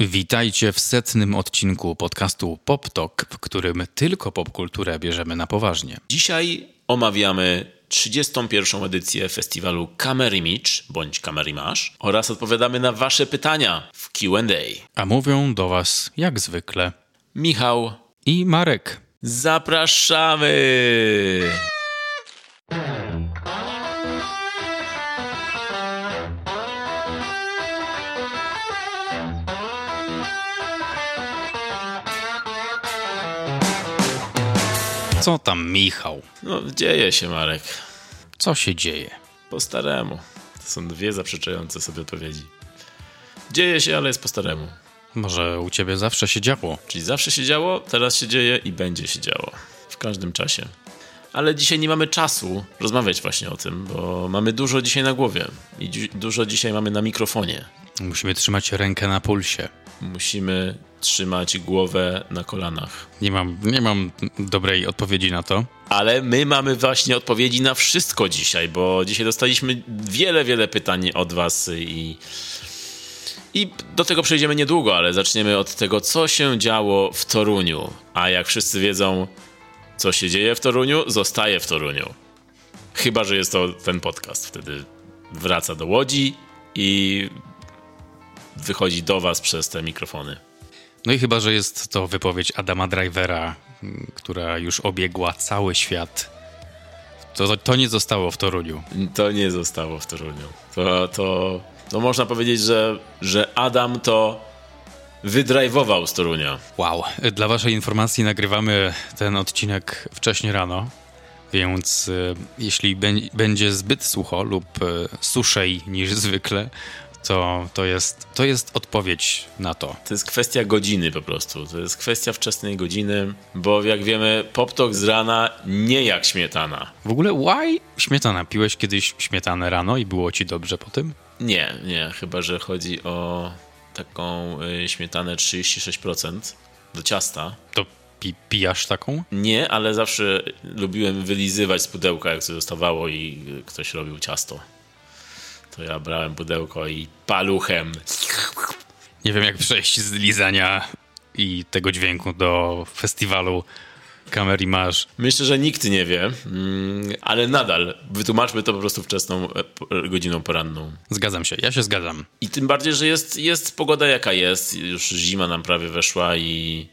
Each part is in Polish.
Witajcie w setnym odcinku podcastu Pop Talk, w którym tylko popkulturę bierzemy na poważnie. Dzisiaj omawiamy 31. edycję festiwalu Kamerimage bądź Kamerimasz oraz odpowiadamy na Wasze pytania w QA. A mówią do Was jak zwykle Michał, i Marek. zapraszamy! Co tam, Michał? No, dzieje się, Marek. Co się dzieje? Po staremu. To są dwie zaprzeczające sobie odpowiedzi. Dzieje się, ale jest po staremu. Może u ciebie zawsze się działo? Czyli zawsze się działo, teraz się dzieje i będzie się działo. W każdym czasie. Ale dzisiaj nie mamy czasu rozmawiać właśnie o tym, bo mamy dużo dzisiaj na głowie i dzi- dużo dzisiaj mamy na mikrofonie. Musimy trzymać rękę na pulsie. Musimy trzymać głowę na kolanach. Nie mam, nie mam dobrej odpowiedzi na to. Ale my mamy właśnie odpowiedzi na wszystko dzisiaj, bo dzisiaj dostaliśmy wiele, wiele pytań od Was i, i do tego przejdziemy niedługo, ale zaczniemy od tego, co się działo w Toruniu. A jak wszyscy wiedzą, co się dzieje w Toruniu, zostaje w Toruniu. Chyba, że jest to ten podcast. Wtedy wraca do Łodzi i wychodzi do Was przez te mikrofony. No i chyba, że jest to wypowiedź Adama Drivera, która już obiegła cały świat. To, to nie zostało w Toruniu. To nie zostało w Toruniu. To, to, to można powiedzieć, że, że Adam to wydrajwował z Torunia. Wow. Dla waszej informacji nagrywamy ten odcinek wcześnie rano, więc y, jeśli bę- będzie zbyt sucho lub y, suszej niż zwykle, to, to, jest, to jest odpowiedź na to. To jest kwestia godziny po prostu. To jest kwestia wczesnej godziny, bo jak wiemy, poptok z rana nie jak śmietana. W ogóle, why śmietana? Piłeś kiedyś śmietanę rano i było ci dobrze po tym? Nie, nie, chyba że chodzi o taką y, śmietanę 36% do ciasta. To pi pijasz taką? Nie, ale zawsze lubiłem wylizywać z pudełka, jak coś zostawało i y, ktoś robił ciasto. To ja brałem pudełko i paluchem Nie wiem, jak przejść z lizania i tego dźwięku do festiwalu Kamery Masz. Myślę, że nikt nie wie, mm, ale nadal wytłumaczmy to po prostu wczesną e, godziną poranną. Zgadzam się, ja się zgadzam. I tym bardziej, że jest, jest pogoda jaka jest, już zima nam prawie weszła i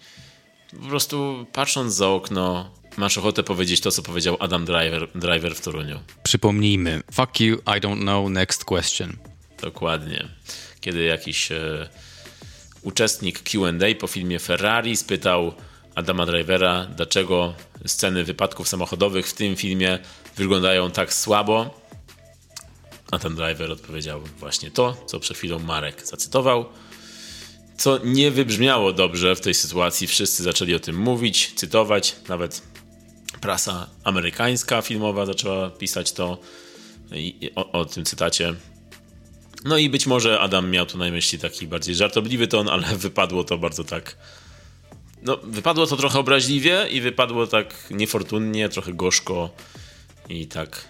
po prostu patrząc za okno masz ochotę powiedzieć to, co powiedział Adam Driver, Driver w Toruniu. Przypomnijmy. Fuck you, I don't know, next question. Dokładnie. Kiedy jakiś e, uczestnik QA po filmie Ferrari spytał Adama Drivera, dlaczego sceny wypadków samochodowych w tym filmie wyglądają tak słabo. A ten driver odpowiedział właśnie to, co przed chwilą Marek zacytował. Co nie wybrzmiało dobrze w tej sytuacji. Wszyscy zaczęli o tym mówić, cytować. Nawet prasa amerykańska filmowa zaczęła pisać to o, o tym cytacie. No i być może Adam miał tu na myśli taki bardziej żartobliwy ton, ale wypadło to bardzo tak. No, wypadło to trochę obraźliwie i wypadło tak niefortunnie, trochę gorzko i tak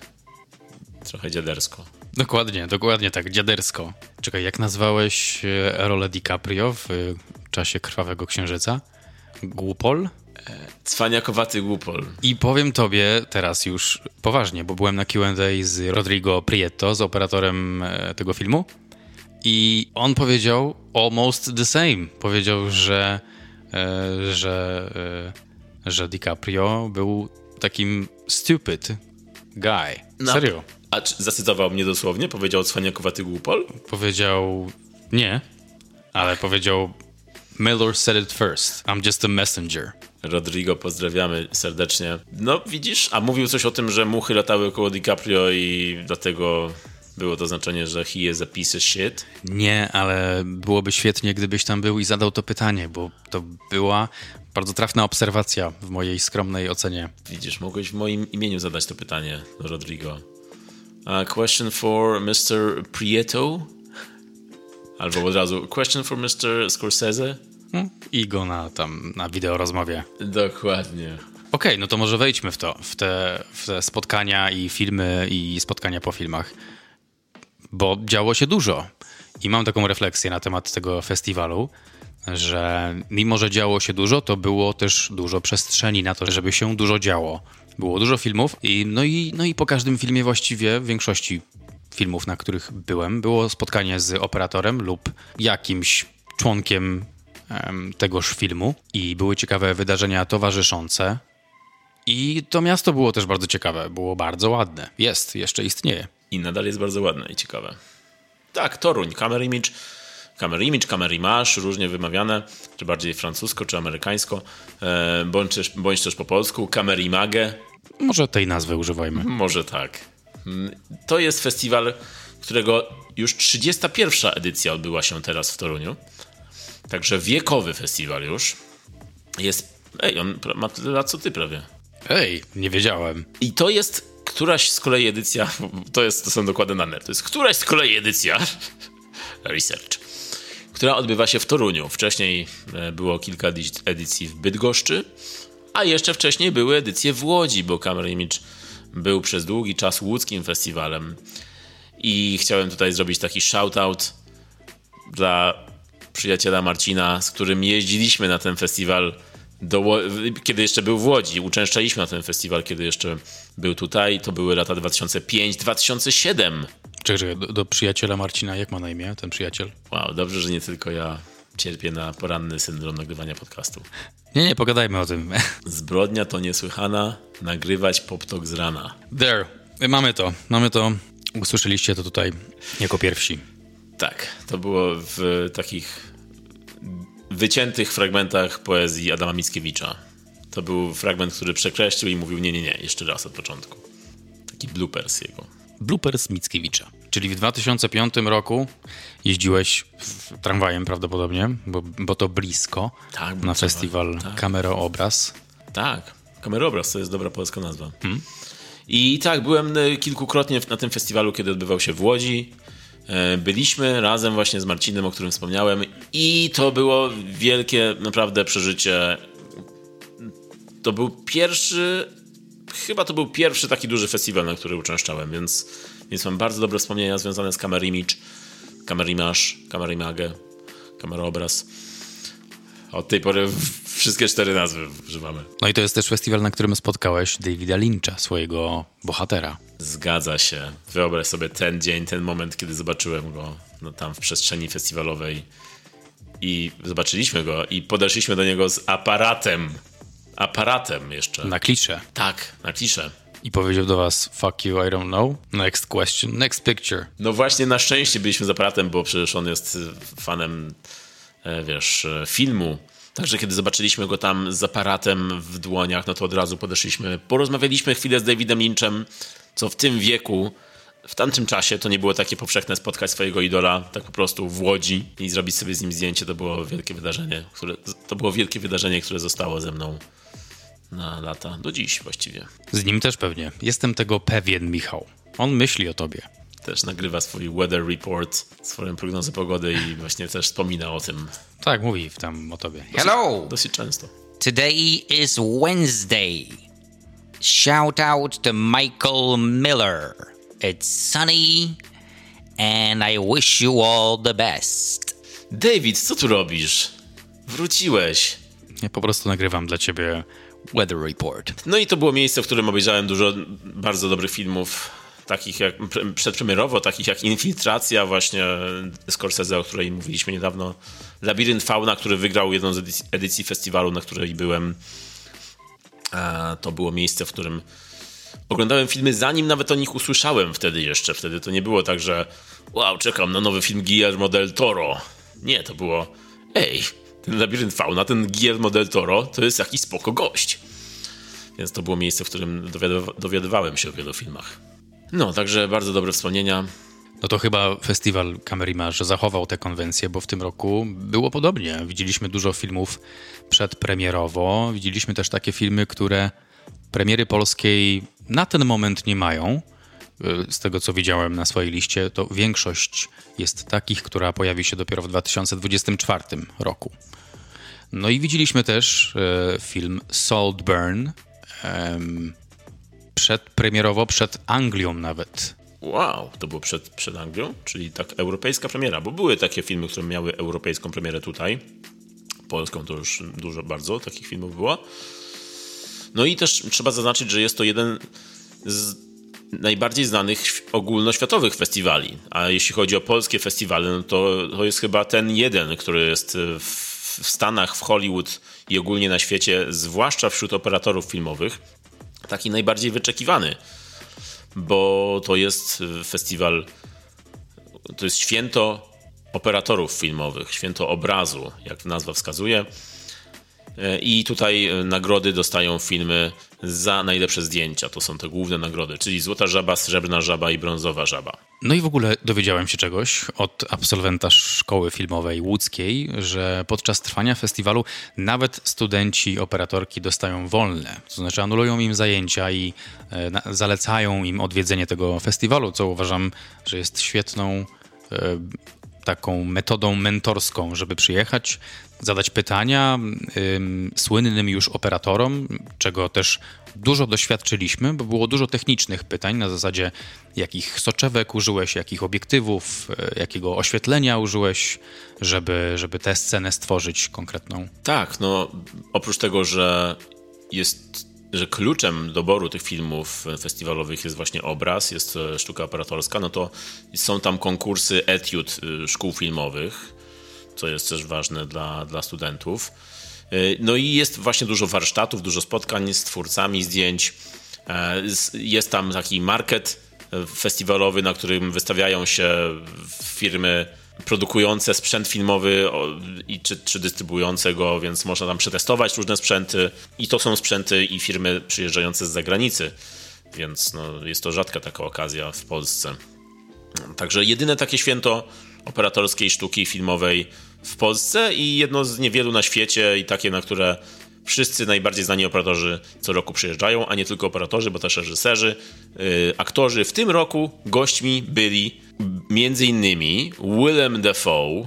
trochę dziadersko. Dokładnie, dokładnie tak, dziadersko. Czekaj, jak nazwałeś e, rolę DiCaprio w e, czasie Krwawego Księżyca? Głupol? Cwaniakowaty głupol. I powiem tobie teraz już poważnie, bo byłem na Q&A z Rodrigo Prieto, z operatorem e, tego filmu i on powiedział almost the same. Powiedział, że, e, że, e, że DiCaprio był takim stupid guy. No. Serio. A czy zacytował mnie dosłownie? Powiedział cwaniakowaty głupol? Powiedział nie, ale powiedział Miller said it first. I'm just a messenger. Rodrigo, pozdrawiamy serdecznie. No widzisz, a mówił coś o tym, że muchy latały koło DiCaprio i dlatego było to znaczenie, że he is a piece of shit. Nie, ale byłoby świetnie, gdybyś tam był i zadał to pytanie, bo to była bardzo trafna obserwacja w mojej skromnej ocenie. Widzisz, mogłeś w moim imieniu zadać to pytanie do Rodrigo. A question for Mr. Prieto? Albo od razu question for Mr. Scorsese? Hmm? I go na tam na wideo rozmowie. Dokładnie. Okej, no to może wejdźmy w to, w te, w te spotkania i filmy i spotkania po filmach. Bo działo się dużo. I mam taką refleksję na temat tego festiwalu, że mimo, że działo się dużo, to było też dużo przestrzeni na to, żeby się dużo działo. Było dużo filmów i no i, no i po każdym filmie właściwie, w większości filmów, na których byłem, było spotkanie z operatorem lub jakimś członkiem em, tegoż filmu i były ciekawe wydarzenia towarzyszące. I to miasto było też bardzo ciekawe, było bardzo ładne. Jest, jeszcze istnieje. I nadal jest bardzo ładne i ciekawe. Tak, Toruń, Camera Image, Camera Image, Camera Image, różnie wymawiane, czy bardziej francusko, czy amerykańsko, e, bądź, też, bądź też po polsku, Camera Image, Może tej nazwy używajmy. może tak. Mm, To jest festiwal, którego już 31. edycja odbyła się teraz w Toruniu. Także wiekowy festiwal już. Jest. Ej, on ma tyle lat co ty prawie. Ej, nie wiedziałem. I to jest któraś z kolei edycja. To, jest, to są dokładne dane. To jest któraś z kolei edycja. Research. Która odbywa się w Toruniu. Wcześniej e, było kilka edycji w Bydgoszczy, a jeszcze wcześniej były edycje w Łodzi, bo Camera Image był przez długi czas łódzkim festiwalem. I chciałem tutaj zrobić taki shout-out dla przyjaciela Marcina, z którym jeździliśmy na ten festiwal, do, kiedy jeszcze był w Łodzi. Uczęszczaliśmy na ten festiwal, kiedy jeszcze był tutaj. To były lata 2005-2007. Czekaj, czekaj, do, do przyjaciela Marcina, jak ma na imię ten przyjaciel? Wow, dobrze, że nie tylko ja cierpię na poranny syndrom nagrywania podcastu. Nie, nie, pogadajmy o tym. Zbrodnia to niesłychana, nagrywać poptok z rana. There, mamy to, mamy to. Usłyszeliście to tutaj jako pierwsi. Tak, to było w takich wyciętych fragmentach poezji Adama Mickiewicza. To był fragment, który przekreślił i mówił nie, nie, nie, jeszcze raz od początku. Taki bloopers jego. Bloopers Mickiewicza. Czyli w 2005 roku jeździłeś tramwajem prawdopodobnie, bo, bo to blisko, Tak, na festiwal tak. Kamero-Obraz. Tak, kamerobraz to jest dobra polska nazwa. I tak, byłem e, kilkukrotnie na tym festiwalu, kiedy odbywał się w Łodzi. E, Byliśmy razem właśnie z Marcinem, o którym wspomniałem, i to było wielkie naprawdę przeżycie. To był pierwszy, chyba to był pierwszy taki duży festiwal, na który uczęszczałem, więc, więc mam bardzo dobre wspomnienia związane z Camera Image, Camera Image, Camera Image, Kameraobraz. Od tej pory wszystkie cztery nazwy używamy. No i to jest też festiwal, na którym spotkałeś Davida Lyncha, swojego bohatera. Zgadza się. Wyobraź sobie ten dzień, ten moment, kiedy zobaczyłem go no, tam w przestrzeni festiwalowej i zobaczyliśmy go i podeszliśmy do niego z aparatem. Aparatem jeszcze. Na klisze. Tak, na kliszę. I powiedział do was, fuck you, I don't know. Next question, next picture. No właśnie, na szczęście byliśmy z aparatem, bo przecież on jest y, fanem, e, wiesz, e, filmu. Także kiedy zobaczyliśmy go tam z aparatem w dłoniach, no to od razu podeszliśmy, porozmawialiśmy chwilę z Davidem Lynchem, co w tym wieku, w tamtym czasie to nie było takie powszechne spotkać swojego idola tak po prostu w Łodzi i zrobić sobie z nim zdjęcie. To było wielkie wydarzenie, które, to było wielkie wydarzenie, które zostało ze mną na lata, do dziś właściwie. Z nim też pewnie. Jestem tego pewien, Michał. On myśli o tobie. Też nagrywa swój weather report, swoją prognozę pogody i właśnie też wspomina o tym Tak, mówi tam o tobie. Hello. dosyć często. Today is Wednesday. Shout out to Michael Miller. It's sunny and I wish you all the best. David, co tu robisz? Wróciłeś. Ja po prostu nagrywam dla ciebie weather report. No i to było miejsce, w którym obejrzałem dużo bardzo dobrych filmów, takich jak pre- przedpremierowo, takich jak Infiltracja właśnie Scorsese, o której mówiliśmy niedawno, Labirynt Fauna, który wygrał jedną z edycji, edycji festiwalu, na której byłem. A to było miejsce, w którym oglądałem filmy, zanim nawet o nich usłyszałem wtedy jeszcze. Wtedy to nie było tak, że wow, czekam na nowy film Guillermo del Toro. Nie, to było ej, ten Labirynt Fauna, ten Guillermo del Toro, to jest jakiś spoko gość. Więc to było miejsce, w którym dowiadywa- dowiadywałem się o wielu filmach. No, także bardzo dobre wspomnienia. No to chyba festiwal Camerimage zachował tę konwencję, bo w tym roku było podobnie. Widzieliśmy dużo filmów przedpremierowo. Widzieliśmy też takie filmy, które premiery polskiej na ten moment nie mają. Y, Z tego, co widziałem na swojej liście, to większość jest takich, która pojawi się dopiero w 2024 roku. No i widzieliśmy też e, film Saltburn, em, przedpremierowo, przed Anglią nawet. Wow, to było przed, przed Anglią, czyli tak europejska premiera, bo były takie filmy, które miały europejską premierę tutaj. Polską to już dużo bardzo takich filmów było. No i też trzeba zaznaczyć, że jest to jeden z najbardziej znanych ogólnoświatowych festiwali. A jeśli chodzi o polskie festiwale, no to, to jest chyba ten jeden, który jest w, w Stanach, w Hollywood i ogólnie na świecie, zwłaszcza wśród operatorów filmowych, taki najbardziej wyczekiwany, bo to jest festiwal, to jest święto operatorów filmowych, święto obrazu, jak nazwa wskazuje. E, I tutaj e, nagrody dostają filmy za najlepsze zdjęcia. To są te główne nagrody, czyli Złota Żaba, Srebrna Żaba i Brązowa Żaba. No i w ogóle dowiedziałem się czegoś od absolwenta szkoły filmowej łódzkiej, że podczas trwania festiwalu nawet studenci operatorki dostają wolne. To znaczy anulują im zajęcia i e, zalecają im odwiedzenie tego festiwalu, co uważam, że jest świetną taką metodą mentorską, żeby przyjechać, zadać pytania ym, słynnym już operatorom, czego też dużo doświadczyliśmy, bo było dużo technicznych pytań na zasadzie jakich soczewek użyłeś, jakich obiektywów, y, jakiego oświetlenia użyłeś, żeby, żeby tę scenę stworzyć konkretną. Tak, no oprócz tego, że jest że kluczem doboru tych filmów festiwalowych jest właśnie obraz, jest e, sztuka operatorska, no to są tam konkursy etiud e, szkół filmowych, co jest też ważne dla, dla studentów. E, no i jest właśnie dużo warsztatów, dużo spotkań z twórcami zdjęć. Jest tam taki market festiwalowy, na którym wystawiają się firmy produkujące sprzęt filmowy i czy, czy dystrybuujące go, więc można tam przetestować różne sprzęty i to są sprzęty i firmy przyjeżdżające z zagranicy, więc no, jest to rzadka taka okazja w Polsce. Także jedyne takie święto operatorskiej sztuki filmowej w Polsce i jedno z niewielu na świecie i takie, na które wszyscy najbardziej znani operatorzy co roku przyjeżdżają, a nie tylko operatorzy, bo też reżyserzy, yy, aktorzy. W tym roku gośćmi byli innymi Willem Dafoe,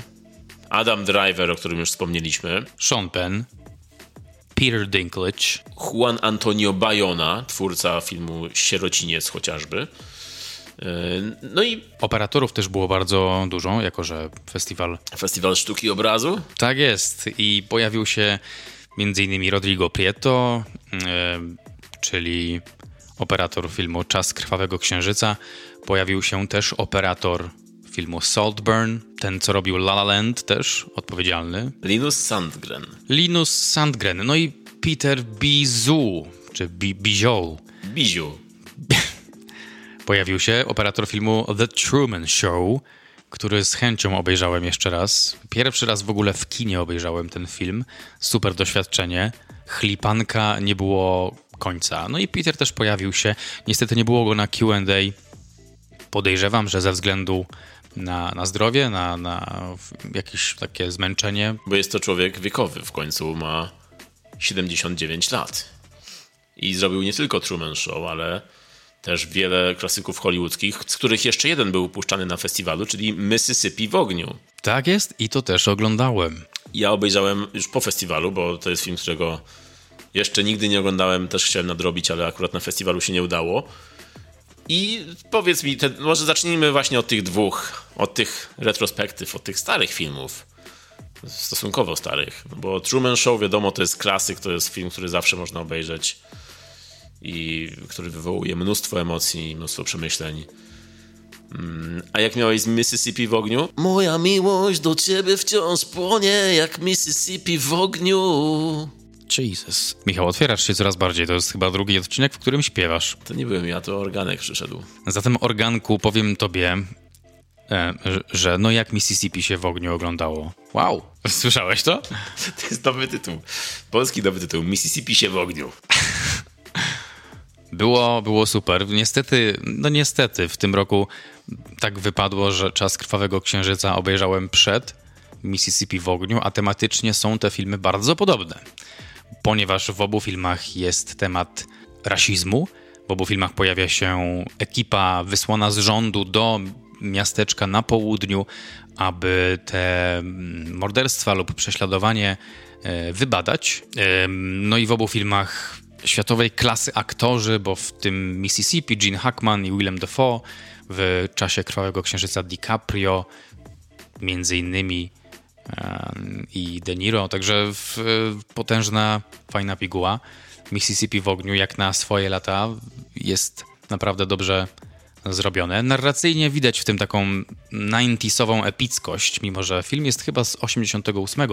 Adam Driver, o którym już wspomnieliśmy, Sean Penn, Peter Dinklage, Juan Antonio Bayona, twórca filmu Sierociniec chociażby. Yy, no i. Operatorów też było bardzo dużo, jako że festiwal. Festiwal Sztuki Obrazu? Tak jest. I pojawił się m.in. Rodrigo Prieto, yy, czyli operator filmu Czas Krwawego Księżyca. Pojawił się też operator filmu Saltburn, ten co robił La La Land też, odpowiedzialny. Linus Sandgren. Linus Sandgren. No i Peter Bizu, czy Bijou. Biziu. Pojawił się operator filmu The Truman Show, który z chęcią obejrzałem jeszcze raz. Pierwszy raz w ogóle w kinie obejrzałem ten film. Super doświadczenie. Chlipanka nie było końca. No i Peter też pojawił się. Niestety nie było go na QA. Podejrzewam, że ze względu na, na zdrowie, na, na jakieś takie zmęczenie. Bo jest to człowiek wiekowy, w końcu ma 79 lat. I zrobił nie tylko Truman Show, ale też wiele klasyków hollywoodzkich, z których jeszcze jeden był puszczany na festiwalu, czyli Mississippi w ogniu. Tak jest i to też oglądałem. Ja obejrzałem już po festiwalu, bo to jest film, którego jeszcze nigdy nie oglądałem, też chciałem nadrobić, ale akurat na festiwalu się nie udało. I powiedz mi, te, może zacznijmy właśnie od tych dwóch, od tych retrospektyw, od tych starych filmów. Stosunkowo starych, bo Truman Show, wiadomo, to jest klasyk, to jest film, który zawsze można obejrzeć i który wywołuje mnóstwo emocji, mnóstwo przemyśleń. Mm, a jak miałeś z Mississippi w ogniu? Moja miłość do ciebie wciąż płonie jak Mississippi w ogniu. Jesus. Michał, otwierasz się coraz bardziej. To jest chyba drugi odcinek, w którym śpiewasz. To nie byłem ja, to organek przyszedł. Zatem organku powiem tobie, e, że no jak Mississippi się w ogniu oglądało. Wow. Słyszałeś to? To jest nowy tytuł. Polski nowy tytuł. Mississippi się w ogniu. Było, było super. Niestety, no niestety, w tym roku tak wypadło, że Czas Krwawego Księżyca obejrzałem przed Mississippi w ogniu, a tematycznie są te filmy bardzo podobne ponieważ w obu filmach jest temat rasizmu. W obu filmach pojawia się ekipa wysłana z rządu do miasteczka na południu, aby te mm, morderstwa lub prześladowanie e, wybadać. No i w obu filmach światowej klasy aktorzy, bo w tym Mississippi Gene Hackman i Willem Dafoe, w czasie Krwawego Księżyca DiCaprio, między innymi i De Niro, także w, potężna, fajna piguła. Mississippi w ogniu, jak na swoje lata, jest naprawdę dobrze zrobione. Narracyjnie widać w tym taką 90-sową epickość, mimo że film jest chyba z 88,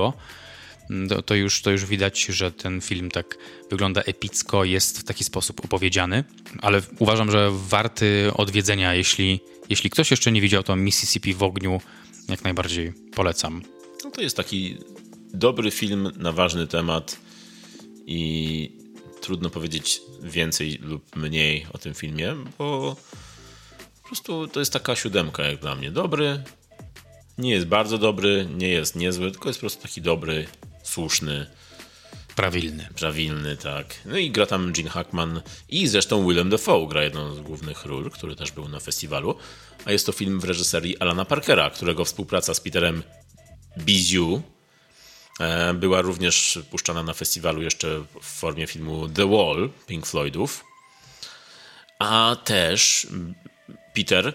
to, to, już, to już widać, że ten film tak wygląda epicko, jest w taki sposób opowiedziany, ale uważam, że warty odwiedzenia, jeśli, jeśli ktoś jeszcze nie widział, to Mississippi w ogniu jak najbardziej polecam. No to jest taki dobry film na ważny temat i trudno powiedzieć więcej lub mniej o tym filmie, bo po prostu to jest taka siódemka jak dla mnie. Dobry, nie jest bardzo dobry, nie jest niezły, tylko jest po prostu taki dobry, słuszny, Prawilny. prawilny, tak. No i gra tam Gene Hackman i zresztą Willem Dafoe gra jedną z głównych ról, który też był na festiwalu. A jest to film w reżyserii Alana Parkera, którego współpraca z Peterem Biziu e, była również puszczana na festiwalu jeszcze w formie filmu The Wall Pink Floydów. A też Peter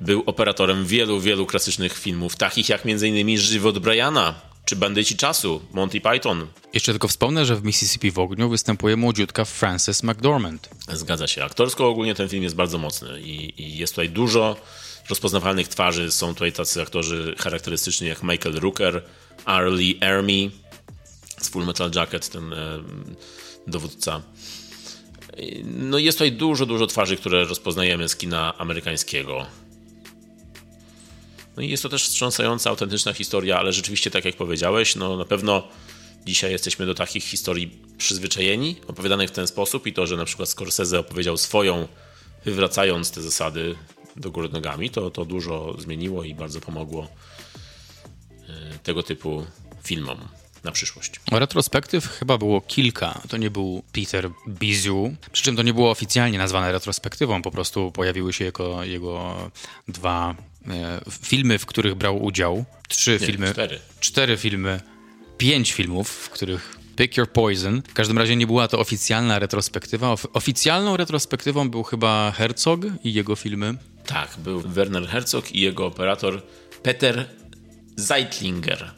był operatorem wielu, wielu klasycznych filmów, takich jak m.in. Żywot Briana, czy Bandyci Czasu, Monty Python. Jeszcze tylko wspomnę, że w Mississippi w ogniu występuje młodziutka Frances McDormand. Zgadza się. Aktorsko ogólnie ten film jest bardzo mocny i, i jest tutaj dużo rozpoznawalnych twarzy. Są tutaj tacy aktorzy charakterystyczni jak Michael Rooker, Arlie Ermy z Full Metal Jacket, ten e, dowódca. No jest tutaj dużo, dużo twarzy, które rozpoznajemy z kina amerykańskiego. No i jest to też wstrząsająca, autentyczna historia, ale rzeczywiście, tak jak powiedziałeś, no na pewno dzisiaj jesteśmy do takich historii przyzwyczajeni, opowiadanych w ten sposób i to, że na przykład Scorsese opowiedział swoją, wywracając te zasady do góry nogami, to, to dużo zmieniło i bardzo pomogło y, tego typu filmom na przyszłość. Retrospektyw chyba było kilka. To nie był Peter Biziu, przy czym to nie było oficjalnie nazwane retrospektywą, po prostu pojawiły się jego, jego dwa e, filmy, w których brał udział. Trzy Nie, filmy. cztery. Cztery filmy. Pięć filmów, w których Pick Your Poison. W każdym razie nie była to oficjalna retrospektywa. Of- oficjalną retrospektywą był chyba Herzog i jego filmy. Tak, był Werner Herzog i jego operator Peter Zeitlinger.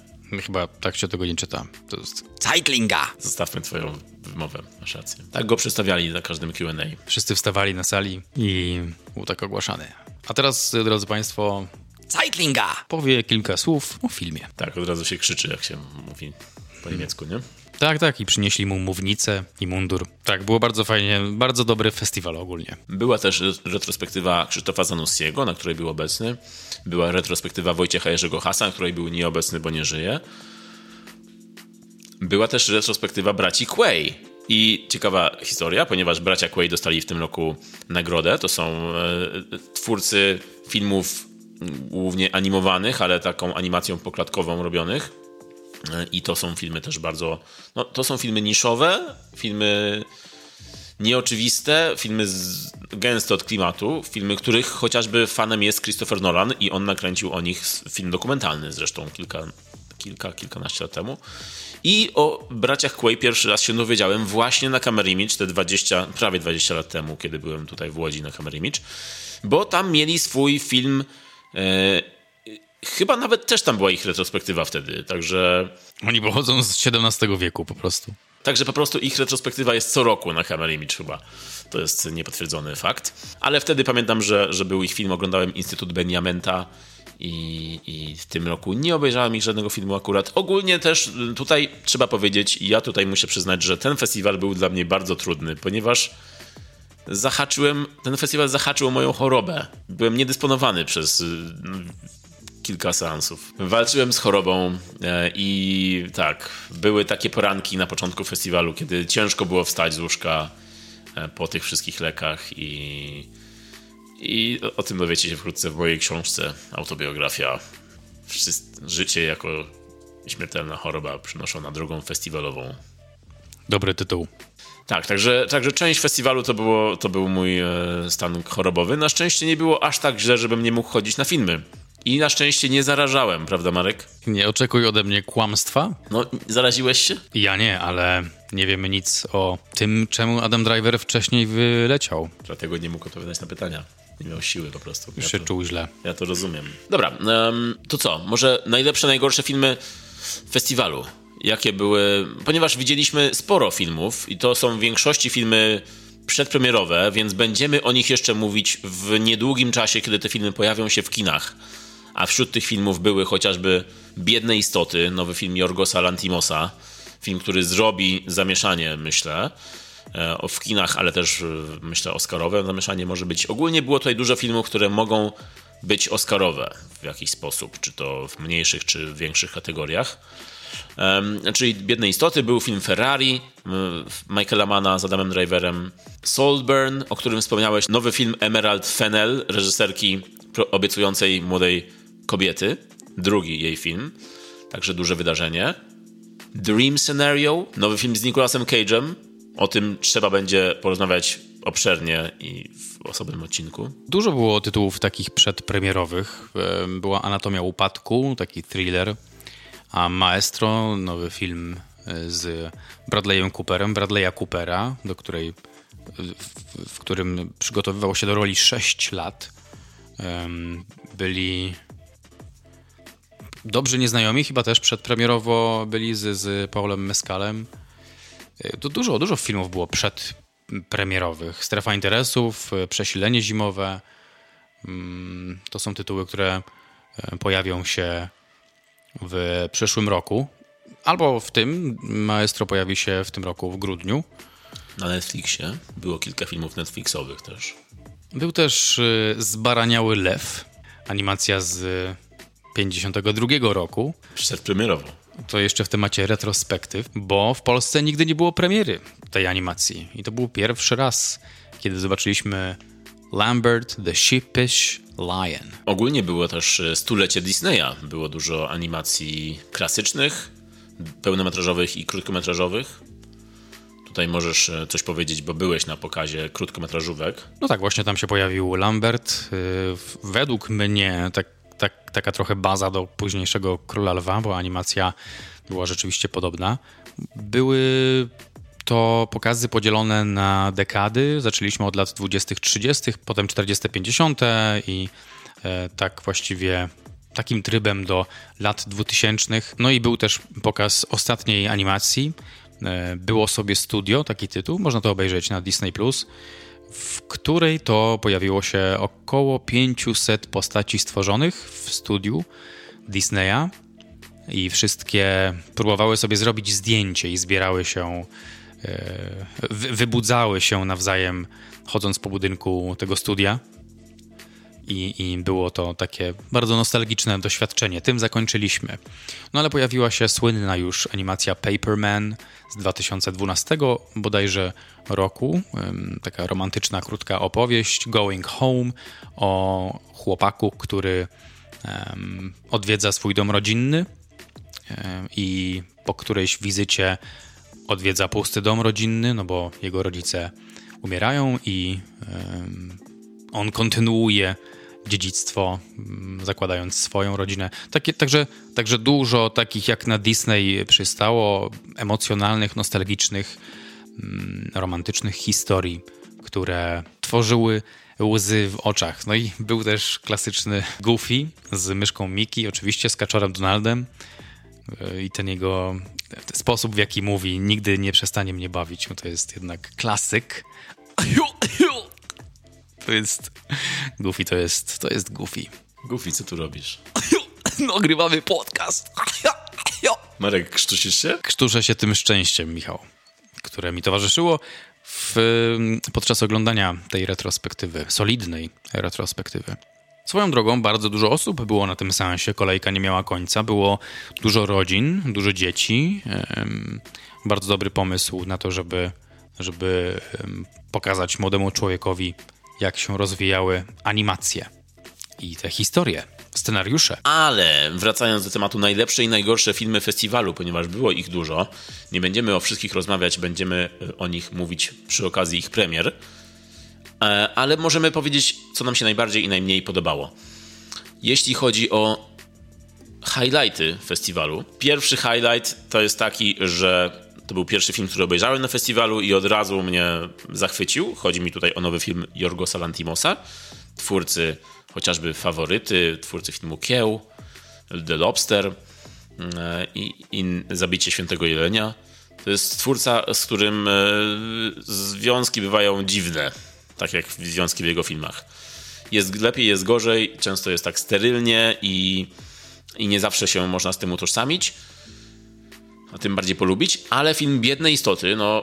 Chyba tak się tego nie czyta. To jest Zeitlinga. Zostawmy twoją wymowę, masz rację. Tak go przedstawiali na każdym Q&A. Wszyscy wstawali na sali i był tak ogłaszany. A teraz, drodzy Państwo, Zeitlinga. powie kilka słów o filmie. Tak, od razu się krzyczy, jak się mówi po niemiecku, nie? Tak, tak, i przynieśli mu mównicę i mundur. Tak, było bardzo fajnie, bardzo dobry festiwal ogólnie. Była też retrospektywa Krzysztofa Zanussiego, na której był obecny. Była retrospektywa Wojciecha Jerzego Hasa, na której był nieobecny, bo nie żyje. Była też retrospektywa braci Quay. I ciekawa historia, ponieważ bracia Quay dostali w tym roku nagrodę. To są e, twórcy filmów m, głównie animowanych, ale taką animacją poklatkową robionych. E, I to są filmy też bardzo. No, to są filmy niszowe, filmy nieoczywiste, filmy z, gęste od klimatu, filmy, których chociażby fanem jest Christopher Nolan i on nakręcił o nich film dokumentalny zresztą kilka, kilka kilkanaście lat temu. I o braciach Quay pierwszy raz się dowiedziałem właśnie na Camera Image, te 20, prawie 20 lat temu, kiedy byłem tutaj w Łodzi na Camera Image, bo tam mieli swój film e, Chyba nawet też tam była ich retrospektywa wtedy, także Oni pochodzą z XVII wieku po prostu. Także po prostu ich retrospektywa jest co roku na Camera Image chyba. To jest niepotwierdzony fakt. Ale wtedy pamiętam, że, że był ich film, oglądałem Instytut Beniamenta i, i w tym roku nie obejrzałem ich żadnego filmu akurat. Ogólnie też y, tutaj trzeba powiedzieć, ja tutaj muszę przyznać, że ten festiwal był dla mnie bardzo trudny, ponieważ zahaczyłem, ten festiwal zahaczył moją chorobę. Byłem niedysponowany przez y, kilka seansów. Walczyłem z chorobą e, i tak, były takie poranki na początku festiwalu, kiedy ciężko było wstać z łóżka e, po tych wszystkich lekach i, i o tym dowiecie się wkrótce w mojej książce Autobiografia. Życie jako śmiertelna choroba przynoszona drogą festiwalową. Dobry tytuł. Tak, także, także część festiwalu to, było, to był mój e, stan chorobowy. Na szczęście nie było aż tak źle, żebym nie mógł chodzić na filmy. I na szczęście nie zarażałem, prawda Marek? Nie oczekuj ode mnie kłamstwa. No, zaraziłeś się? Ja nie, ale nie wiemy nic o tym, czemu Adam Driver wcześniej wyleciał. Dlatego nie mógł odpowiadać na pytania. Nie miał siły po prostu. Już Ja się to, czuł źle. ja to rozumiem. Dobra, em, to co? Może najlepsze, najgorsze filmy festiwalu? Jakie były? Ponieważ widzieliśmy sporo filmów i to są w większości filmy przedpremierowe, więc będziemy o nich jeszcze mówić w niedługim czasie, kiedy te filmy pojawią się w kinach. A wśród tych filmów były chociażby Biedne Istoty, nowy film Jorgosa Lantimosa, film, który zrobi zamieszanie, myślę, w kinach, ale też e, myślę Oscarowe zamieszanie może być. Ogólnie było tutaj dużo filmów, które mogą być Oscarowe w jakiś sposób, czy to w mniejszych, czy w większych kategoriach. Czyli Biedne Istoty, był film Ferrari Michaela Mana z Adamem Driverem, Saltburn, o którym wspomniałeś, nowy film Emerald Fennell, reżyserki obiecującej młodej kobiety, drugi jej film, także duże wydarzenie. Dream Scenario, nowy film z Nicolasem Cage'em, o tym trzeba będzie porozmawiać obszernie i w osobnym odcinku. Dużo było tytułów takich przedpremierowych. Em, Była Anatomia Upadku, taki thriller, a Maestro, nowy film e, z Bradleyem Cooperem, Bradley'a Coopera, do której, w, w którym przygotowywał się do roli 6 lat. Byli dobrzy nieznajomi, chyba też przedpremierowo byli z, z Paulem Mescalem. To dużo, dużo filmów było przedpremierowych. Strefa interesów, e, Przesilenie zimowe. Mm, To są tytuły, które e, pojawią się w przyszłym roku. Albo w tym. Maestro pojawi się w tym roku w grudniu. Na Netflixie było kilka filmów Netflixowych też. Był też e, Zbaraniały Lew. Animacja z 52 roku. Przedpremierowo. To jeszcze w temacie retrospektyw, bo w Polsce nigdy nie było premiery tej animacji. I to był pierwszy raz, kiedy zobaczyliśmy Lambert the Sheepish Lion. Ogólnie było też e, stulecie Disneya. Było dużo animacji klasycznych, pełnometrażowych i krótkometrażowych. Tutaj możesz e, coś powiedzieć, bo byłeś na pokazie krótkometrażówek. No tak, właśnie tam się pojawił Lambert. W- Według mnie tak, tak, taka trochę baza do późniejszego Króla Lwa, bo animacja była rzeczywiście podobna. Były to pokazy podzielone na dekady. Zaczęliśmy od lat 20-30, potem 40-50 i e, tak właściwie takim trybem do lat 2000. No i był też pokaz ostatniej animacji. E, Było sobie studio, taki tytuł, można to obejrzeć na Disney+, w której to pojawiło się około 500 postaci stworzonych w studiu Disneya i wszystkie próbowały sobie zrobić zdjęcie i zbierały się, e, wy- wybudzały się nawzajem chodząc po budynku tego studia. I, I było to takie bardzo nostalgiczne doświadczenie. Tym zakończyliśmy. No ale pojawiła się słynna już animacja Paperman z 2012 bodajże roku. Taka romantyczna, krótka opowieść Going Home o chłopaku, który em, odwiedza swój dom rodzinny em, i po którejś wizycie odwiedza pusty dom rodzinny, no bo jego rodzice umierają i em, on kontynuuje dziedzictwo, mm, zakładając swoją rodzinę. Takie, także, także dużo takich jak na Disney przystało, emocjonalnych, nostalgicznych, mm, romantycznych historii, które tworzyły łzy w oczach. No i był też klasyczny Goofy z myszką Mickey, oczywiście z kaczorem Donaldem Yy, i ten jego ten sposób, w jaki mówi, nigdy nie przestanie mnie bawić. No to jest jednak klasyk. To jest. Goofy to jest. To jest Goofy. Goofy, co tu robisz? Nagrywamy podcast. Marek, krztusisz się? Krztuszę się tym szczęściem, Michał, które mi towarzyszyło w, podczas oglądania tej retrospektywy, solidnej retrospektywy. Swoją drogą, bardzo dużo osób było na tym seansie, kolejka nie miała końca, było dużo rodzin, dużo dzieci. Bardzo dobry pomysł na to, żeby, żeby pokazać młodemu człowiekowi, jak się rozwijały animacje i te historie, scenariusze. Ale wracając do tematu najlepsze i najgorsze filmy festiwalu, ponieważ było ich dużo, nie będziemy o wszystkich rozmawiać, będziemy e, o nich mówić przy okazji ich premier, E, ale możemy powiedzieć, co nam się najbardziej i najmniej podobało. Jeśli chodzi o highlighty festiwalu, pierwszy highlight to jest taki, że to był pierwszy film, który obejrzałem na festiwalu i od razu mnie zachwycił. Chodzi mi tutaj o nowy film Jorgosa Lantimosa. twórcy chociażby Faworyty, twórcy filmu Kieł, The Lobster e, i, i Zabicie Świętego Jelenia. To jest twórca, z którym e, związki bywają dziwne, tak jak związki w jego filmach. Jest lepiej, jest gorzej, często jest tak sterylnie i, i nie zawsze się można z tym utożsamić, a tym bardziej polubić, ale film Biedne Istoty, no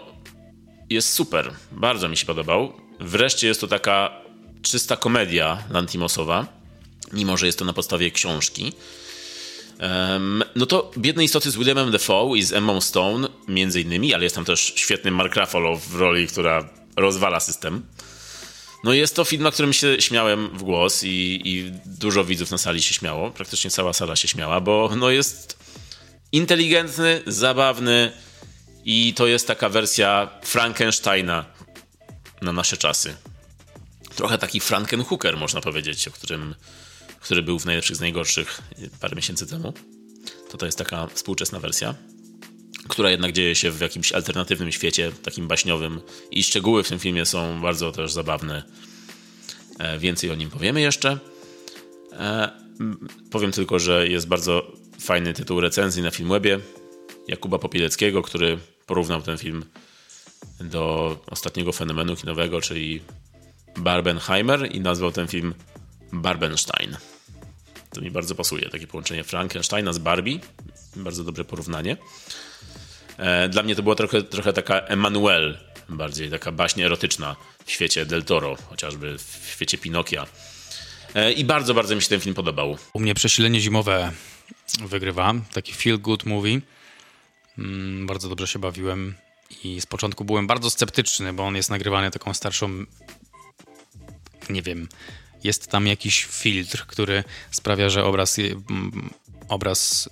jest super, bardzo mi się podobał. Wreszcie jest to taka czysta komedia Lantimosowa, mimo że jest to na podstawie książki. Um, no to Biedne Istoty z Williamem Defoe i z Emma Stone między innymi, ale jest tam też świetny Mark Ruffalo w roli, która rozwala system. No jest to film, na którym się śmiałem w głos i, i dużo widzów na sali się śmiało. Praktycznie cała sala się śmiała, bo no jest inteligentny, zabawny i to jest taka wersja Frankensteina na nasze czasy. Trochę taki Frankenhooker, można powiedzieć, o którym, który był w najlepszych z najgorszych parę miesięcy temu. To to jest taka współczesna wersja, która jednak dzieje się w jakimś alternatywnym świecie, takim baśniowym i szczegóły w tym filmie są bardzo też zabawne. E, więcej o nim powiemy jeszcze. E, powiem tylko, że jest bardzo fajny tytuł recenzji na Filmwebie Jakuba Popieleckiego, który porównał ten film do ostatniego fenomenu kinowego, czyli Barbenheimer i nazwał ten film Barbenstein. To mi bardzo pasuje, takie połączenie Frankensteina z Barbie. Bardzo dobre porównanie. E, dla mnie to była trochę, trochę taka Emanuel, bardziej taka baśń erotyczna w świecie Del Toro, chociażby w świecie Pinokia. E, I bardzo, bardzo mi się ten film podobał. U mnie przesilenie zimowe wygrywa, taki feel good movie. Mm, bardzo dobrze się bawiłem i z początku byłem bardzo sceptyczny, bo on jest nagrywany taką starszą nie wiem, jest tam jakiś filtr, który sprawia, że obraz, obraz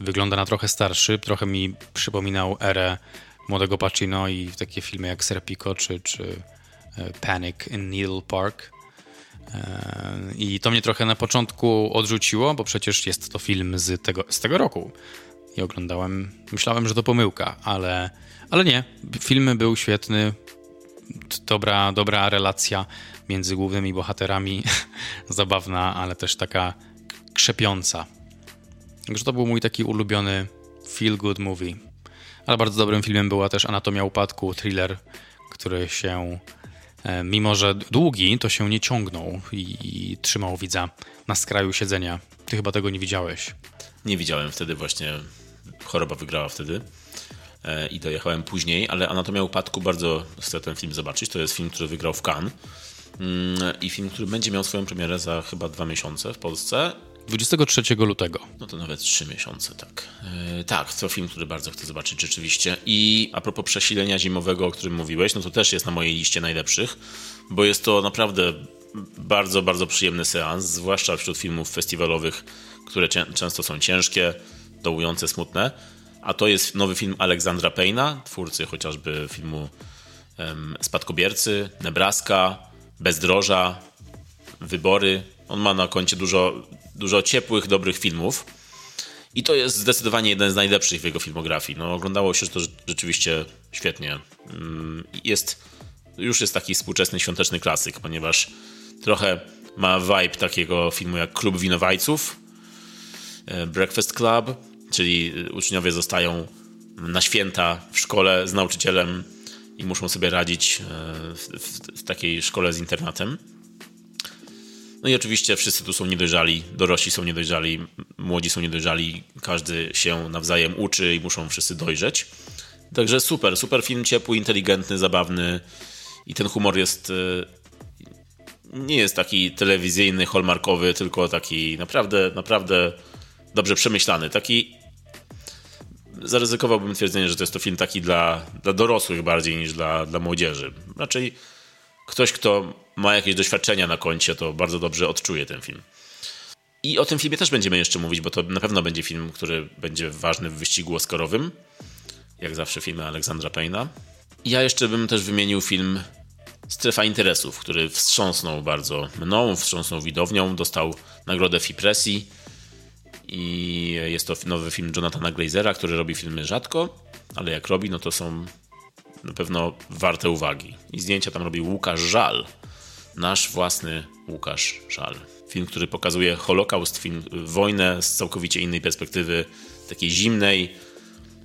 wygląda na trochę starszy, trochę mi przypominał erę młodego Pacino i takie filmy jak Serpico czy, czy e, Panic in Needle Park. I to mnie trochę na początku odrzuciło, bo przecież jest to film z tego, z tego roku. I oglądałem, myślałem, że to pomyłka, ale, ale nie. Film był świetny, dobra, dobra relacja między głównymi bohaterami, zabawna, ale też taka krzepiąca. Także to był mój taki ulubiony feel good movie. Ale bardzo dobrym filmem była też Anatomia Upadku, thriller, który się, mimo że długi, to się nie ciągnął i, i trzymał widza na skraju siedzenia. Ty chyba tego nie widziałeś. Nie widziałem wtedy właśnie, choroba wygrała wtedy e, i dojechałem później, ale Anatomia Upadku bardzo chcę ten film zobaczyć. To jest film, który wygrał w Cannes mm, i film, który będzie miał swoją premierę za chyba dwa miesiące w Polsce 23 lutego. No to nawet trzy miesiące, tak. Yy, tak, to film, który bardzo chcę zobaczyć rzeczywiście. I a propos przesilenia zimowego, o którym mówiłeś, no to też jest na mojej liście najlepszych, bo jest to naprawdę bardzo, bardzo przyjemny seans, zwłaszcza wśród filmów festiwalowych, które często są ciężkie, dołujące, smutne. A to jest nowy film Aleksandra Payna, twórcy chociażby filmu Spadkobiercy, Nebraska, Bezdroża, Wybory. On ma na koncie dużo dużo ciepłych, dobrych filmów. I to jest zdecydowanie jeden z najlepszych w jego filmografii. No, oglądało się to rzeczywiście świetnie. Mm, jest, już jest taki współczesny świąteczny klasyk, ponieważ trochę ma vibe takiego filmu jak Klub Winowajców, e, Breakfast Club, czyli uczniowie zostają na święta w szkole z nauczycielem i muszą sobie radzić e, w, w, w takiej szkole z internatem. No i oczywiście wszyscy tu są niedojrzali, dorośli są niedojrzali, młodzi są niedojrzali, każdy się nawzajem uczy i muszą wszyscy dojrzeć. Także super, super film, ciepły, inteligentny, zabawny i ten humor jest e, nie jest taki telewizyjny, hallmarkowy, tylko taki naprawdę, naprawdę dobrze przemyślany. Taki zaryzykowałbym twierdzenie, że to jest to film taki dla, dla dorosłych bardziej niż dla, dla młodzieży. Raczej ktoś, kto ma jakieś doświadczenia na koncie, to bardzo dobrze odczuje ten film. I o tym filmie też będziemy jeszcze mówić, bo to na pewno będzie film, który będzie ważny w wyścigu Oscarowym. Jak zawsze filmy Aleksandra Payna. Ja jeszcze bym też wymienił film Strefa Interesów, który wstrząsnął bardzo mną, wstrząsnął widownią, dostał nagrodę Fipressi i jest to nowy film Jonathana Glazera, który robi filmy rzadko, ale jak robi, no to są na pewno warte uwagi. I zdjęcia tam robi Łukasz Żal, nasz własny Łukasz Żal. Film, który pokazuje Holokaust, film, wojnę z całkowicie innej perspektywy, takiej zimnej,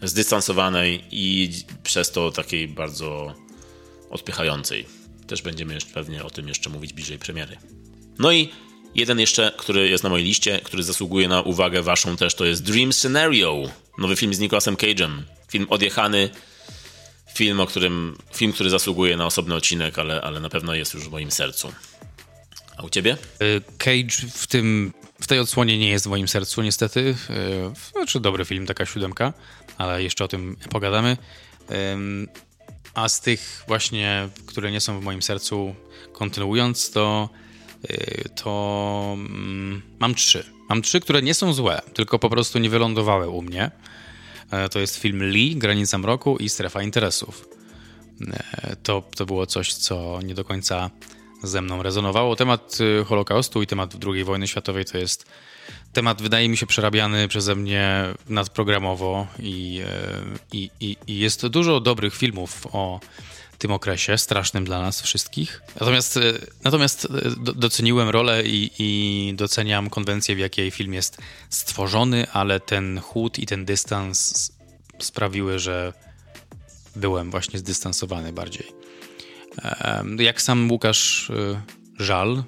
zdystansowanej i przez to takiej bardzo odpychającej. Też będziemy jeszcze pewnie o tym jeszcze mówić bliżej premiery. No i jeden jeszcze, który jest na mojej liście, który zasługuje na uwagę waszą też, to jest Dream Scenario. Nowy film z Nicolasem Cage'em. Film odjechany, film, o którym, film, który zasługuje na osobny odcinek, ale, ale na pewno jest już w moim sercu. A u ciebie? Y, Cage w tym, w tej odsłonie nie jest w moim sercu niestety. Y, znaczy dobry film, taka siódemka, ale jeszcze o tym pogadamy. A z tych właśnie, które nie są w moim sercu, kontynuując, to, y, to mm, mam trzy. Mam trzy, które nie są złe, tylko po prostu nie wylądowały u mnie. E, to jest film Lee, Granica Mroku i Strefa Interesów. E, to, to było coś, co nie do końca ze mną rezonowało. Temat y, Holokaustu i temat II wojny światowej to jest temat, wydaje mi się, przerabiany przeze mnie nadprogramowo i, e, i, i, i jest dużo dobrych filmów o tym okresie, strasznym dla nas wszystkich. Natomiast, e, natomiast e, doceniłem rolę i, i doceniam konwencję, w jakiej film jest stworzony, ale ten chłód i ten dystans sprawiły, że byłem właśnie zdystansowany bardziej. Jak sam Łukasz Żal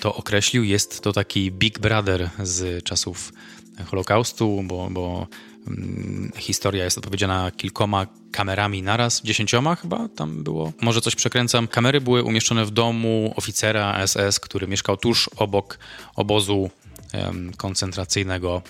to określił, jest to taki Big Brother z czasów Holokaustu, bo, bo historia jest odpowiedziana kilkoma kamerami naraz, dziesięcioma chyba tam było. Może coś przekręcam. Kamery były umieszczone w domu oficera SS, który mieszkał tuż obok obozu koncentracyjnego.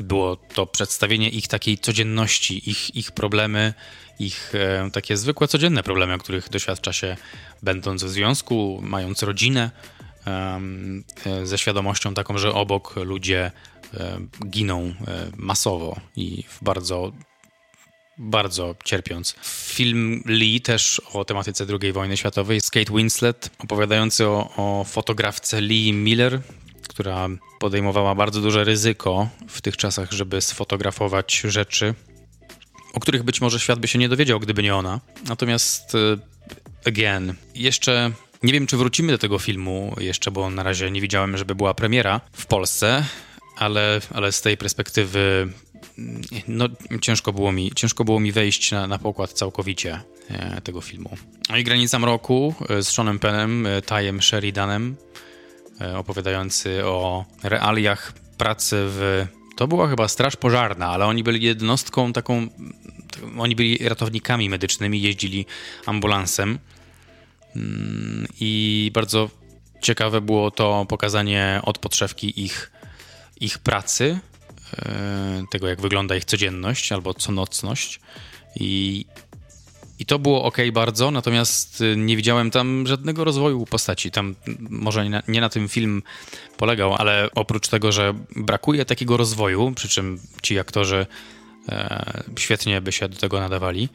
I było to przedstawienie ich takiej codzienności, ich, ich problemy, ich takie zwykłe, codzienne problemy, których doświadcza się będąc w związku, mając rodzinę, e, ze świadomością taką, że obok ludzie giną masowo i w bardzo bardzo cierpiąc. Film Lee też o tematyce II wojny światowej z Kate Winslet, opowiadający o, o fotografce Lee Miller, która podejmowała bardzo duże ryzyko w tych czasach, żeby sfotografować rzeczy, o których być może świat by się nie dowiedział, gdyby nie ona. Natomiast, y, again, jeszcze nie wiem, czy wrócimy do tego filmu jeszcze, bo na razie nie widziałem, żeby była premiera w Polsce, ale, ale z tej perspektywy no, ciężko było mi, ciężko było mi wejść na, na pokład całkowicie e, tego filmu. No i Granica Mroku e, z Seanem Pennem, e, Tajem Sheridanem, opowiadający o realiach pracy w to była chyba straż pożarna, ale oni byli jednostką taką, oni byli ratownikami medycznymi, jeździli ambulansem mm, i bardzo ciekawe było to pokazanie od podszewki ich, ich pracy, e, tego jak wygląda ich codzienność albo conocność i i to było ok bardzo, natomiast y, nie widziałem tam żadnego rozwoju postaci. Tam może nie na, nie na, tym film polegał, ale oprócz tego, że brakuje takiego rozwoju, przy czym ci aktorzy e, świetnie by się do tego nadawali,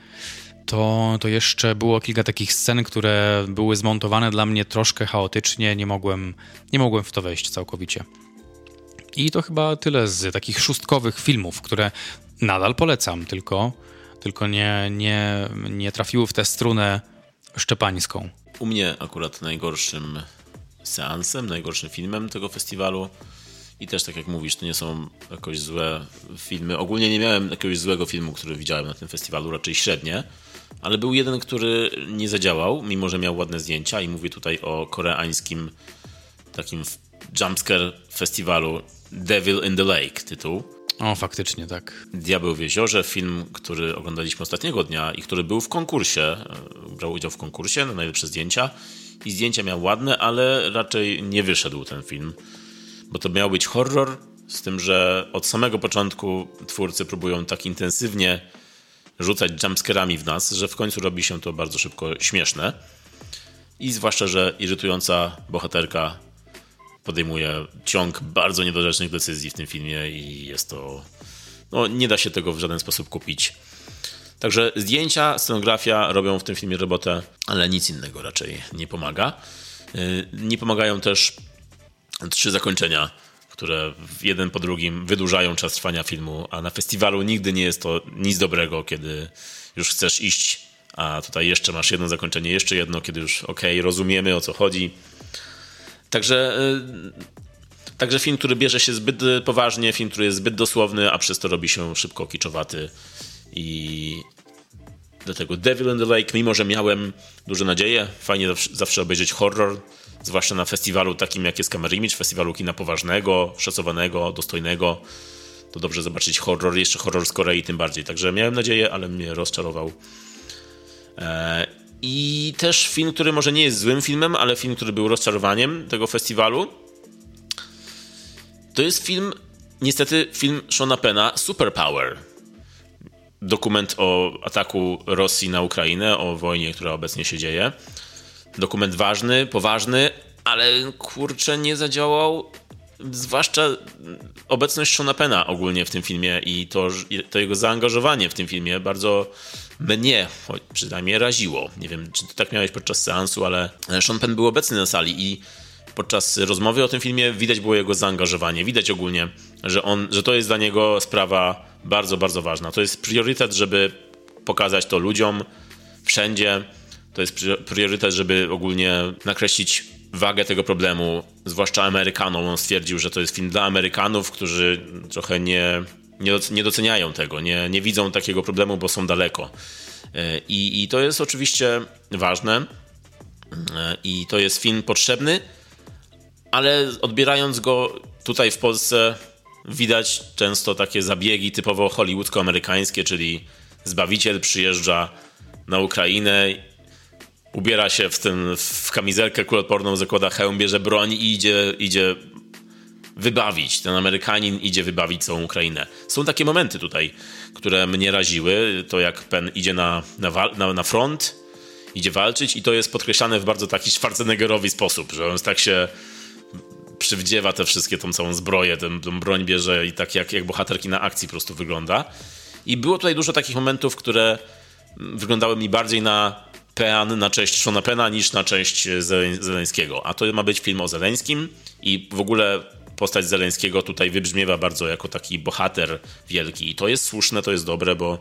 to, to jeszcze było kilka takich scen, które były zmontowane dla mnie troszkę chaotycznie. Nie mogłem, nie mogłem w to wejść całkowicie. I to chyba tyle z takich szóstkowych filmów, które nadal polecam, tylko tylko nie, nie, nie trafiły w tę strunę szczepańską. U mnie akurat najgorszym seansem, najgorszym filmem tego festiwalu i też tak jak mówisz, to nie są jakoś złe filmy. Ogólnie nie miałem jakiegoś złego filmu, który widziałem na tym festiwalu, raczej średnie, ale był jeden, który nie zadziałał, mimo że miał ładne zdjęcia i mówię tutaj o koreańskim takim jumpscare festiwalu Devil in the Lake tytuł o, faktycznie, tak. Diabeł w jeziorze, film, który oglądaliśmy ostatniego dnia i który był w konkursie, e, brał udział w konkursie na najlepsze zdjęcia i zdjęcia miał ładne, ale raczej nie wyszedł ten film, bo to miał być horror, z tym, że od samego początku twórcy próbują tak intensywnie rzucać jumpscarami w nas, że w końcu robi się to bardzo szybko śmieszne. I zwłaszcza, że irytująca bohaterka podejmuje ciąg bardzo niedorzecznych decyzji w tym filmie i jest to. No, nie da się tego w żaden sposób kupić. Także zdjęcia, scenografia robią w tym filmie robotę, ale nic innego raczej nie pomaga. Y, nie pomagają też trzy zakończenia, które jeden po drugim wydłużają czas trwania filmu, a na festiwalu nigdy nie jest to nic dobrego, kiedy już chcesz iść a tutaj jeszcze masz jedno zakończenie, jeszcze jedno, kiedy już okej, okay, rozumiemy o co chodzi. Także, y, także film, który bierze się zbyt poważnie, film, który jest zbyt dosłowny, a przez to robi się szybko kiczowaty i dlatego Devil in the Lake, mimo że miałem duże nadzieje, fajnie zawsze obejrzeć horror, zwłaszcza na festiwalu takim jak jest Camera Image, festiwalu kina poważnego, szacowanego, dostojnego, to dobrze zobaczyć horror, jeszcze horror z Korei tym bardziej. Także miałem nadzieję, ale mnie rozczarował. I też film, który może nie jest złym filmem, ale film, który był rozczarowaniem tego festiwalu. To jest film, niestety, film Shona Pena, Superpower. Dokument o ataku Rosji na Ukrainę, o wojnie, która obecnie się dzieje. Dokument ważny, poważny, ale kurczę, nie zadziałał zwłaszcza obecność Shona Pena ogólnie w tym filmie i to, to jego zaangażowanie w tym filmie bardzo mnie przynajmniej raziło. Nie wiem, czy ty tak miałeś podczas seansu, ale Sean Penn był obecny na sali i podczas rozmowy o tym filmie widać było jego zaangażowanie. Widać ogólnie, że, on, że to jest dla niego sprawa bardzo, bardzo ważna. To jest priorytet, żeby pokazać to ludziom wszędzie. To jest priorytet, żeby ogólnie nakreślić wagę tego problemu, zwłaszcza Amerykanom. On stwierdził, że to jest film dla Amerykanów, którzy trochę nie, nie doceniają tego, nie, nie widzą takiego problemu, bo są daleko. E, I, I to jest oczywiście ważne e, i to jest film potrzebny, ale odbierając go tutaj w Polsce widać często takie zabiegi typowo hollywoodzko-amerykańskie, czyli Zbawiciel przyjeżdża na Ukrainę ubiera się w, w kamizelkę kuloodporną, zakłada hełm, bierze broń i idzie, idzie wybawić. Ten Amerykanin idzie wybawić całą Ukrainę. Są takie momenty tutaj, które mnie raziły. To jak Penn idzie na, na, na, na front, idzie walczyć i to jest podkreślane w bardzo taki Schwarzeneggerowy sposób, że on tak się przywdziewa te wszystkie, tą całą zbroję, tę, broń bierze i tak jak, jak bohaterki na akcji po prostu wygląda. I było tutaj dużo takich momentów, które wyglądały mi bardziej na Pean na cześć Shona Pena niż na cześć Zeleńskiego. A to ma być film o Zeleńskim i w ogóle postać Zeleńskiego tutaj wybrzmiewa bardzo jako taki bohater wielki. I to jest słuszne, to jest dobre, bo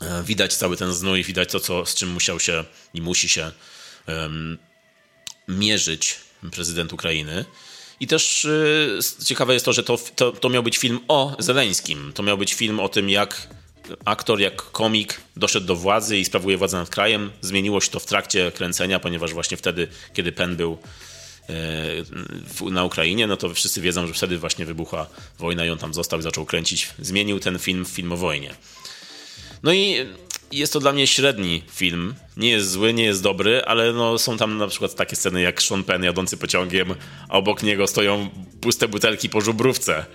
e, widać cały ten znój, widać to, co, z czym musiał się i musi się um, mierzyć prezydent Ukrainy. I też y, ciekawe jest to, że to, to, to miał być film o Zeleńskim. To miał być film o tym, jak aktor, jak komik doszedł do władzy i sprawuje władzę nad krajem. Zmieniło się to w trakcie kręcenia, ponieważ właśnie wtedy, kiedy Penn był e, na Ukrainie, no to wszyscy wiedzą, że wtedy właśnie wybuchła wojna i on tam został i zaczął kręcić. Zmienił ten film w film o wojnie. No i jest to dla mnie średni film. Nie jest zły, nie jest dobry, ale no, są tam na przykład takie sceny jak Sean Penn jadący pociągiem, a obok niego stoją puste butelki po żubrówce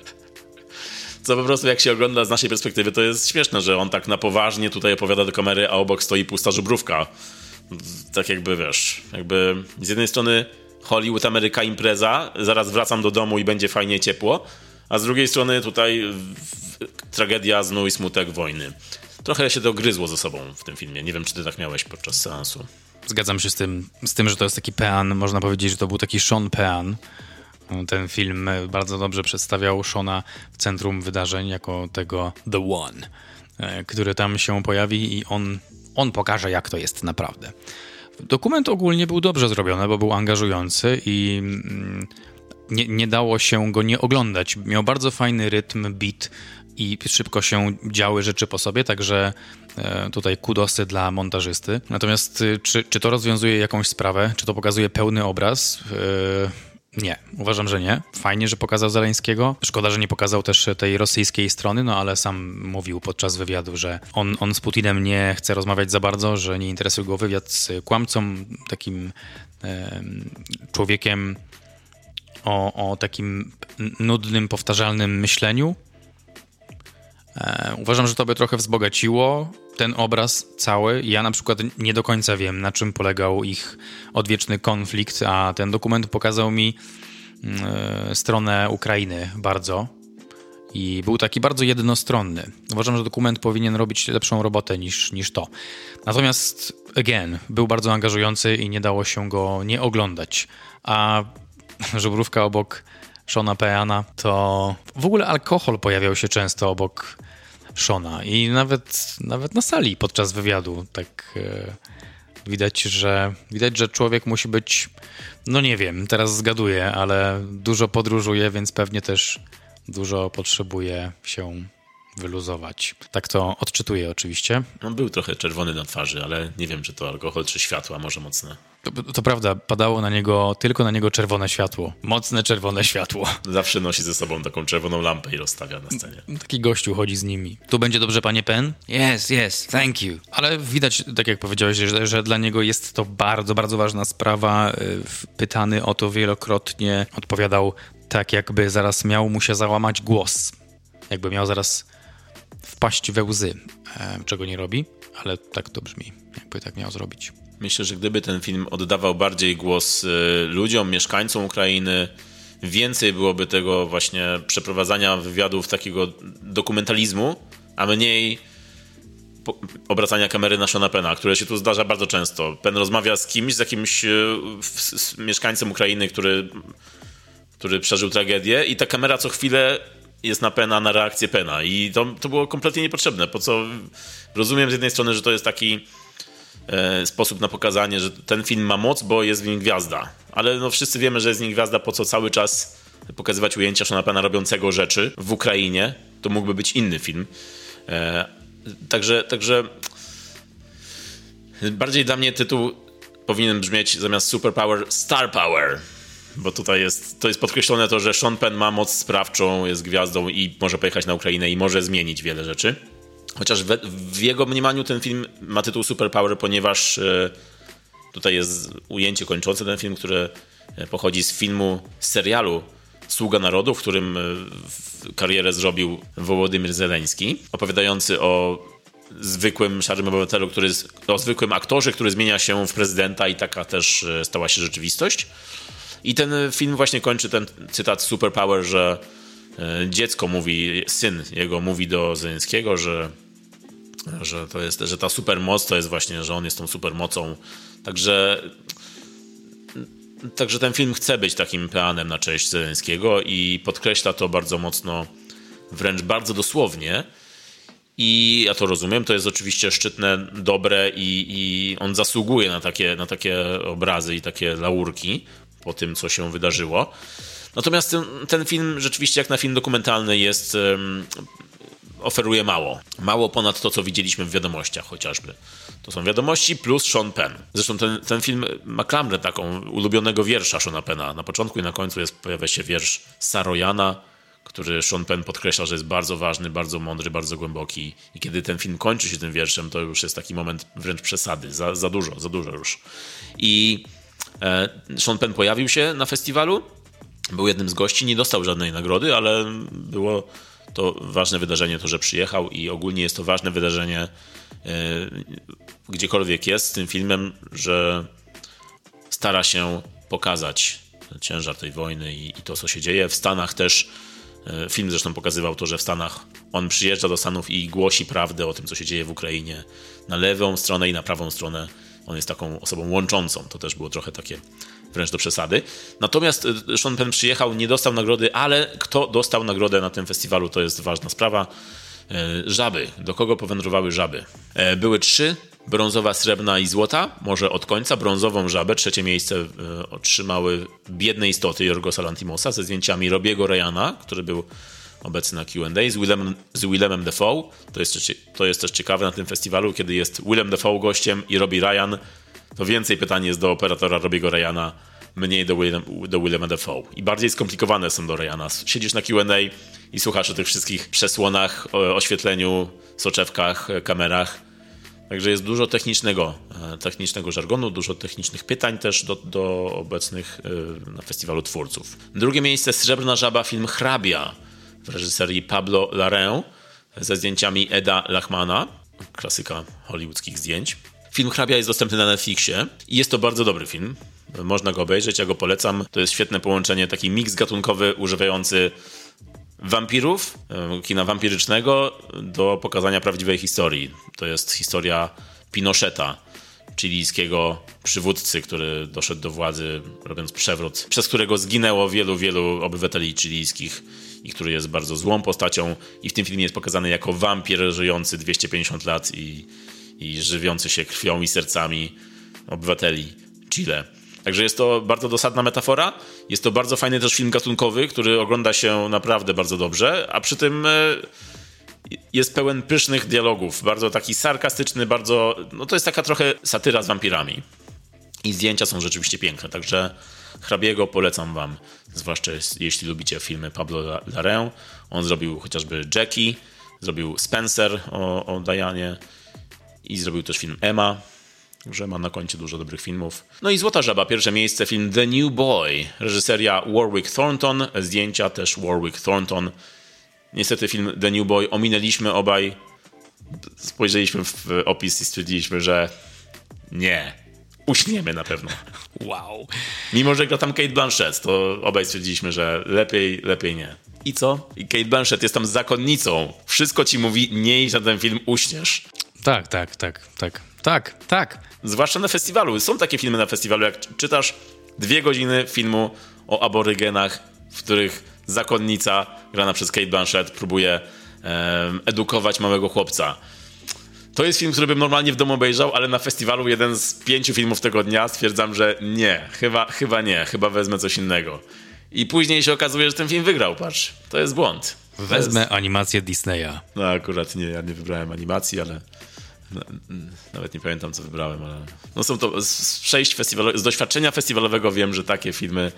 co po prostu jak się ogląda z naszej perspektywy, to jest śmieszne, że on tak na poważnie tutaj opowiada do kamery, a obok stoi pusta żubrówka. Tak jakby, wiesz, jakby z jednej strony Hollywood, Ameryka, impreza, zaraz wracam do domu i będzie fajnie ciepło, a z drugiej strony tutaj tragedia, znój, smutek, wojny. Trochę się to gryzło ze sobą w tym filmie. Nie wiem, czy ty tak miałeś podczas seansu. Zgadzam się z tym, z tym, że to jest taki pean, można powiedzieć, że to był taki Sean Pean, ten film bardzo dobrze przedstawiał Shona w centrum wydarzeń jako tego The One, e, który tam się pojawi i on, on pokaże, jak to jest naprawdę. Dokument ogólnie był dobrze zrobiony, bo był angażujący i mm, nie, nie dało się go nie oglądać. Miał bardzo fajny rytm, beat i szybko się działy rzeczy po sobie, także e, tutaj kudosy dla montażysty. Natomiast y, czy, czy to rozwiązuje jakąś sprawę, czy to pokazuje pełny obraz? E, nie, uważam, że nie. Fajnie, że pokazał Zaleńskiego. Szkoda, że nie pokazał też tej rosyjskiej strony, no ale sam mówił podczas wywiadu, że on, on z Putinem nie chce rozmawiać za bardzo, że nie interesuje go wywiad z kłamcą, takim e, człowiekiem o, o takim nudnym, powtarzalnym myśleniu. E, uważam, że to by trochę wzbogaciło ten obraz cały. Ja na przykład nie do końca wiem, na czym polegał ich odwieczny konflikt, a ten dokument pokazał mi y, stronę Ukrainy bardzo. I był taki bardzo jednostronny. Uważam, że dokument powinien robić lepszą robotę niż, niż to. Natomiast, again, był bardzo angażujący i nie dało się go nie oglądać. A żubrówka obok Shona Peana to w ogóle alkohol pojawiał się często obok Shona. I nawet, nawet na sali podczas wywiadu tak e, widać, że widać, że człowiek musi być, no nie wiem, teraz zgaduję, ale dużo podróżuje, więc pewnie też dużo potrzebuje się wyluzować. Tak to odczytuję oczywiście. On był trochę czerwony na twarzy, ale nie wiem, czy to alkohol, czy światła, może mocne. To, to prawda, padało na niego, tylko na niego czerwone światło. Mocne czerwone światło. Zawsze nosi ze sobą taką czerwoną lampę i rozstawia na scenie. Taki gościu chodzi z nimi. Tu będzie dobrze, panie Pen? Yes, yes, thank you. Ale widać, tak jak powiedziałeś, że, że dla niego jest to bardzo, bardzo ważna sprawa. Y, Pytany o to wielokrotnie odpowiadał tak, jakby zaraz miał mu się załamać głos. Jakby miał zaraz wpaść we łzy, e, czego nie robi, ale tak to brzmi, jakby tak miał zrobić. Myślę, że gdyby ten film oddawał bardziej głos y, ludziom, mieszkańcom Ukrainy, więcej byłoby tego właśnie przeprowadzania wywiadów takiego dokumentalizmu, a mniej obracania kamery na Shona Pena, które się tu zdarza bardzo często. Pen rozmawia z kimś, z jakimś y, z, mieszkańcem Ukrainy, który, który przeżył tragedię i ta kamera co chwilę jest na Pena, na reakcję Pena i to, to było kompletnie niepotrzebne. Po co rozumiem z jednej strony, że to jest taki sposób na pokazanie, że ten film ma moc, bo jest w nim gwiazda. Ale no wszyscy wiemy, że jest w nim gwiazda, po co cały czas pokazywać ujęcia Shona Pena robiącego rzeczy w Ukrainie. To mógłby być inny film. E, także, także bardziej dla mnie tytuł powinien brzmieć zamiast Superpower Star Power. Bo tutaj jest, to jest podkreślone to, że Sean Penn ma moc sprawczą, jest gwiazdą i może pojechać na Ukrainę i może zmienić wiele rzeczy. Chociaż w, w jego mniemaniu ten film ma tytuł Superpower, ponieważ e, tutaj jest ujęcie kończące ten film, które pochodzi z filmu, z serialu Sługa Narodu, w którym e, karierę zrobił Wołodymyr Zeleński, opowiadający o zwykłym szarym obywatelu, który jest, o zwykłym aktorze, który zmienia się w prezydenta i taka też e, stała się rzeczywistość. I ten film właśnie kończy ten cytat Superpower, że dziecko mówi, syn jego mówi do Zeleńskiego, że że to jest, że ta supermoc to jest właśnie, że on jest tą supermocą. Także Także ten film chce być takim peanem na cześć Zeleńskiego i podkreśla to bardzo mocno, wręcz bardzo dosłownie. I ja to rozumiem, to jest oczywiście szczytne, dobre i, i on zasługuje na takie, na takie obrazy i takie laurki po tym, co się wydarzyło. Natomiast ten, ten film rzeczywiście jak na film dokumentalny jest oferuje mało. Mało ponad to, co widzieliśmy w wiadomościach chociażby. To są wiadomości plus Sean Penn. Zresztą ten, ten film ma klamrę taką ulubionego wiersza Seana Penna. Na początku i na końcu jest, pojawia się wiersz Sarojana, który Sean Penn podkreśla, że jest bardzo ważny, bardzo mądry, bardzo głęboki. I kiedy ten film kończy się tym wierszem, to już jest taki moment wręcz przesady. Za, za dużo, za dużo już. I e, Sean Penn pojawił się na festiwalu, był jednym z gości, nie dostał żadnej nagrody, ale było to ważne wydarzenie, to, że przyjechał i ogólnie jest to ważne wydarzenie e, gdziekolwiek jest z tym filmem, że stara się pokazać ciężar tej wojny i, i to, co się dzieje. W Stanach też, e, film zresztą pokazywał to, że w Stanach on przyjeżdża do Stanów i głosi prawdę o tym, co się dzieje w Ukrainie na lewą stronę i na prawą stronę. On jest taką osobą łączącą. To też było trochę takie wręcz do przesady. Natomiast e, Sean Penn przyjechał, nie dostał nagrody, ale kto dostał nagrodę na tym festiwalu, to jest ważna sprawa. E, Żaby. Do kogo powędrowały żaby? E, Były trzy. Brązowa, srebrna i złota. Może od końca. Brązową żabę. Trzecie miejsce otrzymały Biedne Istoty Jorgosa Lantimosa ze zdjęciami Robiego Ryana, który był obecny na Q&A z, Willem, z Willemem Defoe. To jest, to jest też ciekawe na tym festiwalu, kiedy jest Willem Defoe gościem i Robbie Ryan, to więcej pytań jest do operatora Robiego Ryana, mniej do, Willem, do Willema Defoe. I bardziej skomplikowane są do Ryana. Siedzisz na Q&A i słuchasz o tych wszystkich przesłonach, oświetleniu, soczewkach, kamerach. Także jest dużo technicznego, e, technicznego żargonu, dużo technicznych pytań też do, do obecnych e, na festiwalu twórców. Drugie miejsce Srebrna Żaba, film Hrabia w reżyserii Pablo Larraín ze zdjęciami Eda Lachmana, klasyka hollywoodzkich zdjęć. Film Hrabia jest dostępny na Netflixie i jest to bardzo dobry film. Można go obejrzeć, ja go polecam. To jest świetne połączenie, taki miks gatunkowy używający wampirów, e, kina wampirycznego do pokazania prawdziwej historii. To jest historia Pinocheta, chilijskiego przywódcy, który doszedł do władzy robiąc przewrót, przez którego zginęło wielu, wielu obywateli chilijskich i który jest bardzo złą postacią i w tym filmie jest pokazany jako wampir żyjący 250 lat i, i żywiący się krwią i sercami obywateli Chile. Także jest to bardzo dosadna metafora. Jest to bardzo fajny też film gatunkowy, który ogląda się naprawdę bardzo dobrze, a przy tym e, jest pełen pysznych dialogów. Bardzo taki sarkastyczny, bardzo. No to jest taka trochę satyra z wampirami. I zdjęcia są rzeczywiście piękne, także hrabiego polecam wam, zwłaszcza jeśli lubicie filmy Pablo Larraín. On zrobił chociażby Jackie, zrobił Spencer o, o Dianie i zrobił też film Emma, że ma na koncie dużo dobrych filmów. No i Złota Żaba, pierwsze miejsce, film The New Boy, reżyseria Warwick Thornton, zdjęcia też Warwick Thornton. Niestety film The New Boy ominęliśmy obaj, spojrzeliśmy w opis i stwierdziliśmy, że nie, uśniemy na pewno. Wow. Mimo, że gra tam Kate Blanchett, to obaj stwierdziliśmy, że lepiej, lepiej nie. I co? I Kate Blanchett jest tam zakonnicą. Wszystko ci mówi, nie idź na ten film, uśniesz. Tak, tak, tak, tak, tak, tak. Zwłaszcza na festiwalu. Są takie filmy na festiwalu, jak czytasz dwie godziny filmu o aborygenach, w których zakonnica, grana przez Kate Blanchett, próbuje um, edukować małego chłopca. To jest film, który bym normalnie w domu obejrzał, ale na festiwalu jeden z pięciu filmów tego dnia stwierdzam, że nie, chyba, chyba nie, chyba wezmę coś innego. I później się okazuje, że ten film wygrał, patrz. To jest błąd. Wezmę jest... animację Disneya. No akurat nie, ja nie wybrałem animacji, ale nawet nie pamiętam, co wybrałem, ale no są to z przejść festiwalowych, z doświadczenia festiwalowego wiem, że takie filmy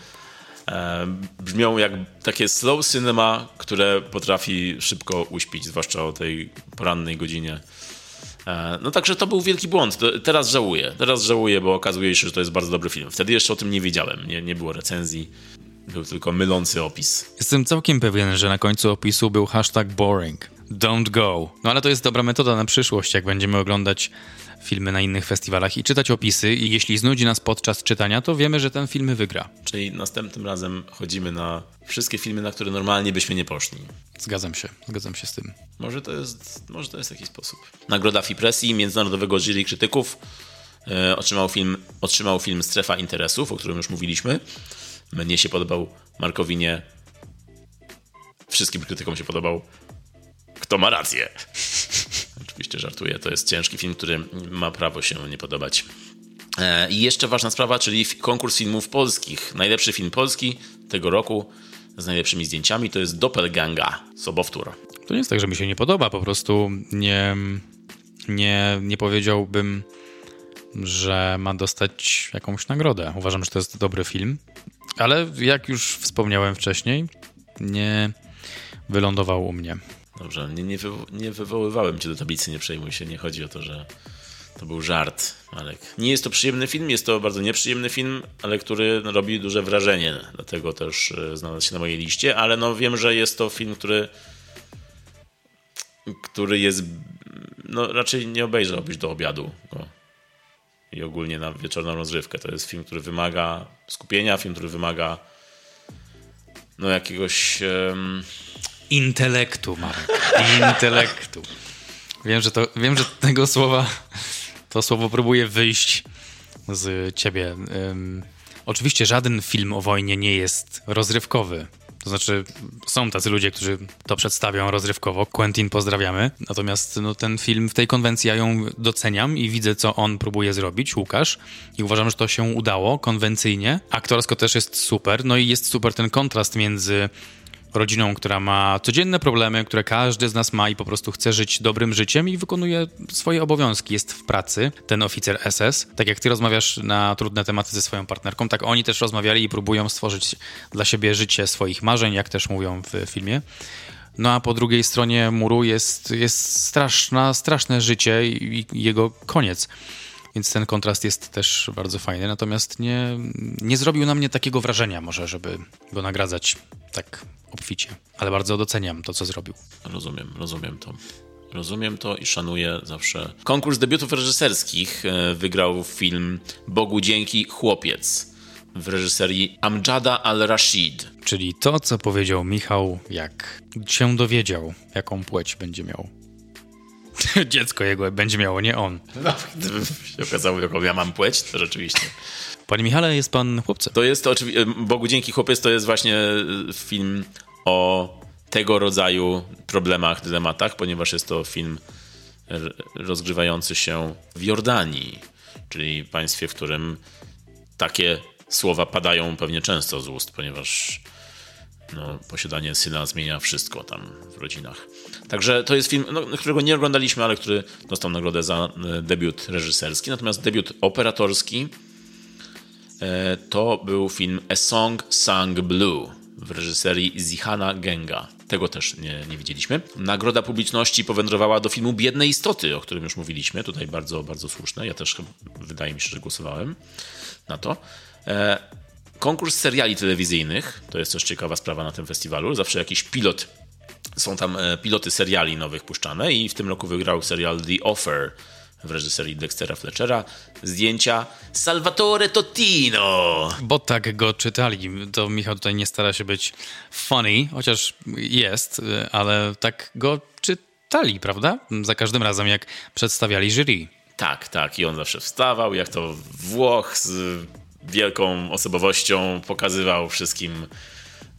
e, brzmią jak takie slow cinema, które potrafi szybko uśpić, zwłaszcza o tej porannej godzinie. E, no także to był wielki błąd. Teraz żałuję. Teraz żałuję, bo okazuje się, że to jest bardzo dobry film. Wtedy jeszcze o tym nie wiedziałem. Nie, nie było recenzji. Był tylko mylący opis. Jestem całkiem pewien, że na końcu opisu był hashtag boring. Don't go. No ale to jest dobra metoda na przyszłość, jak będziemy oglądać filmy na innych festiwalach i czytać opisy i jeśli znudzi nas podczas czytania, to wiemy, że ten film wygra. Czyli następnym razem chodzimy na wszystkie filmy, na które normalnie byśmy nie poszli. Zgadzam się, zgadzam się z tym. Może to jest, może to jest jakiś sposób. Nagroda Fipresji, Międzynarodowego Jury Krytyków e, otrzymał, film, otrzymał film Strefa Interesów, o którym już mówiliśmy. Mnie się podobał, Markowi nie. Wszystkim krytykom się podobał. Kto ma rację? Oczywiście żartuję, to jest ciężki film, który ma prawo się nie podobać. E, I jeszcze ważna sprawa, czyli konkurs filmów polskich. Najlepszy film polski tego roku z najlepszymi zdjęciami to jest Doppelganga, Sobowtór. To nie jest tak, że mi się nie podoba, po prostu nie, nie, nie powiedziałbym, że ma dostać jakąś nagrodę. Uważam, że to jest dobry film, ale jak już wspomniałem wcześniej, nie wylądował u mnie. Dobrze, nie, nie, nie wywoływałem cię do tablicy, nie przejmuj się, nie chodzi o to, że to był żart, Alek. Nie jest to przyjemny film, jest to bardzo nieprzyjemny film, ale który robi duże wrażenie, dlatego też e, znalazł się na mojej liście, ale no wiem, że jest to film, który który jest no raczej nie obejrzałbyś do obiadu go. i ogólnie na wieczorną rozrywkę. To jest film, który wymaga skupienia, film, który wymaga no jakiegoś Intelektu, Marek. Intelektu. Wiem, że to, wiem, że tego słowa, to słowo próbuje wyjść z ciebie. Um, oczywiście żaden film o wojnie nie jest rozrywkowy. To znaczy, są tacy ludzie, którzy to przedstawią rozrywkowo. Quentin pozdrawiamy. Natomiast no, ten film w tej konwencji ja ją doceniam i widzę, co on próbuje zrobić, Łukasz. I uważam, że to się udało konwencyjnie. Aktorsko też jest super. No i jest super ten kontrast między rodziną, która ma codzienne problemy, które każdy z nas ma i po prostu chce żyć dobrym życiem i wykonuje swoje obowiązki. Jest w pracy ten oficer SS. Tak jak ty rozmawiasz na trudne tematy ze swoją partnerką, tak oni też rozmawiali i próbują stworzyć dla siebie życie swoich marzeń, jak też mówią w filmie. No a po drugiej stronie muru jest, jest straszna, straszne życie i jego koniec. Więc ten kontrast jest też bardzo fajny. Natomiast nie, nie zrobił na mnie takiego wrażenia, może, żeby go nagradzać tak obficie. Ale bardzo doceniam to, co zrobił. Rozumiem, rozumiem to. Rozumiem to i szanuję zawsze. Konkurs debiutów reżyserskich e, wygrał film Bogu dzięki Chłopiec w reżyserii Amjada al-Rashid. Czyli to, co powiedział Michał, jak się dowiedział, jaką płeć będzie miał. Dziecko jego będzie miało, nie on. No, gdyby się okazało, jaką ja mam płeć, to rzeczywiście. Panie Michale, jest pan chłopcem. To jest oczywiście, Bogu dzięki chłopiec, to jest właśnie film o tego rodzaju problemach, dylematach, ponieważ jest to film rozgrywający się w Jordanii, czyli państwie, w którym takie słowa padają pewnie często z ust, ponieważ no, posiadanie syna zmienia wszystko tam w rodzinach. Także to jest film, no, którego nie oglądaliśmy, ale który dostał nagrodę za e, debiut reżyserski. Natomiast debiut operatorski e, to był film A Song Sung Blue w reżyserii Zihana Genga. Tego też nie, nie widzieliśmy. Nagroda publiczności powędrowała do filmu Biedne Istoty, o którym już mówiliśmy. Tutaj bardzo, bardzo słuszne. Ja też wydaje mi się, że głosowałem na to. E, konkurs seriali telewizyjnych, to jest też ciekawa sprawa na tym festiwalu. Zawsze jakiś pilot, są tam e, piloty seriali nowych puszczane i w tym roku wygrał serial The Offer w reżyserii Dextera Fletchera. Zdjęcia Salvatore Totino. Bo tak go czytali. To Michał tutaj nie stara się być funny, chociaż jest, ale tak go czytali, prawda? Za każdym razem, jak przedstawiali jury. Tak, tak. I on zawsze wstawał, jak to Włoch z wielką osobowością pokazywał wszystkim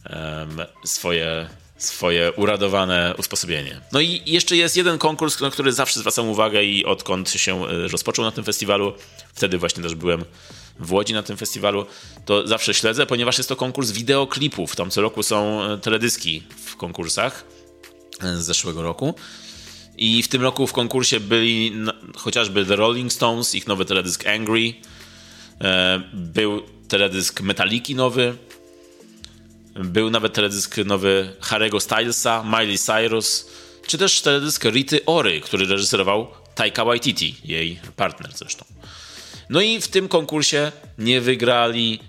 um, swoje, swoje uradowane usposobienie. No i jeszcze jest jeden konkurs, na który zawsze zwracam uwagę i odkąd się e, rozpoczął na tym festiwalu, wtedy właśnie też byłem w Łodzi na tym festiwalu, to zawsze śledzę, ponieważ jest to konkurs wideoklipów. Tam co roku są e, teledyski w konkursach e, z zeszłego roku. I w tym roku w konkursie byli chociażby The Rolling Stones, ich nowy teledysk Angry, był teledysk Metaliki nowy. Był nawet teledysk nowy Harry'ego Stylesa, Miley Cyrus, czy też teledysk Rity Ory, który reżyserował Taika Waititi, jej partner zresztą. No i w tym konkursie nie wygrali,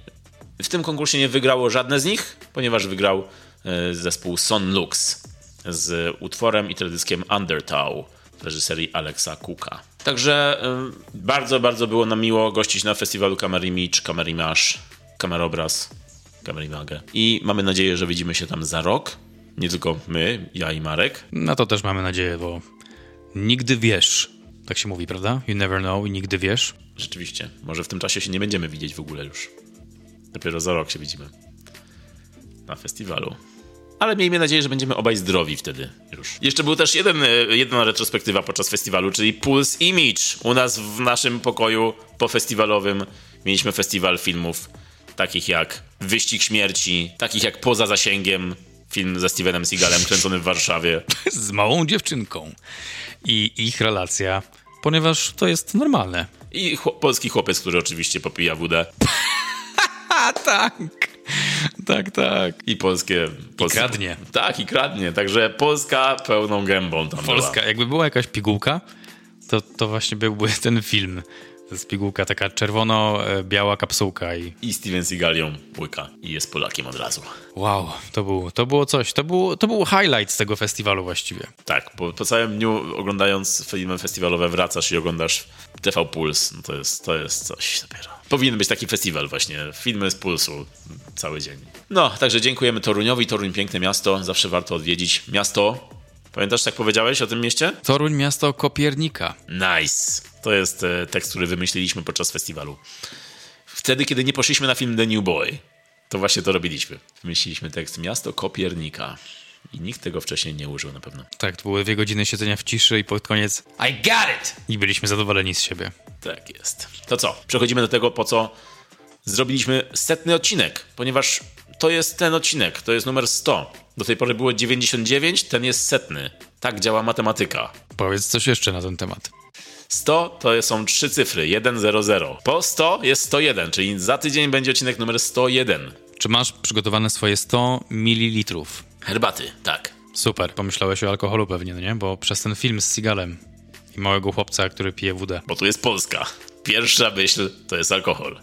w tym konkursie nie wygrało żadne z nich, ponieważ wygrał e, zespół Son Lux z utworem i teledyskiem Undertow w reżyserii Alexa Cooka. Także y, bardzo, bardzo było nam miło gościć na festiwalu Kamerimicz, Kamerimasz, Kamerobraz, Kamerimagę. I mamy nadzieję, że widzimy się tam za rok. Nie tylko my, ja i Marek. Na to też mamy nadzieję, bo nigdy wiesz. Tak się mówi, prawda? You never know i nigdy wiesz. Rzeczywiście. Może w tym czasie się nie będziemy widzieć w ogóle już. Dopiero za rok się widzimy. Na festiwalu ale miejmy nadzieję, że będziemy obaj zdrowi wtedy już. Jeszcze był też jeden, e, jedna retrospektywa podczas festiwalu, czyli Pulse Image. U nas w naszym pokoju pofestiwalowym mieliśmy festiwal filmów takich jak Wyścig Śmierci, takich jak Poza Zasięgiem, film ze Stevenem Seagalem kręcony w Warszawie. Z małą dziewczynką. I ich relacja, ponieważ to jest normalne. I polski chłopiec, który oczywiście popija wódę. tak. Tak, tak. I polskie... polskie... I kradnie. Tak, i kradnie. Także Polska pełną gębą tam Polska. Była. Jakby była jakaś pigułka, to, to właśnie byłby ten film. Jest pigułka taka czerwono-biała kapsułka i... I Steven Seagal ją łyka i jest Polakiem od razu. Wow, to, był, to było coś. To był, to był highlight z tego festiwalu właściwie. Tak, po, po całym dniu oglądając filmy festiwalowe wracasz i oglądasz TV Puls. No to, jest, to jest coś dopiero. Powinien być taki festiwal właśnie. Filmy z Pulsu cały dzień. No, także dziękujemy Toruniowi. Toruń piękne miasto. Zawsze warto odwiedzić. Miasto Pamiętasz, jak powiedziałeś o tym mieście? Toruń, miasto Kopiernika. Nice. To jest e, tekst, który wymyśliliśmy podczas festiwalu. Wtedy, kiedy nie poszliśmy na film The New Boy, to właśnie to robiliśmy. Wymyśliliśmy tekst Miasto Kopiernika. I nikt tego wcześniej nie użył na pewno. Tak, to były dwie godziny siedzenia w ciszy i pod koniec I got it! I byliśmy zadowoleni z siebie. Tak jest. To co? Przechodzimy do tego, po co zrobiliśmy setny odcinek, ponieważ to jest ten odcinek, to jest numer 100. Do tej pory było 99, ten jest setny. Tak działa matematyka. Powiedz coś jeszcze na ten temat. 100 to są trzy cyfry, 100. Po 100 jest 101, czyli za tydzień będzie odcinek numer 101. Czy masz przygotowane swoje 100 ml? Herbaty, tak. Super, pomyślałeś o alkoholu pewnie, no nie? Bo przez ten film z Sigalem i małego chłopca, który pije wódę. Bo tu jest Polska. Pierwsza myśl to jest alkohol.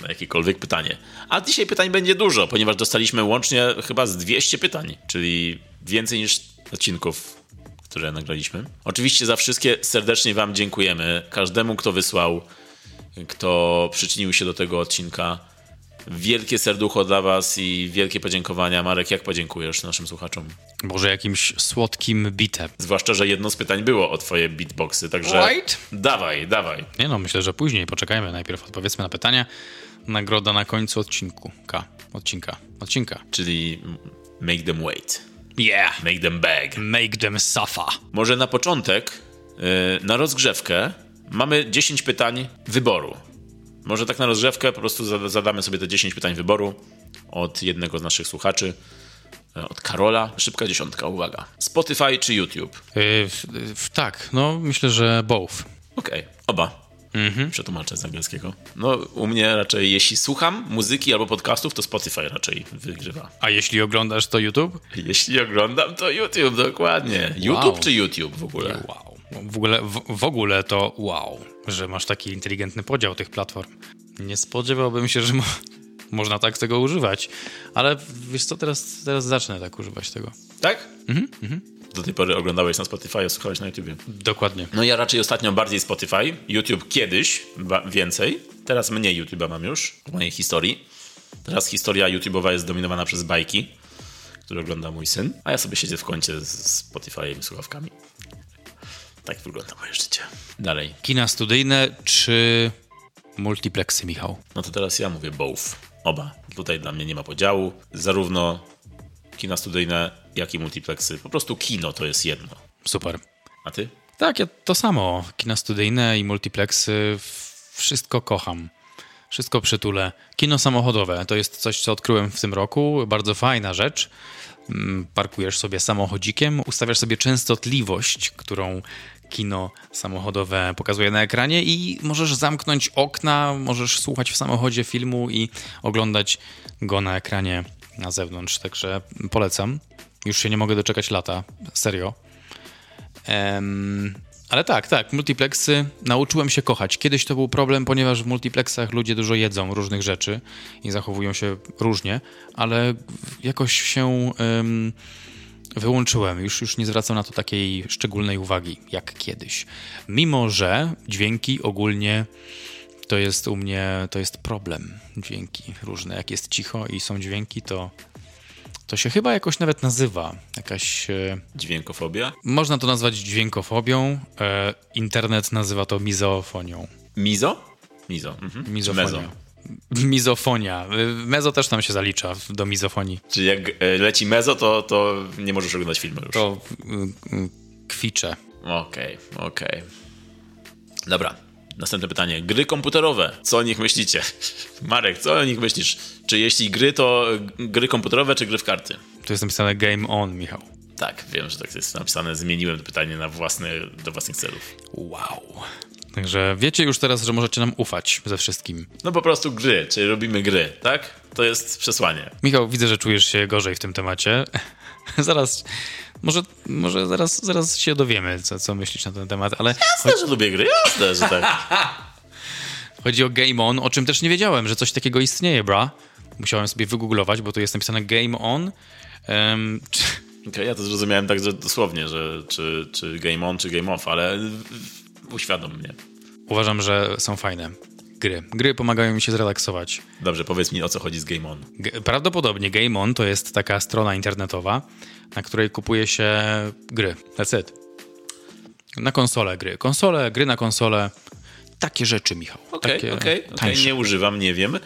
Na jakiekolwiek pytanie. A dzisiaj pytań będzie dużo, ponieważ dostaliśmy łącznie chyba z 200 pytań, czyli więcej niż odcinków, które nagraliśmy. Oczywiście za wszystkie serdecznie Wam dziękujemy. Każdemu, kto wysłał, kto przyczynił się do tego odcinka. Wielkie serducho dla Was i wielkie podziękowania. Marek, jak podziękujesz naszym słuchaczom? Może jakimś słodkim bitem. Zwłaszcza, że jedno z pytań było o Twoje beatboxy, także. Right? Dawaj, dawaj. Nie no, myślę, że później. Poczekajmy. Najpierw odpowiedzmy na pytania. Nagroda na końcu odcinku. K. Odcinka. Odcinka. Czyli make them wait. Yeah. Make them beg. Make them suffer. Może na początek, yy, na rozgrzewkę, mamy 10 pytań wyboru. Może tak na rozgrzewkę po prostu zada- zadamy sobie te 10 pytań wyboru od jednego z naszych słuchaczy, e, od Karola. Szybka dziesiątka, uwaga. Spotify czy YouTube? Y, w, w, tak, no myślę, że both. Okej, oba. Przetłumaczę z angielskiego. No, u mnie raczej, jeśli słucham muzyki albo podcastów, to Spotify raczej wygrywa. A jeśli oglądasz to YouTube? Jeśli oglądam, to YouTube, dokładnie. YouTube czy YouTube w ogóle? Wow. W ogóle, w, w ogóle to wow, że masz taki inteligentny podział tych platform. Nie spodziewałbym się, że mo można tak tego używać. Ale wiesz co, teraz, teraz zacznę tak używać tego. Tak? Do tej pory oglądałeś na Spotify, słuchałeś na YouTubie. Dokładnie. No ja raczej ostatnio bardziej Spotify. YouTube kiedyś więcej. Teraz mniej YouTube'a mam już w mojej historii. Teraz historia YouTube'owa jest dominowana przez bajki, które ogląda mój syn, a ja sobie siedzę w kącie z Spotify'em i słuchawkami. Tak wygląda moje życie. Dalej. Kina studyjne czy multiplexy, Michał? No to teraz ja mówię both. Oba. Tutaj dla mnie nie ma podziału. Zarówno kina studyjne, jak i multiplexy. Po prostu kino to jest jedno. Super. A ty? Tak, ja to samo. Kina studyjne i multiplexy, wszystko kocham. Wszystko przytulę. Kino samochodowe to jest coś, co odkryłem w tym roku. Bardzo fajna rzecz. Mm, Parkujesz sobie samochodzikiem, ustawiasz sobie częstotliwość, którą kino samochodowe pokazuje na ekranie i możesz zamknąć okna, możesz słuchać w samochodzie filmu i oglądać go na ekranie na zewnątrz. Także polecam. Już się nie mogę doczekać lata. Serio. Em, ale tak, tak, multiplexy nauczyłem się kochać. Kiedyś to był problem, ponieważ w multiplexach ludzie dużo jedzą różnych rzeczy i zachowują się różnie, ale jakoś się em, wyłączyłem. Już, już nie zwracam na to takiej szczególnej uwagi jak kiedyś. Mimo, że dźwięki ogólnie to jest u mnie, to jest problem. Dźwięki różne. Jak jest cicho i są dźwięki, to, to się chyba jakoś nawet nazywa. Jakaś... E, Dźwiękofobia? można to nazwać dźwiękofobią. E, internet nazywa to mizofonią. Mizo? Mizo. Mhm. Mizofonia. mezo? Mizofonia. E, Mezo też tam się zalicza do mizofonii. Czyli jak leci mezo, to, to nie możesz oglądać filmu już. To kwicze. Okej, okej. Dobra, następne pytanie. Gry komputerowe. Co o nich myślicie? Marek, co o nich myślisz? Czy jeśli gry, to gry komputerowe, czy gry w karty? Tu jest napisane game on, Michał. Tak, wiem, że tak jest napisane. Zmieniłem to pytanie na własne, do własnych celów. Wow. Także wiecie już teraz, że możecie nam ufać ze wszystkim. No po prostu gry, czyli robimy gry, tak? To jest przesłanie. Michał, widzę, że czujesz się gorzej w tym temacie. zaraz, może, może zaraz, zaraz się dowiemy, co, co myślisz na ten temat, ale Jasne, że lubię gry, jasne, że tak. chodzi o Game On, o czym też nie wiedziałem, że coś takiego istnieje, bra. Musiałem sobie wygooglować, bo tu jest napisane Game On. Em, czy, Okej, ja to zrozumiałem tak że dosłownie, że czy, czy game on, czy game off, ale uświadom mnie. uważam, że są fajne gry. Gry pomagają mi się zrelaksować. Dobrze, powiedz mi o co chodzi z game on. G- Prawdopodobnie Game On to jest taka strona internetowa, na której kupuje się gry. That's it. Na konsolę gry. Konsole, gry na konsolę. Takie rzeczy, Michał. Okej, Takie okej, okej, tańsze. nie używam, nie wiem.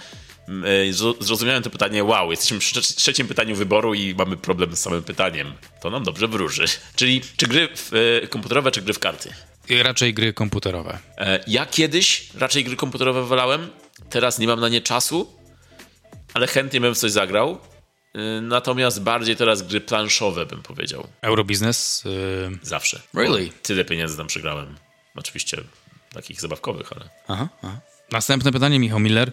M, e, zro- Zrozumiałem to pytanie, wow, jesteśmy przy trze- trzecim pytaniu wyboru i mamy problem z samym pytaniem. To nam dobrze wróży. Czyli czy gry w, e, komputerowe, czy gry w karty? Raczej gry komputerowe. E, ja kiedyś raczej gry komputerowe wolałem, teraz nie mam na nie czasu, ale chętnie bym w coś zagrał. E, natomiast bardziej teraz gry planszowe bym powiedział. Eurobiznes. Yy... Zawsze. Really? Tyle pieniędzy tam przegrałem. Oczywiście takich zabawkowych, ale... Aha, aha. Następne pytanie, Michał Miller.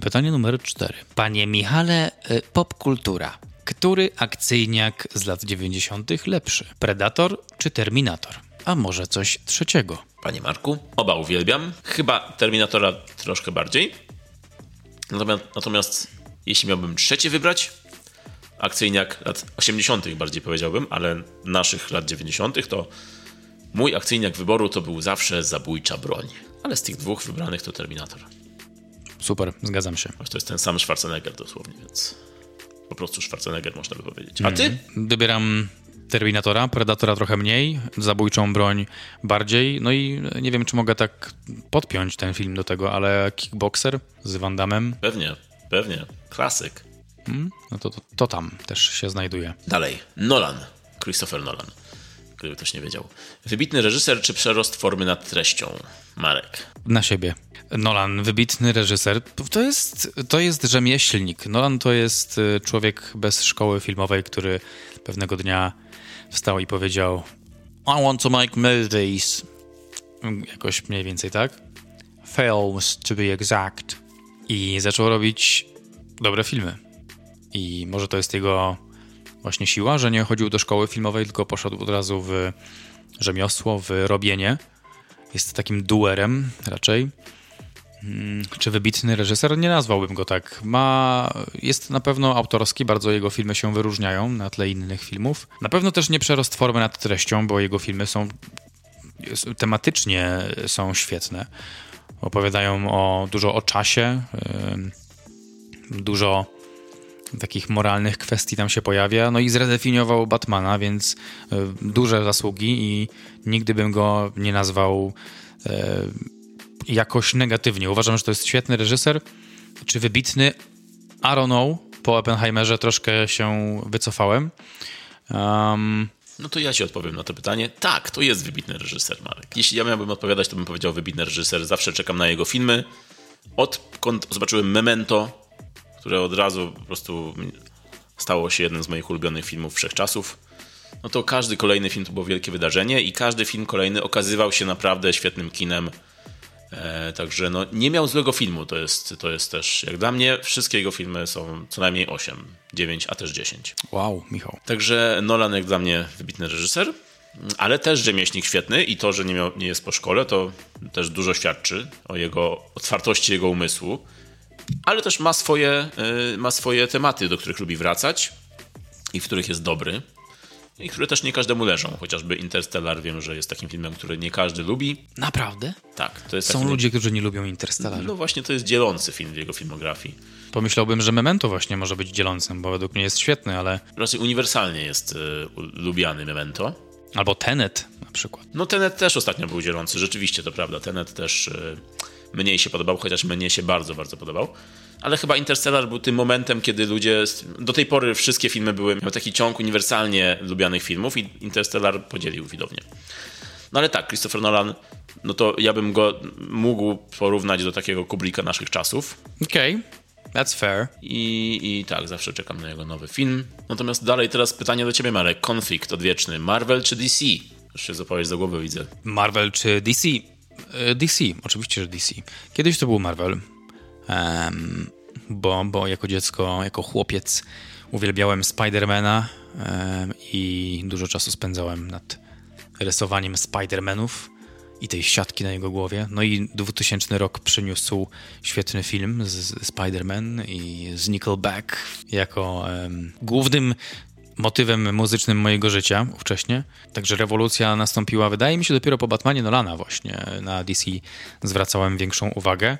Pytanie numer cztery. Panie Michale, y, popkultura. Który akcyjniak z lat 90. lepszy? Predator czy Terminator? A może coś trzeciego? Panie Marku, oba uwielbiam. Chyba Terminatora troszkę bardziej. Natomiast, natomiast jeśli miałbym trzecie wybrać, akcyjniak lat 80. bardziej powiedziałbym, ale naszych lat 90. to mój akcyjniak wyboru to był zawsze zabójcza broń. Ale z tych dwóch wybranych to Terminator. Super, zgadzam się. To jest ten sam Schwarzenegger dosłownie, więc po prostu Schwarzenegger można by powiedzieć. A ty? Wybieram Terminatora, Predatora trochę mniej, zabójczą broń bardziej. No i nie wiem, czy mogę tak podpiąć ten film do tego, ale Kickboxer z Van Damme. Pewnie, pewnie. Klasyk. Hmm? No to, to, to tam też się znajduje. Dalej, Nolan, Christopher Nolan, gdyby ktoś nie wiedział. Wybitny reżyser czy przerost formy nad treścią? Marek. Na siebie. Nolan, wybitny reżyser, to jest, to jest rzemieślnik. Nolan to jest y, człowiek bez szkoły filmowej, który pewnego dnia wstał i powiedział I want to make movies. Jakoś mniej więcej tak. Films, to be exact. I zaczął robić dobre filmy. I może to jest jego właśnie siła, że nie chodził do szkoły filmowej, tylko poszedł od razu w rzemiosło, w robienie. Jest takim duerem raczej. Hmm, czy wybitny reżyser? Nie nazwałbym go tak. Ma, jest na pewno autorski, bardzo jego filmy się wyróżniają na tle innych filmów. Na pewno też nie przerost formy nad treścią, bo jego filmy są tematycznie są świetne. Opowiadają o, dużo o czasie, dużo takich moralnych kwestii tam się pojawia. No i zredefiniował Batmana, więc y, duże zasługi i nigdy bym go nie nazwał y, jakoś negatywnie. Uważam, że to jest świetny reżyser. Czy wybitny? I don't know. Po Oppenheimerze troszkę się wycofałem. Um, no to ja ci odpowiem na to pytanie. Tak, to jest wybitny reżyser, Marek. Jeśli ja miałbym odpowiadać, to bym powiedział wybitny reżyser. Zawsze czekam na jego filmy. Odkąd zobaczyłem Memento, które od razu po prostu stało się jednym z moich ulubionych filmów wszechczasów, no to każdy kolejny film to było wielkie wydarzenie i każdy film kolejny okazywał się naprawdę świetnym kinem. E, także no, nie miał złego filmu, to jest, to jest też, jak dla mnie, wszystkie jego filmy są co najmniej 8, 9, a też 10. Wow, Michał. Także Nolan, jak dla mnie, wybitny reżyser, ale też rzemieślnik świetny i to, że nie, miał, nie jest po szkole, to też dużo świadczy o jego otwartości jego umysłu ale też ma swoje, y, ma swoje tematy, do których lubi wracać i w których jest dobry. I które też nie każdemu leżą. Chociażby Interstellar wiem, że jest takim filmem, który nie każdy lubi. Naprawdę? Tak. To jest Są ludzie, którzy nie lubią Interstellar. No właśnie, to jest dzielący film w jego filmografii. Pomyślałbym, że Memento właśnie może być dzielącym, bo według mnie jest świetny, ale... Raczej uniwersalnie jest y, lubiany Memento. Albo Tenet na przykład. No Tenet też ostatnio był dzielący, rzeczywiście to prawda. Tenet też... Y, mniej się podobał, chociaż mnie się bardzo, bardzo podobał. Ale chyba Interstellar był tym momentem, kiedy ludzie. Do tej pory wszystkie filmy były. Miał taki ciąg uniwersalnie lubianych filmów i Interstellar podzielił widownię. No ale tak, Christopher Nolan, no to ja bym go mógł porównać do takiego Kubricka naszych czasów. Okej. Okay. That's fair. I, I tak, zawsze czekam na jego nowy film. Natomiast dalej teraz pytanie do ciebie, Marek. Konflikt odwieczny. Marvel czy DC? Już się zapowiedź do głowy, widzę. Marvel czy DC? E, DC, oczywiście, że DC. Kiedyś to był Marvel, um, bo, bo jako dziecko, jako chłopiec uwielbiałem Spidermana um, i dużo czasu spędzałem nad rysowaniem Spidermanów i tej siatki na jego głowie. No i 2000 rok przyniósł świetny film z Spider-Man i z Nickelback jako um, głównym motywem muzycznym mojego życia ówcześnie. Także rewolucja nastąpiła, wydaje mi się, dopiero po Batmanie Nolana właśnie. Na DC zwracałem większą uwagę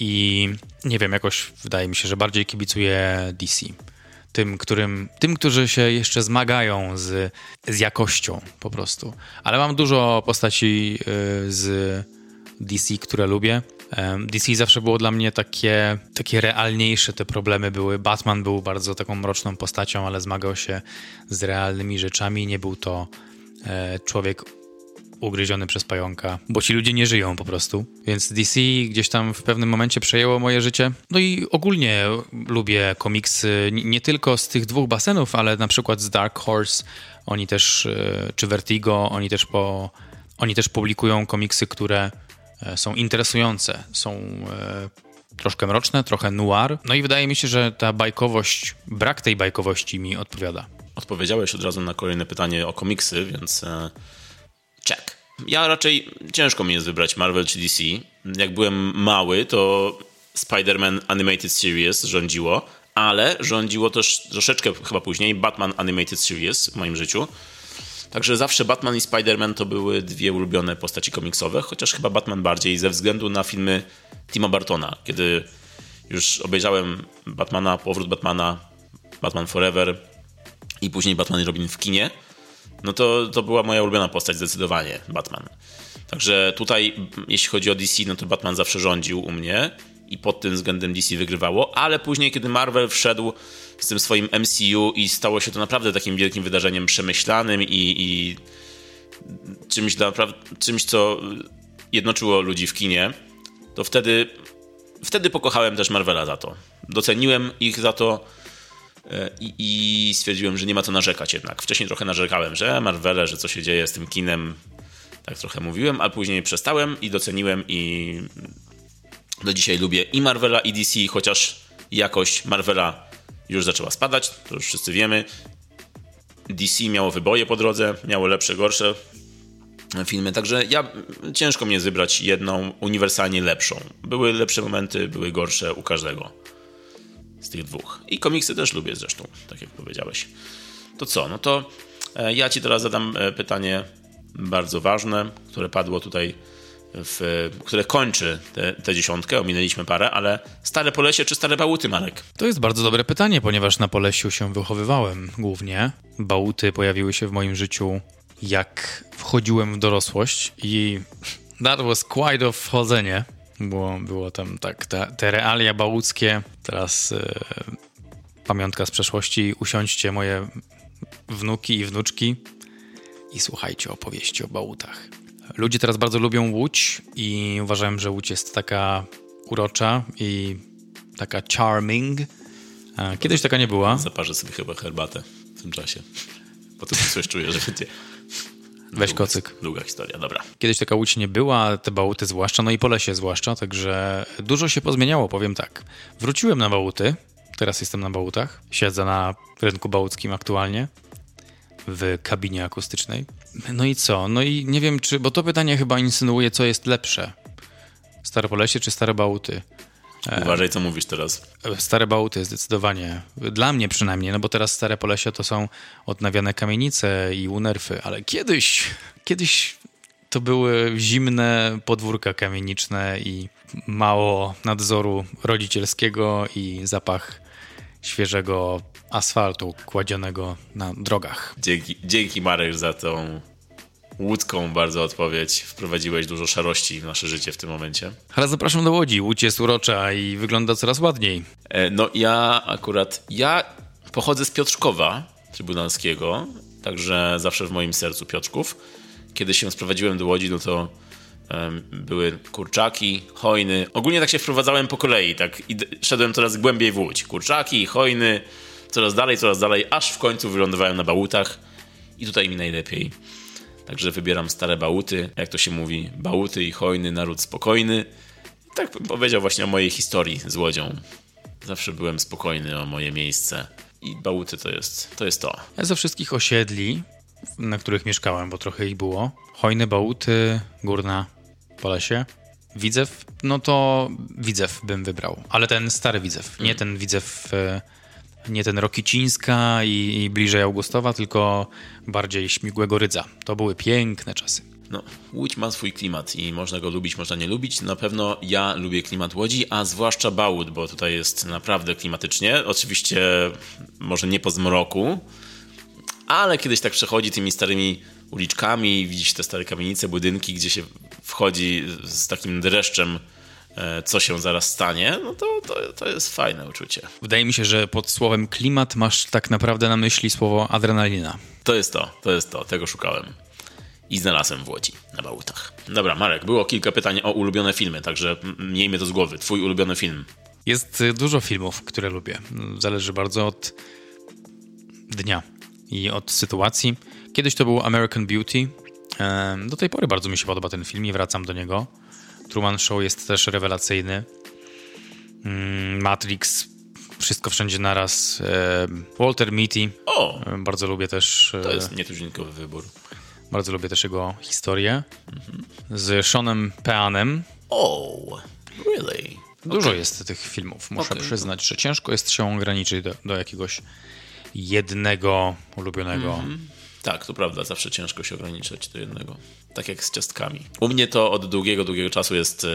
i nie wiem, jakoś wydaje mi się, że bardziej kibicuję DC. Tym, którym, tym, którzy się jeszcze zmagają z, z jakością po prostu. Ale mam dużo postaci y, z DC, które lubię. DC zawsze było dla mnie takie, takie realniejsze te problemy były. Batman był bardzo taką mroczną postacią, ale zmagał się z realnymi rzeczami. Nie był to e, człowiek ugryziony przez pająka, bo ci ludzie nie żyją po prostu. Więc DC gdzieś tam w pewnym momencie przejęło moje życie. No i ogólnie lubię komiksy nie tylko z tych dwóch basenów, ale na przykład z Dark Horse. Oni też, e, czy Vertigo, oni też po, oni też publikują komiksy, które są interesujące, są e, troszkę mroczne, trochę noir. No i wydaje mi się, że ta bajkowość, brak tej bajkowości mi odpowiada. Odpowiedziałeś od razu na kolejne pytanie o komiksy, więc e, check. Ja raczej ciężko mi jest wybrać Marvel czy DC. Jak byłem mały, to Spider-Man Animated Series rządziło, ale rządziło też troszeczkę chyba później Batman Animated Series w moim życiu. Także zawsze Batman i Spider-Man to były dwie ulubione postaci komiksowe, chociaż chyba Batman bardziej ze względu na filmy Tima Bartona. Kiedy już obejrzałem Batmana, powrót Batmana, Batman Forever i później Batman i Robin w kinie, no to, to była moja ulubiona postać zdecydowanie, Batman. Także tutaj, jeśli chodzi o DC, no to Batman zawsze rządził u mnie. I pod tym względem DC wygrywało, ale później, kiedy Marvel wszedł z tym swoim MCU i stało się to naprawdę takim wielkim wydarzeniem przemyślanym i, i czymś, naprawdę, czymś, co jednoczyło ludzi w kinie, to wtedy, wtedy pokochałem też Marvela za to. Doceniłem ich za to e, i, i stwierdziłem, że nie ma co narzekać jednak. Wcześniej trochę narzekałem, że Marvele, że co się dzieje z tym kinem, tak trochę mówiłem, ale później przestałem i doceniłem i do dzisiaj lubię i Marvela i DC, chociaż jakość Marvela już zaczęła spadać, to już wszyscy wiemy. DC miało wyboje po drodze, miało lepsze, gorsze filmy, także ja ciężko mnie wybrać jedną uniwersalnie lepszą. Były lepsze momenty, były gorsze u każdego z tych dwóch. I komiksy też lubię zresztą, tak jak powiedziałeś. To co? No to e, ja ci teraz zadam e, pytanie bardzo ważne, które padło tutaj w, które kończy tę dziesiątkę, ominęliśmy parę, ale stare Polesie czy stare Bałuty, Marek? To jest bardzo dobre pytanie, ponieważ na Polesiu się wychowywałem głównie. Bałuty pojawiły się w moim życiu jak wchodziłem w dorosłość i that was quite a wchodzenie, bo było tam tak, te, te realia bałuckie, teraz e, pamiątka z przeszłości, usiądźcie moje wnuki i wnuczki i słuchajcie opowieści o bałutach. Ludzie teraz bardzo lubią Łódź i uważałem, że Łódź jest taka urocza i taka charming. Kiedyś taka nie była. Zaparzę sobie chyba herbatę w tym czasie. Potem coś czuję, że będzie... Weź długa, kocyk. Długa historia, dobra. Kiedyś taka Łódź nie była, te bałuty zwłaszcza, no i Polesie zwłaszcza, także dużo się pozmieniało, powiem tak. Wróciłem na bałuty, teraz jestem na bałutach, siedzę na rynku bałuckim aktualnie w kabinie akustycznej. No i co? No i nie wiem, czy. Bo to pytanie chyba insynuuje, co jest lepsze. Stare Polesie czy Stare Bałuty? E, Uważaj, co mówisz teraz. Stare Bałuty zdecydowanie. Dla mnie przynajmniej, no bo teraz Stare Polesie to są odnawiane kamienice i unerfy, ale kiedyś, kiedyś to były zimne podwórka kamieniczne i mało nadzoru rodzicielskiego i zapach świeżego asfaltu kładzionego na drogach. Dzięki, dzięki Marek za tą łódzką bardzo odpowiedź. Wprowadziłeś dużo szarości w nasze życie w tym momencie. Ale zapraszam do Łodzi. Łódź jest urocza i wygląda coraz ładniej. E, no ja akurat, ja pochodzę z Piotrkowa Trybunalskiego, także zawsze w moim sercu Piotrków. Kiedy się sprowadziłem do Łodzi, no to były kurczaki, hojny. Ogólnie tak się wprowadzałem po kolei, tak i szedłem coraz głębiej w łódź. Kurczaki, hojny, coraz dalej, coraz dalej, aż w końcu wylądowałem na bałutach i tutaj mi najlepiej. Także wybieram stare bałuty, jak to się mówi, bałuty i hojny, naród spokojny. tak bym powiedział właśnie o mojej historii z Łodzią. Zawsze byłem spokojny o moje miejsce i bałuty to jest to. Jest to. Ja ze wszystkich osiedli, na których mieszkałem, bo trochę ich było, hojny, bałuty, górna, Polesie, Widzew, no to Widzew bym wybrał, ale ten stary Widzew, nie mm. ten Widzew e, nie ten Rokicińska i, i bliżej Augustowa, tylko bardziej Śmigłego Rydza. To były piękne czasy. No, Łódź ma swój klimat i można go lubić, można nie lubić. Na pewno ja lubię klimat Łodzi, a zwłaszcza Bałut, bo tutaj jest naprawdę klimatycznie. Oczywiście może nie po zmroku, ale kiedyś tak przechodzi tymi starymi uliczkami, widzisz te stare kamienice, budynki, gdzie się wchodzi z takim dreszczem co się zaraz stanie, no to, to, to jest fajne uczucie. Wydaje mi się, że pod słowem klimat masz tak naprawdę na myśli słowo adrenalina. To jest to, to jest to, tego szukałem. I znalazłem w Łodzi, na Bałutach. Dobra, Marek, było kilka pytań o ulubione filmy, także miejmy to z głowy. Twój ulubiony film? Jest y, dużo filmów, które lubię. Zależy bardzo od dnia i od sytuacji. Kiedyś to był American Beauty. Do tej pory bardzo mi się podoba ten film i wracam do niego. Truman Show jest też rewelacyjny. Mm, Matrix, wszystko wszędzie naraz. E, Walter Mitty. O! E, bardzo lubię też. To jest nietuzinkowy wybór. Bardzo lubię też jego historię. Mhm. Z Seanem Peanem. O, really? Dużo okay. jest tych filmów. Muszę okay. przyznać, że ciężko jest się ograniczyć do, do jakiegoś jednego ulubionego. -hmm. Tak, to prawda, zawsze ciężko się ograniczać do jednego. Tak jak z ciastkami. U mnie to od długiego, długiego czasu jest e,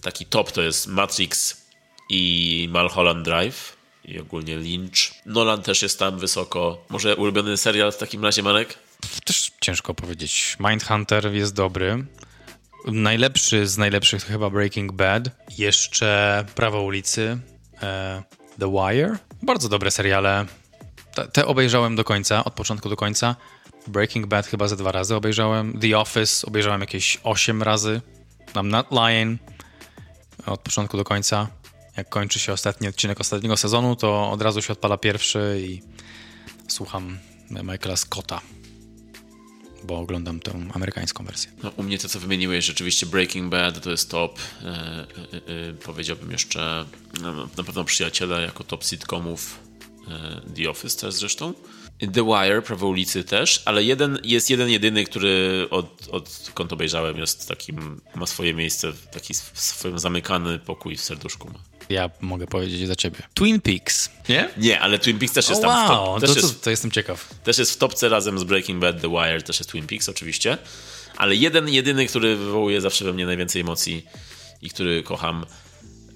taki top, to jest Matrix i Mulholland Drive i ogólnie Lynch. Nolan też jest tam wysoko. Może ulubiony serial w takim razie, Marek? Też ciężko powiedzieć. Mindhunter jest dobry. najlepszy z najlepszych to chyba Breaking Bad. Jeszcze Prawo ulicy, e, The Wire. Bardzo dobre seriale. Te obejrzałem do końca, od początku do końca. Breaking Bad chyba ze dwa razy obejrzałem. The Office obejrzałem jakieś 8 razy. I'm Not Lying od początku do końca. Jak kończy się ostatni odcinek ostatniego sezonu, to od razu się odpala pierwszy i słucham Michaela Scotta, bo oglądam tę amerykańską wersję. No, u mnie to, co wymieniłeś, rzeczywiście Breaking Bad to jest top. E, e, e, powiedziałbym jeszcze no, na pewno Przyjaciele jako top sitcomów. The Office też zresztą. The Wire, Prawo ulicy też, ale jeden, jest jeden jedyny, który od, odkąd obejrzałem jest takim, ma swoje miejsce, taki swoim zamykany pokój w serduszku ma. Ja mogę powiedzieć za ciebie. Twin Peaks, nie? Nie, ale Twin Peaks też jest O, tam w wow, top, to, też, to, jest, to jestem ciekaw. też jest w topce razem z Breaking Bad, The Wire, też jest Twin Peaks oczywiście, ale jeden, jedyny, który wywołuje zawsze we mnie najwięcej emocji i który kocham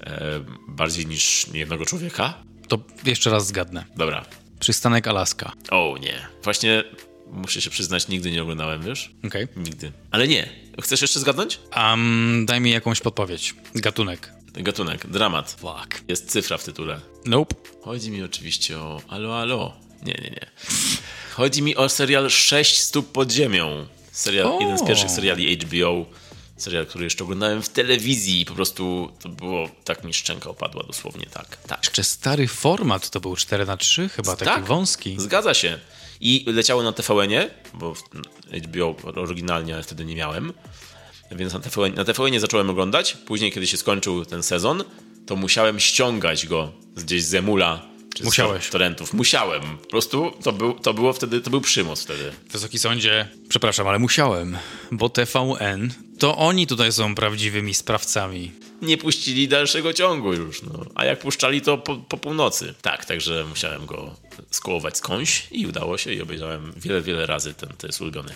e, bardziej niż jednego człowieka. To jeszcze raz zgadnę. Dobra. Przystanek Alaska. O nie. Właśnie muszę się przyznać, nigdy nie oglądałem, wiesz? Okej. Nigdy. Ale nie. Chcesz jeszcze zgadnąć? Um, daj mi jakąś podpowiedź. Gatunek. Gatunek, dramat. Fuck. Jest cyfra w tytule. Nope. Chodzi mi oczywiście o Alo, alo. Nie, nie, nie. Chodzi mi o serial 6 stóp pod ziemią. Serial, O. jeden z pierwszych seriali HBO. Serial, który jeszcze oglądałem w telewizji i po prostu to było, tak mi szczęka opadła dosłownie, tak. Tak. Jeszcze stary format, to był 4 na 3 chyba, taki Tak. wąski. Zgadza się. I leciało na TVN-ie, bo HBO oryginalnie ale wtedy nie miałem. Więc na TVN, na TVN zacząłem oglądać. Później, kiedy się skończył ten sezon, to musiałem ściągać go gdzieś z emula. Czy Musiałeś. z torrentów. Musiałem. Po prostu to, był, to było wtedy, to był przymus wtedy. Wysoki sądzie, przepraszam, ale musiałem, bo TVN to oni tutaj są prawdziwymi sprawcami. Nie puścili dalszego ciągu już. No. A jak puszczali, to po, po północy. Tak, także musiałem go skołować skądś i udało się i obejrzałem wiele, wiele razy ten, to jest ulubiony.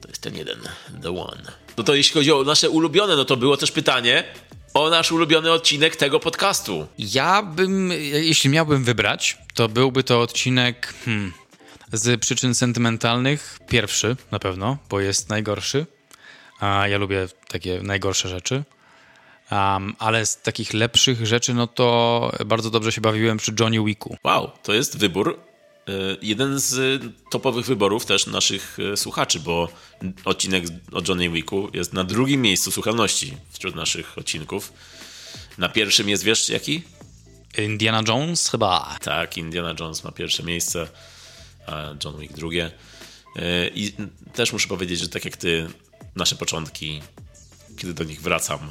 To jest ten jeden, the one. No to jeśli chodzi o nasze ulubione, no to było też pytanie o nasz ulubiony odcinek tego podcastu. Ja bym, jeśli miałbym wybrać, to byłby to odcinek hmm, z przyczyn sentymentalnych. Pierwszy na pewno, bo jest najgorszy. A ja lubię takie najgorsze rzeczy. Um, ale z takich lepszych rzeczy, no to bardzo dobrze się bawiłem przy Johnny Wicku. Wow, to jest wybór. Y, Jeden z topowych wyborów też naszych y, słuchaczy, bo odcinek o Johnny Wicku jest na drugim miejscu słuchalności wśród naszych odcinków. Na pierwszym jest, wiesz jaki? Indiana Jones chyba. Tak, Indiana Jones ma pierwsze miejsce, a John Wick drugie. Yy, I też muszę powiedzieć, że tak jak ty, nasze początki, kiedy do nich wracam,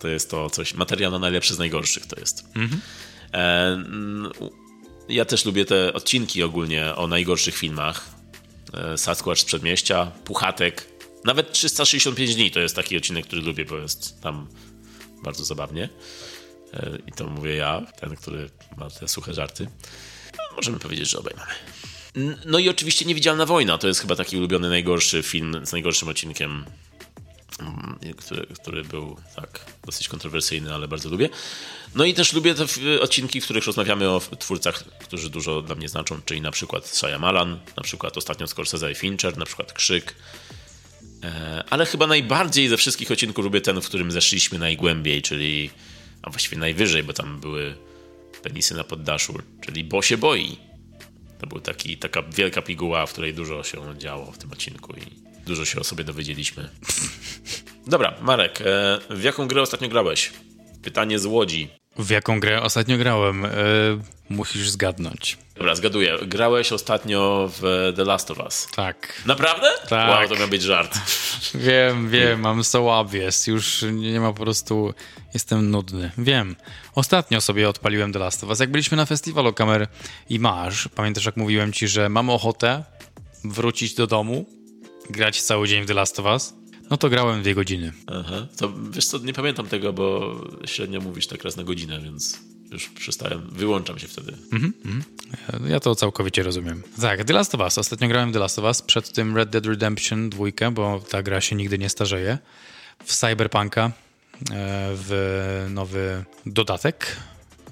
to jest to coś, materiał na najlepszy z najgorszych to jest. E, mm, ja też lubię te odcinki ogólnie o najgorszych filmach. E, Sasquatch z Przedmieścia, Puchatek, nawet 365 dni to jest taki odcinek, który lubię, bo jest tam bardzo zabawnie. E, I to mówię ja, ten, który ma te suche żarty. Możemy powiedzieć, że. N- No i oczywiście Niewidzialna Wojna to jest chyba taki ulubiony najgorszy film z najgorszym odcinkiem, który, który był tak dosyć kontrowersyjny, ale bardzo lubię. No i też lubię te odcinki, w których rozmawiamy o twórcach, którzy dużo dla mnie znaczą, czyli na przykład Shyamalan, na przykład ostatnio Scorsese i Fincher, na przykład Krzyk. E, Ale chyba najbardziej ze wszystkich odcinków lubię ten, w którym zeszliśmy najgłębiej, czyli a właściwie najwyżej, bo tam były penisy na poddaszu, czyli Bo się boi. To był taki, taka wielka piguła, w której dużo się działo w tym odcinku i dużo się o sobie dowiedzieliśmy. Dobra, Marek, e, w jaką grę ostatnio grałeś? Pytanie z Łodzi. W jaką grę ostatnio grałem? E, musisz zgadnąć. Dobra, zgaduję. Grałeś ostatnio w The Last of Us. Tak. Naprawdę? Tak. Wow, to miał być żart. Wiem, wiem, mam so obvious. Już nie ma po prostu... Jestem nudny. Wiem. Ostatnio sobie odpaliłem The Last of Us. Jak byliśmy na festiwalu kamer i masz, pamiętasz jak mówiłem ci, że mam ochotę wrócić do domu, grać cały dzień w The Last of Us? No to grałem dwie godziny. Aha. To wiesz co, nie pamiętam tego, bo średnio mówisz tak raz na godzinę, więc już przestałem, wyłączam się wtedy. Ja to całkowicie rozumiem. Tak, The Last of Us. Ostatnio grałem w The Last of Us, przed tym Red Dead Redemption 2, bo ta gra się nigdy nie starzeje. W Cyberpunka, e, w nowy dodatek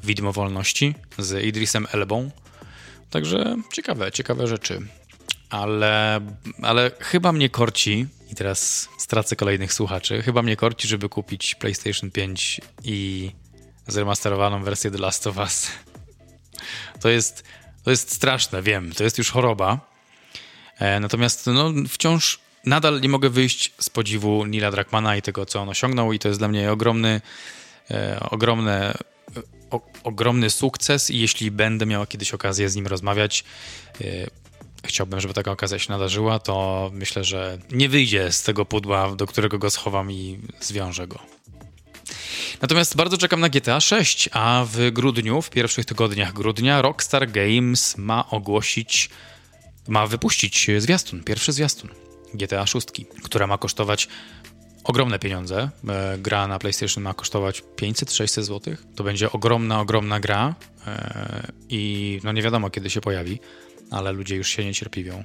Widmo Wolności z Idrisem Elbą. Także ciekawe, ciekawe rzeczy. Ale, ale chyba mnie korci, i teraz stracę kolejnych słuchaczy, chyba mnie korci, żeby kupić PlayStation 5 i zremasterowaną wersję The Last of Us. To jest, to jest straszne, wiem, to jest już choroba. E, natomiast no, wciąż nadal nie mogę wyjść z podziwu Nila Druckmana i tego, co on osiągnął i to jest dla mnie ogromny, e, ogromne, o, ogromny sukces i jeśli będę miał kiedyś okazję z nim rozmawiać, e, chciałbym, żeby taka okazja się nadarzyła, to myślę, że nie wyjdzie z tego pudła, do którego go schowam i zwiążę go. Natomiast bardzo czekam na GTA 6, a w grudniu, w pierwszych tygodniach grudnia, Rockstar Games ma ogłosić, ma wypuścić zwiastun, pierwszy zwiastun GTA 6, która ma kosztować ogromne pieniądze. E, gra na PlayStation ma kosztować 500-600 zł. To będzie ogromna, ogromna gra e, i no nie wiadomo kiedy się pojawi, ale ludzie już się niecierpliwią.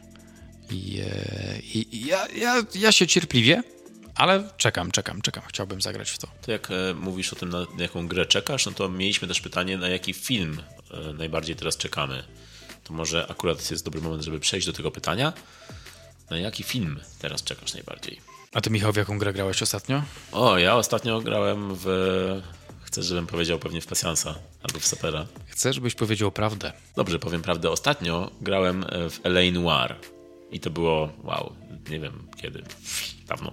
I, e, i, i ja, ja, ja się cierpliwie, ale czekam, czekam, czekam. Chciałbym zagrać w to. To jak e, mówisz o tym, na jaką grę czekasz, no to mieliśmy też pytanie, na jaki film e, najbardziej teraz czekamy. To może akurat jest dobry moment, żeby przejść do tego pytania. Na jaki film teraz czekasz najbardziej? A ty, Michał, w jaką grę grałeś ostatnio? O, ja ostatnio grałem w... Chcesz, żebym powiedział pewnie w Pasjansa albo w Sapera. Chcę, żebyś powiedział prawdę. Dobrze, powiem prawdę. Ostatnio grałem w L.A. Noir. I to było, wow, nie wiem kiedy, dawno.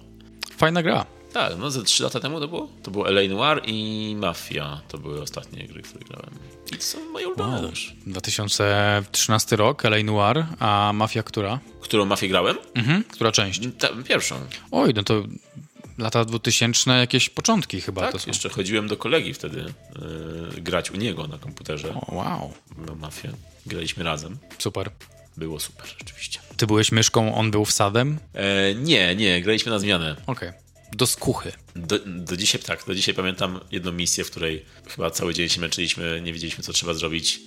Fajna gra. Tak, no ze 3 lata temu to było. To było L.A. Noir i Mafia. To były ostatnie gry, które grałem. I to są moje ulubione Wow. też. 2013 rok, L.A. Noir, a Mafia która? Którą Mafię grałem? Mhm. Która część? Ta, pierwszą. Oj, no to lata 2000 jakieś początki chyba Tak, to są. jeszcze chodziłem do kolegi wtedy yy, grać u niego na komputerze. O, wow, Mafię. Graliśmy razem. super. Było super, rzeczywiście. Ty byłeś myszką, on był wsadem? E, nie, nie, graliśmy na zmianę. Okej. Do skuchy. Do, do dzisiaj tak, do dzisiaj pamiętam jedną misję, w której chyba cały dzień się męczyliśmy, nie wiedzieliśmy co trzeba zrobić.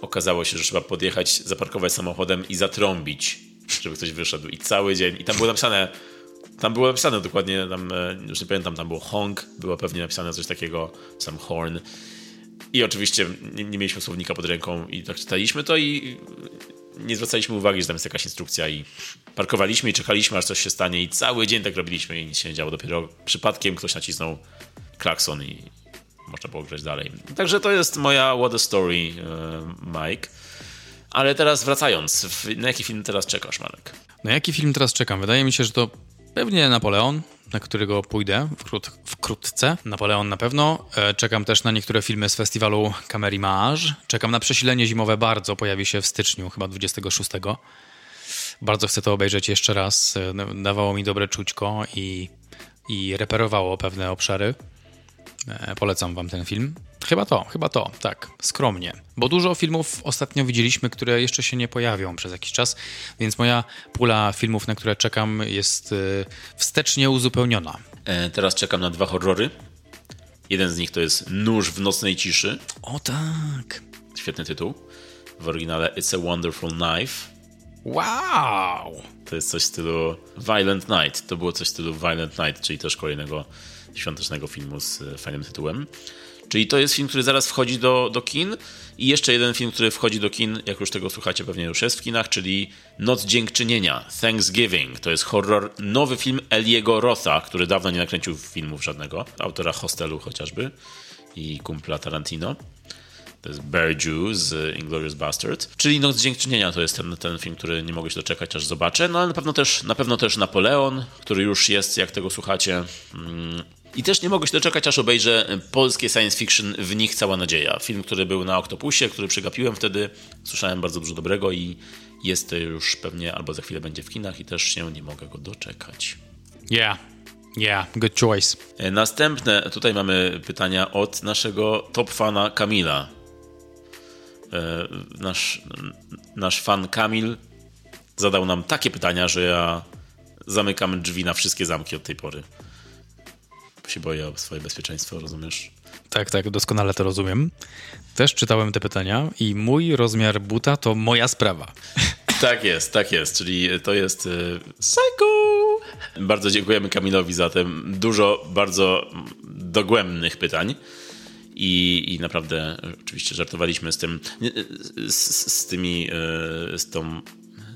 Okazało się, że trzeba podjechać, zaparkować samochodem i zatrąbić, żeby ktoś wyszedł. I cały dzień. I tam było napisane, tam było napisane dokładnie, tam, e, już nie pamiętam, tam było honk, było pewnie napisane coś takiego, sam horn. I oczywiście nie, nie mieliśmy słownika pod ręką i tak czytaliśmy to i nie zwracaliśmy uwagi, że tam jest jakaś instrukcja i parkowaliśmy i czekaliśmy, aż coś się stanie i cały dzień tak robiliśmy i nic się nie działo. Dopiero przypadkiem ktoś nacisnął klakson i można było grać dalej. Także to jest moja What a Story, e, Mike. Ale teraz wracając, na jaki film teraz czekasz, Marek? Na jaki film teraz czekam? Wydaje mi się, że to pewnie Napoleon, na którego pójdę wkrót, wkrótce. Napoleon na pewno. E, Czekam też na niektóre filmy z festiwalu Camery Mage. Czekam na przesilenie zimowe bardzo, pojawi się w styczniu, chyba 26. Bardzo chcę to obejrzeć jeszcze raz. E, Dawało mi dobre czućko i, i reperowało pewne obszary. E, Polecam wam ten film. Chyba to, chyba to, tak, skromnie. Bo dużo filmów ostatnio widzieliśmy, które jeszcze się nie pojawią przez jakiś czas, więc moja pula filmów, na które czekam, jest e, wstecznie uzupełniona. E, teraz czekam na dwa horrory. Jeden z nich to jest Nóż w nocnej ciszy. O tak! Świetny tytuł. W oryginale It's a Wonderful Knife. Wow! To jest coś w stylu Violent Night. To było coś w stylu Violent Night, czyli też kolejnego świątecznego filmu z e, fajnym tytułem. Czyli to jest film, który zaraz wchodzi do, do kin. I jeszcze jeden film, który wchodzi do kin, jak już tego słuchacie, pewnie już jest w kinach, czyli Noc Dziękczynienia, Thanksgiving. To jest horror, nowy film Eliego Rotha, który dawno nie nakręcił filmów żadnego. Autora Hostelu chociażby i kumpla Tarantino. To jest Bear z Inglourious Bastard. Czyli Noc Dziękczynienia to jest ten, ten film, który nie mogę się doczekać, aż zobaczę. No ale na pewno też, na pewno też Napoleon, który już jest, jak tego słuchacie. I też nie mogę się doczekać, aż obejrzę polskie science fiction W nich cała nadzieja. Film, który był na Octopusie, który przegapiłem wtedy. Słyszałem bardzo dużo dobrego i jest już pewnie albo za chwilę będzie w kinach i też się nie mogę go doczekać. Yeah, yeah, good choice. E, Następne, tutaj mamy pytania od naszego top fana Kamila. E, Nasz, nasz fan Kamil zadał nam takie pytania, że ja zamykam drzwi na wszystkie zamki od tej pory. Się boję o swoje bezpieczeństwo, rozumiesz? Tak, tak, doskonale to rozumiem. Też czytałem te pytania i mój rozmiar buta to moja sprawa. Tak jest, tak jest, czyli to jest e, Psycho! Bardzo dziękujemy Kamilowi za te dużo bardzo dogłębnych pytań. I, I naprawdę oczywiście żartowaliśmy z tym, z, z tymi, e, z tą,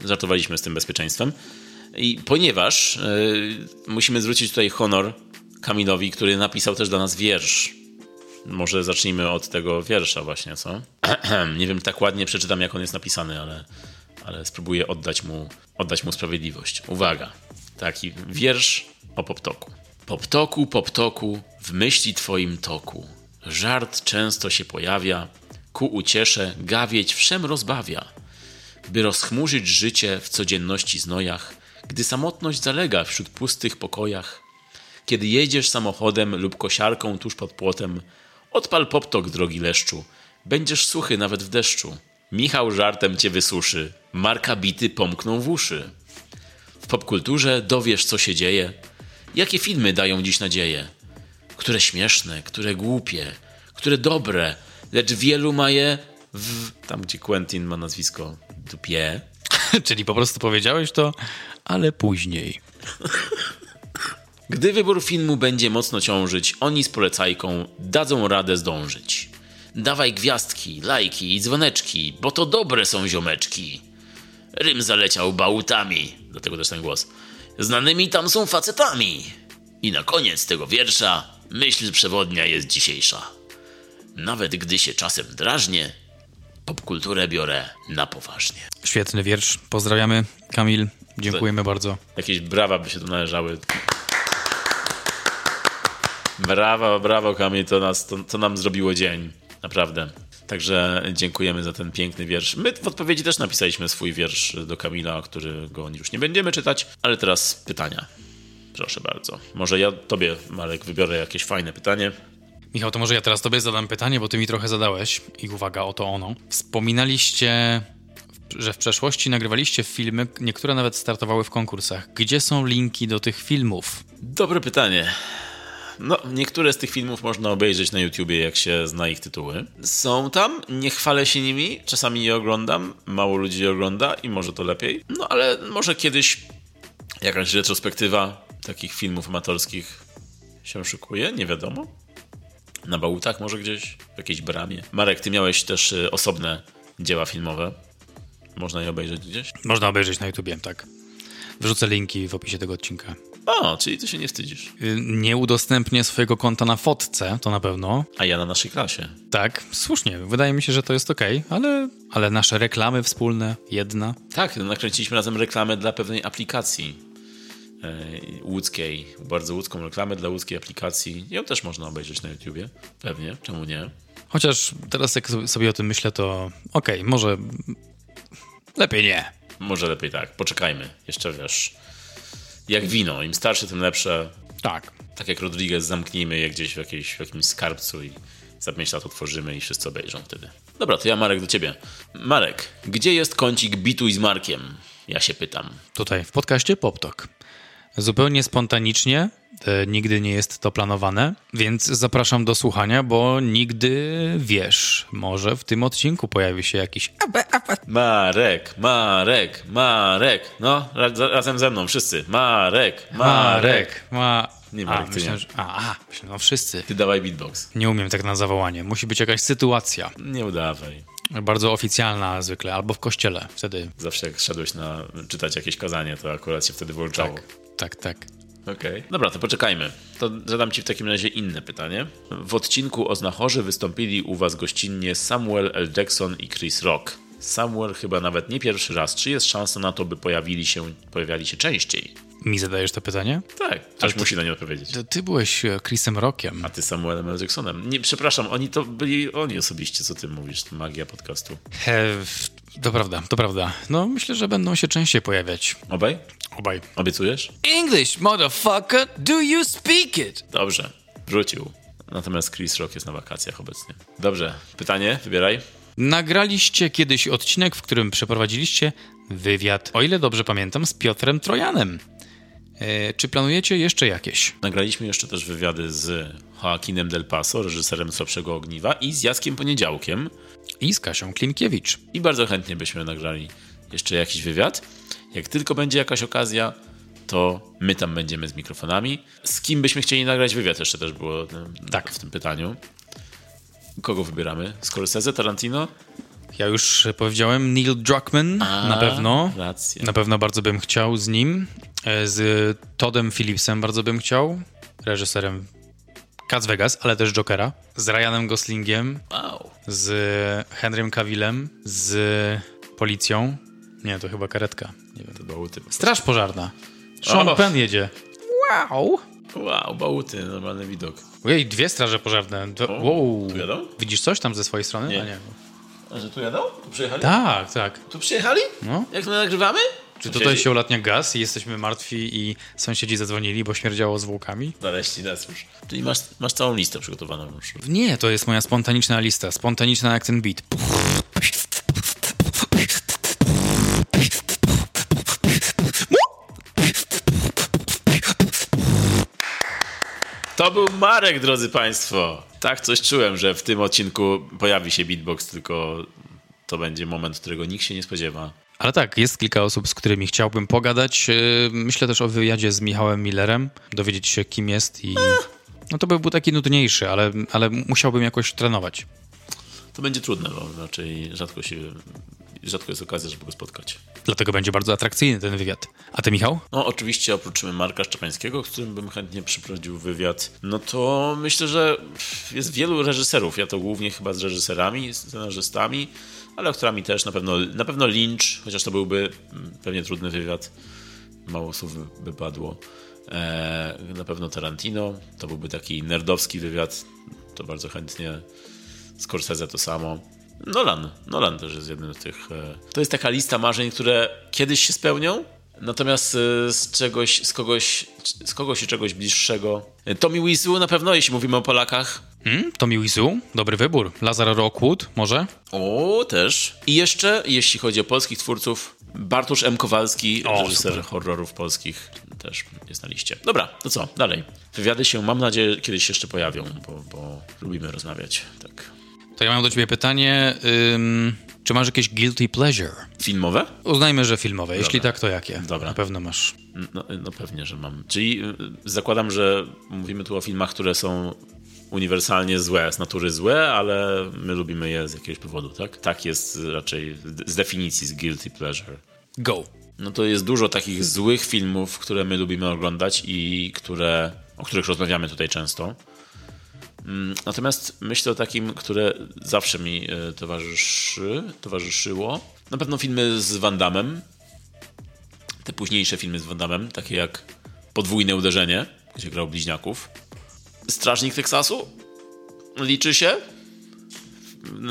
żartowaliśmy z tym bezpieczeństwem. I ponieważ yy, musimy zwrócić tutaj honor Kamilowi, który napisał też dla nas wiersz. Może zacznijmy od tego wiersza właśnie, co? Nie wiem, tak ładnie przeczytam, jak on jest napisany, ale, ale spróbuję oddać mu, oddać mu sprawiedliwość. Uwaga, taki wiersz o poptoku. Poptoku, poptoku, w myśli twoim toku. Żart często się pojawia, ku uciesze gawieć wszem rozbawia. By rozchmurzyć życie w codzienności znojach, gdy samotność zalega wśród pustych pokojach, kiedy jedziesz samochodem lub kosiarką tuż pod płotem, odpal poptok, drogi leszczu. Będziesz suchy nawet w deszczu. Michał żartem cię wysuszy, Marka bity pomkną w uszy. W popkulturze dowiesz, co się dzieje, jakie filmy dają dziś nadzieję. Które śmieszne, które głupie, które dobre, lecz wielu ma je w... Tam, gdzie Quentin ma nazwisko dupie. Czyli po prostu powiedziałeś to, ale później. Gdy wybór filmu będzie mocno ciążyć, oni z polecajką dadzą radę zdążyć. Dawaj gwiazdki, lajki i dzwoneczki, bo to dobre są ziomeczki. Rym zaleciał bałutami, dlatego też ten głos. Znanymi tam są facetami. I na koniec tego wiersza myśl przewodnia jest dzisiejsza. Nawet gdy się czasem drażnie, popkulturę biorę na poważnie. Świetny wiersz. Pozdrawiamy, Kamil. Dziękujemy bardzo. Jakieś brawa by się tu należały. Brawo, brawo Kamil, to, nas, to, to nam zrobiło dzień. Naprawdę. Także dziękujemy za ten piękny wiersz. My w odpowiedzi też napisaliśmy swój wiersz do Kamila, którego już nie będziemy czytać, ale teraz pytania. Proszę bardzo. Może ja tobie, Marek, wybiorę jakieś fajne pytanie. Michał, to może ja teraz tobie zadam pytanie, bo ty mi trochę zadałeś. I uwaga, oto ono. Wspominaliście, że w przeszłości nagrywaliście filmy, niektóre nawet startowały w konkursach. Gdzie są linki do tych filmów? Dobre pytanie. No, niektóre z tych filmów można obejrzeć na YouTubie, jak się zna ich tytuły. Są tam, nie chwalę się nimi, czasami je oglądam, mało ludzi je ogląda i może to lepiej. No, ale może kiedyś jakaś retrospektywa takich filmów amatorskich się szykuje, nie wiadomo. Na bałutach może gdzieś, w jakiejś bramie. Marek, ty miałeś też y, osobne dzieła filmowe. Można je obejrzeć gdzieś? Można obejrzeć na YouTubie, tak. Wrzucę linki w opisie tego odcinka. O, czyli ty się nie wstydzisz. Y, Nie udostępnię swojego konta na fotce, to na pewno. A ja na naszej klasie. Tak, słusznie. Wydaje mi się, że to jest ok, ale, ale nasze reklamy wspólne, jedna. Tak, nakręciliśmy razem reklamę dla pewnej aplikacji e, łódzkiej. Bardzo łódzką reklamę dla łódzkiej aplikacji. Ją też można obejrzeć na YouTubie. Pewnie, czemu nie? Chociaż teraz jak sobie o tym myślę, to okej, może lepiej nie. Może lepiej tak, poczekajmy. Jeszcze wiesz, jak wino, im starsze, tym lepsze. Tak. Tak jak Rodriguez, zamknijmy je gdzieś w, jakiejś, w jakimś skarbcu i za 5 lat otworzymy i wszyscy obejrzą wtedy. Dobra, to ja Marek do ciebie. Marek, gdzie jest kącik bituj z Markiem? Ja się pytam. Tutaj w podcaście PopTok. Zupełnie spontanicznie, e, nigdy nie jest to planowane, więc zapraszam do słuchania, bo nigdy wiesz, może w tym odcinku pojawi się jakiś Marek, Marek, Marek. No, ra- razem ze mną, wszyscy. Marek, Marek. ma... Nie, a, Marek, ty myślałem, nie. że... a, a, myślę, no wszyscy. Ty dawaj beatbox. Nie umiem tak na zawołanie. Musi być jakaś sytuacja. Nie udawaj. Bardzo oficjalna zwykle, albo w kościele. Wtedy Zawsze jak szedłeś na czytać jakieś kazanie, to akurat się wtedy włączało. tak, tak. Okej. Dobra, to poczekajmy. To zadam ci w takim razie inne pytanie. W odcinku o Znachorze wystąpili u was gościnnie Samuel L. Jackson i Chris Rock. Samuel chyba nawet nie pierwszy raz. Czy jest szansa na to, by pojawili się, pojawiali się częściej? Mi zadajesz to pytanie? Tak, ktoś musi na nie odpowiedzieć. To ty byłeś e, Chrisem Rockiem. A ty Samuelem L. Jacksonem. Nie, przepraszam, oni to byli oni osobiście, co ty mówisz, magia podcastu. E, to prawda, to prawda. No, myślę, że będą się częściej pojawiać. Obaj? Obaj. Obiecujesz? English, motherfucker, do you speak it? Dobrze, wrócił. Natomiast Chris Rock jest na wakacjach obecnie. Dobrze, pytanie, wybieraj. Nagraliście kiedyś odcinek, w którym przeprowadziliście wywiad, o ile dobrze pamiętam, z Piotrem Trojanem. E, czy planujecie jeszcze jakieś? Nagraliśmy jeszcze też wywiady z Joaquinem Del Paso, reżyserem Słabszego Ogniwa i z Jackiem Poniedziałkiem. I z Kasią Klimkiewicz. I bardzo chętnie byśmy nagrali jeszcze jakiś wywiad. Jak tylko będzie jakaś okazja, to my tam będziemy z mikrofonami. Z kim byśmy chcieli nagrać wywiad jeszcze też było e, Tak. w tym pytaniu. Kogo wybieramy? Scorsese, Tarantino? Ja już powiedziałem Neil Druckmann, na pewno. Racja. Na pewno bardzo bym chciał z nim. E, Z Toddem Phillipsem bardzo bym chciał. Reżyserem Cats Vegas, ale też Jokera. Z Ryanem Goslingiem, Wow. z Henrym Cavillem, z Policją. Nie, to chyba karetka. Nie wiem. To bałuty. Straż pożarna. Sean O. Penn jedzie. Wow! Wow, bałuty, normalny widok. Ojej, dwie straże pożarne. O, wow. tu jadą? Widzisz coś tam ze swojej strony? Nie. A nie. A że tu jadą? Tu przyjechali? Tak, tak. Tu przyjechali? No. Jak my nagrywamy? Czy tutaj się ulatnia gaz i jesteśmy martwi i sąsiedzi zadzwonili, bo śmierdziało zwłokami? Znaleźli nas już. Czyli masz, masz całą listę przygotowaną już. Nie, to jest moja spontaniczna lista. Spontaniczna jak ten beat. To był Marek, drodzy Państwo. Tak coś czułem, że w tym odcinku pojawi się beatbox, tylko to będzie moment, którego nikt się nie spodziewa. Ale tak, jest kilka osób, z którymi chciałbym pogadać. Yy, Myślę też o wywiadzie z Michałem Millerem, dowiedzieć się, kim jest i... No to by był taki nudniejszy, ale, ale musiałbym jakoś trenować. To będzie trudne, bo raczej rzadko się, rzadko jest okazja, żeby go spotkać. Dlatego będzie bardzo atrakcyjny ten wywiad. A ty, Michał? No, oczywiście oprócz Marka Szczepańskiego, z którym bym chętnie przeprowadził wywiad, no to myślę, że jest wielu reżyserów. Ja to głównie chyba z reżyserami, scenarzystami, ale aktorami też. Na pewno, na pewno Lynch, chociaż to byłby mm, pewnie trudny wywiad. Mało słów by- padło. E, na pewno Tarantino, to byłby taki nerdowski wywiad. To bardzo chętnie. Scorsese to samo. Nolan. Nolan też jest jednym z tych. e, To jest taka lista marzeń, które kiedyś się spełnią, natomiast e, z czegoś, z kogoś, z kogoś i czegoś bliższego. Tommy Wiseau na pewno, jeśli mówimy o Polakach. Hmm? Tommy Wiseau? Dobry wybór. Lazar Rockwood? Może? O, też. I jeszcze, jeśli chodzi o polskich twórców, Bartosz M. Kowalski, O, reżyser super. horrorów polskich, też jest na liście. Dobra, to co? Dalej. Wywiady się, mam nadzieję, kiedyś jeszcze pojawią, bo, bo lubimy rozmawiać. Tak. To ja mam do ciebie pytanie. Ym, czy masz jakieś guilty pleasure? Filmowe? Uznajmy, że filmowe. Jeśli tak, to jakie? Dobra. Na pewno masz. No, no pewnie, że mam. Czyli y, zakładam, że mówimy tu o filmach, które są uniwersalnie złe, z natury złe, ale my lubimy je z jakiegoś powodu, tak? Tak jest raczej z definicji z guilty pleasure. Go. No to jest dużo takich złych filmów, które my lubimy oglądać i które, o których rozmawiamy tutaj często. Mm, Natomiast myślę o takim, które zawsze mi e, towarzyszy, towarzyszyło. Na pewno filmy z Van Damme. Te późniejsze filmy z Van Damme, takie jak Podwójne uderzenie, gdzie grał bliźniaków. Strażnik Teksasu liczy się.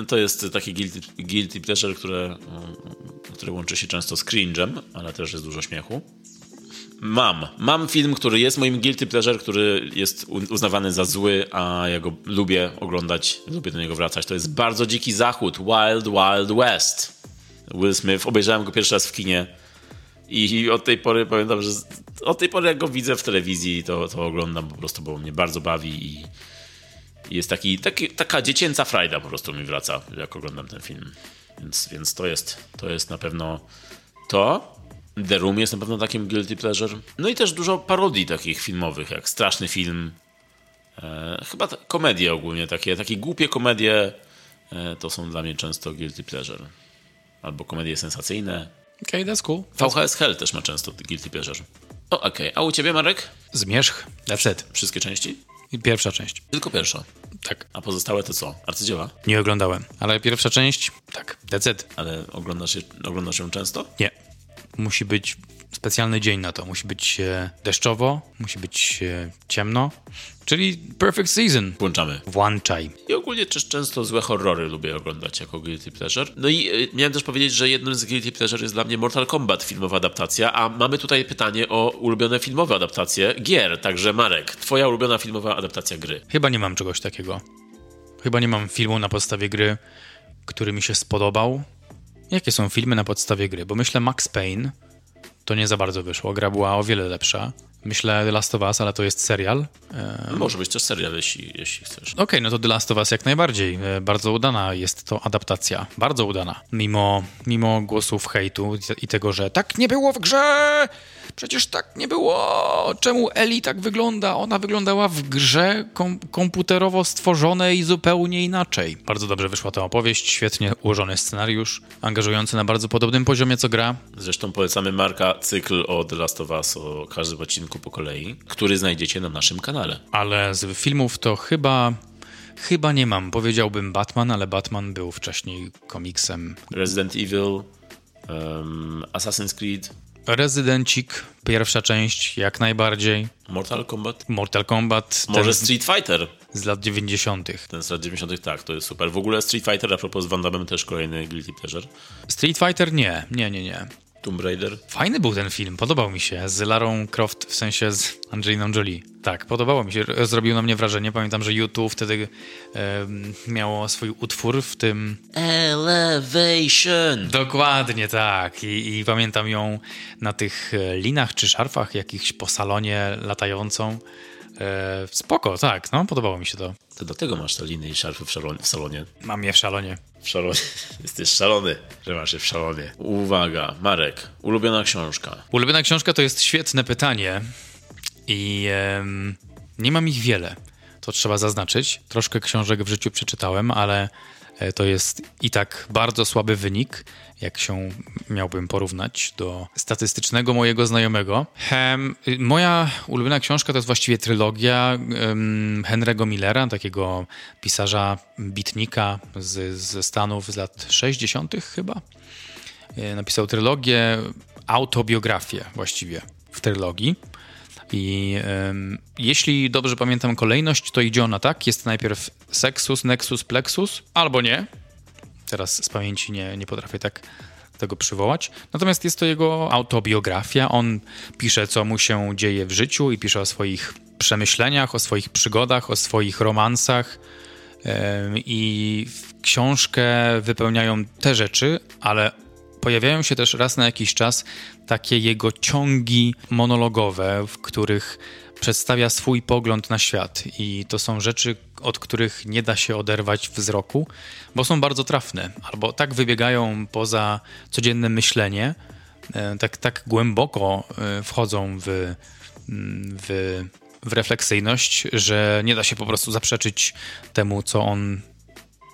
To jest taki guilty, guilty pleasure, które, mm, które łączy się często z cringe'em, ale też jest dużo śmiechu. Mam. Mam film, który jest moim guilty pleasure, który jest uznawany za zły, a ja go lubię oglądać, lubię do niego wracać. To jest bardzo dziki zachód. Wild Wild West. Will Smith. Obejrzałem go pierwszy raz w kinie i od tej pory pamiętam, że od tej pory jak go widzę w telewizji, to, to oglądam po prostu, bo mnie bardzo bawi i jest taki, taki, taka dziecięca frajda po prostu mi wraca, jak oglądam ten film. Więc, więc to, jest, to jest na pewno to. The Room jest na pewno takim guilty pleasure. No i też dużo parodii takich filmowych, jak Straszny Film. E, chyba ta, komedie ogólnie takie, takie głupie komedie e, to są dla mnie często guilty pleasure. Albo komedie sensacyjne. Okej, okay, that's cool. VHS Hell też ma często guilty pleasure. O, okej. A u ciebie, Marek? Zmierzch. That's it. Wszystkie części? I pierwsza część. Tylko pierwsza. Tak. A pozostałe to co? Arcydzieła? Nie oglądałem. Ale pierwsza część? Tak. That's it. Ale oglądasz, je, oglądasz ją często? Nie. Musi być specjalny dzień na to. Musi być e, deszczowo, musi być e, ciemno. Czyli perfect season. Włączamy. Włączaj. I ogólnie też często złe horrory lubię oglądać jako guilty pleasure. No i y, miałem też powiedzieć, że jednym z guilty pleasure jest dla mnie Mortal Kombat, filmowa adaptacja, a mamy tutaj pytanie o ulubione filmowe adaptacje gier. Także Marek, twoja ulubiona filmowa adaptacja gry. Chyba nie mam czegoś takiego. Chyba nie mam filmu na podstawie gry, który mi się spodobał. Jakie są filmy na podstawie gry? Bo myślę Max Payne to nie za bardzo wyszło. Gra była o wiele lepsza. Myślę The Last of Us, ale to jest serial. E, Może być też serial, jeśli, jeśli chcesz. Okej, no to The Last of Us jak najbardziej. E, Bardzo udana jest to adaptacja. Bardzo udana. Mimo, mimo głosów hejtu i tego, że tak nie było w grze! Przecież tak nie było! Czemu Eli tak wygląda? Ona wyglądała w grze kom komputerowo stworzonej zupełnie inaczej. Bardzo dobrze wyszła ta opowieść, świetnie ułożony scenariusz, angażujący na bardzo podobnym poziomie co gra. Zresztą polecamy Marka cykl o The Last of Us, o każdym odcinku po kolei, który znajdziecie na naszym kanale. Ale z filmów to chyba... Chyba nie mam. Powiedziałbym Batman, ale Batman był wcześniej komiksem Resident Evil, um, Assassin's Creed, Rezydencik, pierwsza część, jak najbardziej. Mortal Kombat, Mortal Kombat, może Street Fighter. z lat 90. Ten z lat 90. tak, to jest super. W ogóle Street Fighter, a propos z Van Damme też kolejny Guilty Pleasure. Street Fighter nie, nie, nie, nie. Tomb Raider. Fajny był ten film, podobał mi się. Z Larą Croft, w sensie z Angeliną Jolie. Tak, podobało mi się, zrobił na mnie wrażenie. Pamiętam, że YouTube wtedy em, miało swój utwór w tym Elevation. Dokładnie tak. I, I pamiętam ją na tych e, linach czy szarfach jakichś po salonie latającą. E, spoko, tak, no, podobało mi się to. To dlatego masz te liny i szarfy w, szalonie, w salonie. Mam je w szalonie. W szalonie. Jesteś szalony, że masz je w szalonie. Uwaga, Marek, ulubiona książka. Ulubiona książka to jest świetne pytanie i nie mam ich wiele. To trzeba zaznaczyć. Troszkę książek w życiu przeczytałem, ale e, to jest i tak bardzo słaby wynik, jak się miałbym porównać do statystycznego mojego znajomego. Em, y, moja ulubiona książka to jest właściwie trylogia em, Henry'ego Millera, takiego pisarza, bitnika z, ze Stanów z lat 60. chyba. E, napisał trylogię, autobiografię właściwie w trylogii. I em, jeśli dobrze pamiętam kolejność, to idzie ona tak. Jest najpierw Sexus, Nexus, Plexus, albo nie. Teraz z pamięci nie, nie potrafię tak tego przywołać. Natomiast jest to jego autobiografia. On pisze, co mu się dzieje w życiu i pisze o swoich przemyśleniach, o swoich przygodach, o swoich romansach. I książkę wypełniają te rzeczy, ale pojawiają się też raz na jakiś czas takie jego ciągi monologowe, w których przedstawia swój pogląd na świat. I to są rzeczy, od których nie da się oderwać wzroku, bo są bardzo trafne, albo tak wybiegają poza codzienne myślenie, e, tak, tak głęboko e, wchodzą w, mm, w, w refleksyjność, że nie da się po prostu zaprzeczyć temu, co on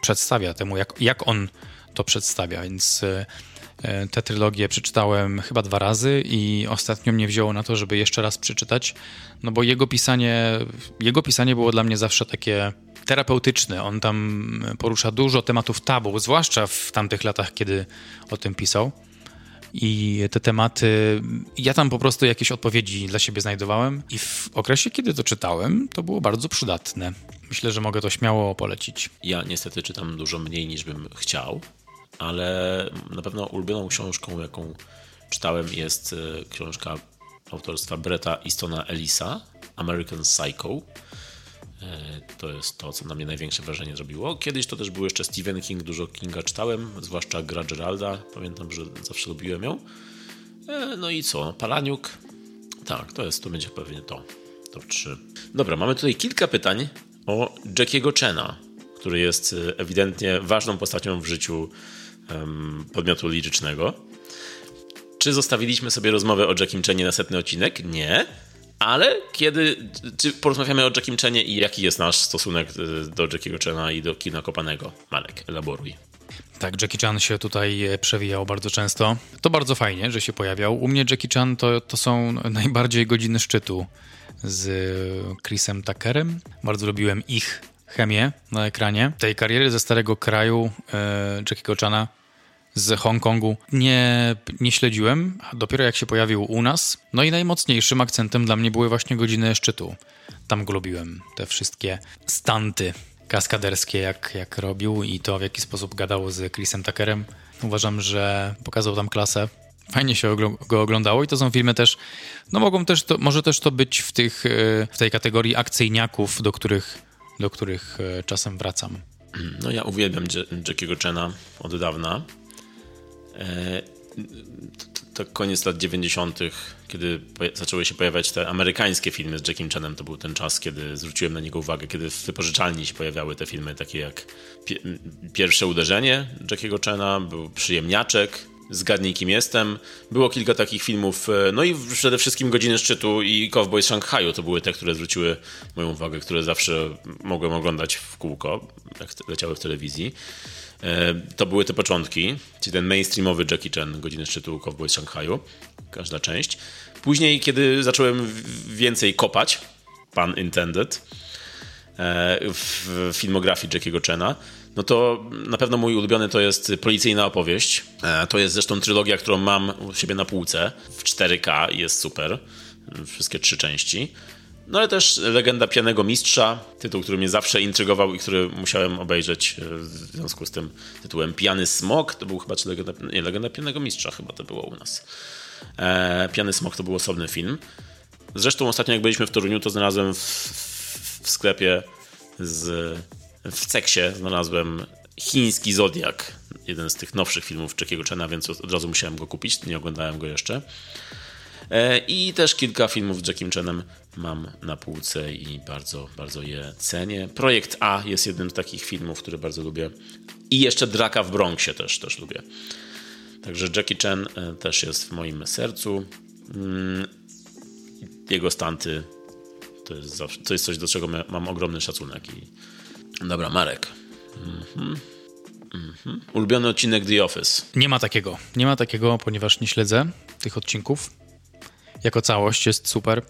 przedstawia, temu jak, jak on to przedstawia, więc e, tę trylogię przeczytałem chyba dwa razy i ostatnio mnie wzięło na to, żeby jeszcze raz przeczytać, no bo jego pisanie, jego pisanie było dla mnie zawsze takie terapeutyczne. On tam porusza dużo tematów tabu, zwłaszcza w tamtych latach, kiedy o tym pisał. I te tematy, ja tam po prostu jakieś odpowiedzi dla siebie znajdowałem, i w okresie, kiedy to czytałem, to było bardzo przydatne. Myślę, że mogę to śmiało polecić. Ja niestety czytam dużo mniej niż bym chciał, ale na pewno ulubioną książką, jaką czytałem, jest e, książka autorstwa Bretta Eastona Ellisa, American Psycho. E, To jest to, co na mnie największe wrażenie zrobiło. Kiedyś to też był jeszcze Stephen King, dużo Kinga czytałem, zwłaszcza Gra Geralda. Pamiętam, że zawsze lubiłem ją. E, No i co? Palaniuk. Tak, to jest, to będzie pewnie to. Top 3. Dobra, mamy tutaj kilka pytań o Jackiego Chena, który jest ewidentnie ważną postacią w życiu podmiotu lirycznego. Czy zostawiliśmy sobie rozmowę o Jackim Chenie na setny odcinek? Nie. Ale kiedy. Czy porozmawiamy o Jackim Chenie i jaki jest nasz stosunek y, do Jackiego Chena i do kina kopanego? Marek, elaboruj. Tak, Jackie Chan się tutaj e, przewijał bardzo często. To bardzo fajnie, że się pojawiał. U mnie Jackie Chan to, to są najbardziej godziny szczytu z Chrisem Tuckerem. Bardzo lubiłem ich chemię na ekranie. Tej kariery ze Starego Kraju e, Jackiego Chana z Hongkongu nie, nie śledziłem, dopiero jak się pojawił u nas. No i najmocniejszym akcentem dla mnie były właśnie godziny szczytu. Tam go lubiłem, te wszystkie stanty kaskaderskie, jak, jak robił i to w jaki sposób gadał z Chrisem Tuckerem. Uważam, że pokazał tam klasę. Fajnie się go oglądało i to są filmy też, no mogą też to, może też to być w, tych, e, w tej kategorii akcyjniaków, do których, do których e, czasem wracam. No ja uwielbiam Ja- Jackiego Chena od dawna. E, t- tak koniec lat 90., kiedy zaczęły się pojawiać te amerykańskie filmy z Jackiem Chanem, to był ten czas, kiedy zwróciłem na niego uwagę, kiedy w wypożyczalni się pojawiały te filmy, takie jak Pierwsze uderzenie Jackiego Chana, był Przyjemniaczek, Zgadnij kim jestem. Było kilka takich filmów, e, no i przede wszystkim Godziny Szczytu i Cowboy z Szanghaju to były te, które zwróciły moją uwagę, które zawsze mogłem oglądać w kółko, jak leciały w telewizji. E, to były te początki, czyli ten mainstreamowy Jackie Chan, Godziny Szczytu, Cowboy z Szanghaju, każda część. Później, kiedy zacząłem więcej kopać, pan intended, e, w filmografii Jackiego Chana, no to na pewno mój ulubiony to jest Policyjna Opowieść. E, to jest zresztą trylogia, którą mam u siebie na półce w 4K i jest super. Wszystkie trzy części. No ale też Legenda Pianego Mistrza, tytuł, który mnie zawsze intrygował i który musiałem obejrzeć e, w związku z tym tytułem Piany Smok. To był chyba, czy Legenda, nie, Legenda Pianego Mistrza chyba to było u nas. E, Piany Smok to był osobny film. Zresztą ostatnio jak byliśmy w Toruniu, to znalazłem w, w, w sklepie z w Ceksie znalazłem chiński Zodiak, jeden z tych nowszych filmów Jackiego Chana, więc od razu musiałem go kupić, nie oglądałem go jeszcze. E, I też kilka filmów z Jackiem Chanem mam na półce i bardzo, bardzo je cenię. Projekt A jest jednym z takich filmów, które bardzo lubię. I jeszcze Draka w Bronxie też, też lubię. Także Jackie Chan e, też jest w moim sercu. Mm, jego stanty to jest, zawsze, to jest coś, do czego mam ogromny szacunek i Dobra, Marek. Mhm. Mhm. Ulubiony odcinek The Office. Nie ma takiego. Nie ma takiego, ponieważ nie śledzę tych odcinków. Jako całość jest super.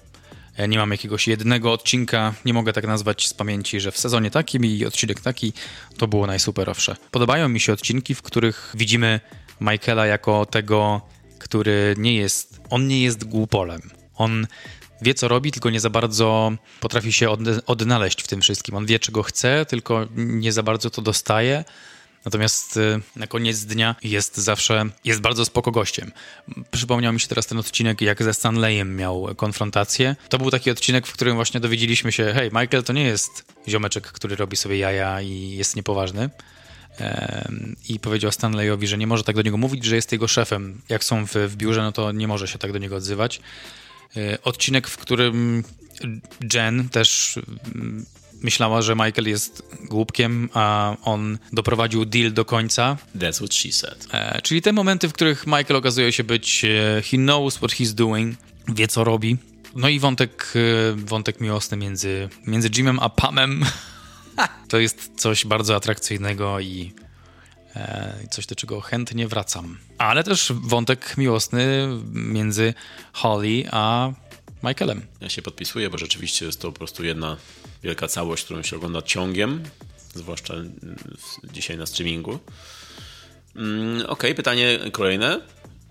Nie mam jakiegoś jednego odcinka, nie mogę tak nazwać z pamięci, że w sezonie takim i odcinek taki to było najsuperowsze. Podobają mi się odcinki, w których widzimy Michaela jako tego, który nie jest, on nie jest głupolem. On wie, co robi, tylko nie za bardzo potrafi się odnaleźć w tym wszystkim. On wie, czego chce, tylko nie za bardzo to dostaje. Natomiast y, na koniec dnia jest zawsze, jest bardzo spoko gościem. Przypomniał mi się teraz ten odcinek, jak ze Stanleyem miał konfrontację. To był taki odcinek, w którym właśnie dowiedzieliśmy się, hej, Michael to nie jest ziomeczek, który robi sobie jaja i jest niepoważny. I powiedział Stanleyowi, że nie może tak do niego mówić, że jest jego szefem. Jak są w, w biurze, no to nie może się tak do niego odzywać. E, odcinek, w którym Jen też mm, myślała, że Michael jest głupkiem, a on doprowadził deal do końca. That's what she said. E, czyli te momenty, w których Michael okazuje się być e, he knows what he's doing, wie co robi. No i wątek, wątek miłosny między, między Jimem a Pamem. to jest coś bardzo atrakcyjnego i coś, do czego chętnie wracam. Ale też wątek miłosny między Holly a Michaelem. Ja się podpisuję, bo rzeczywiście jest to po prostu jedna wielka całość, którą się ogląda ciągiem, zwłaszcza dzisiaj na streamingu. Mm, Okej, okay, pytanie kolejne.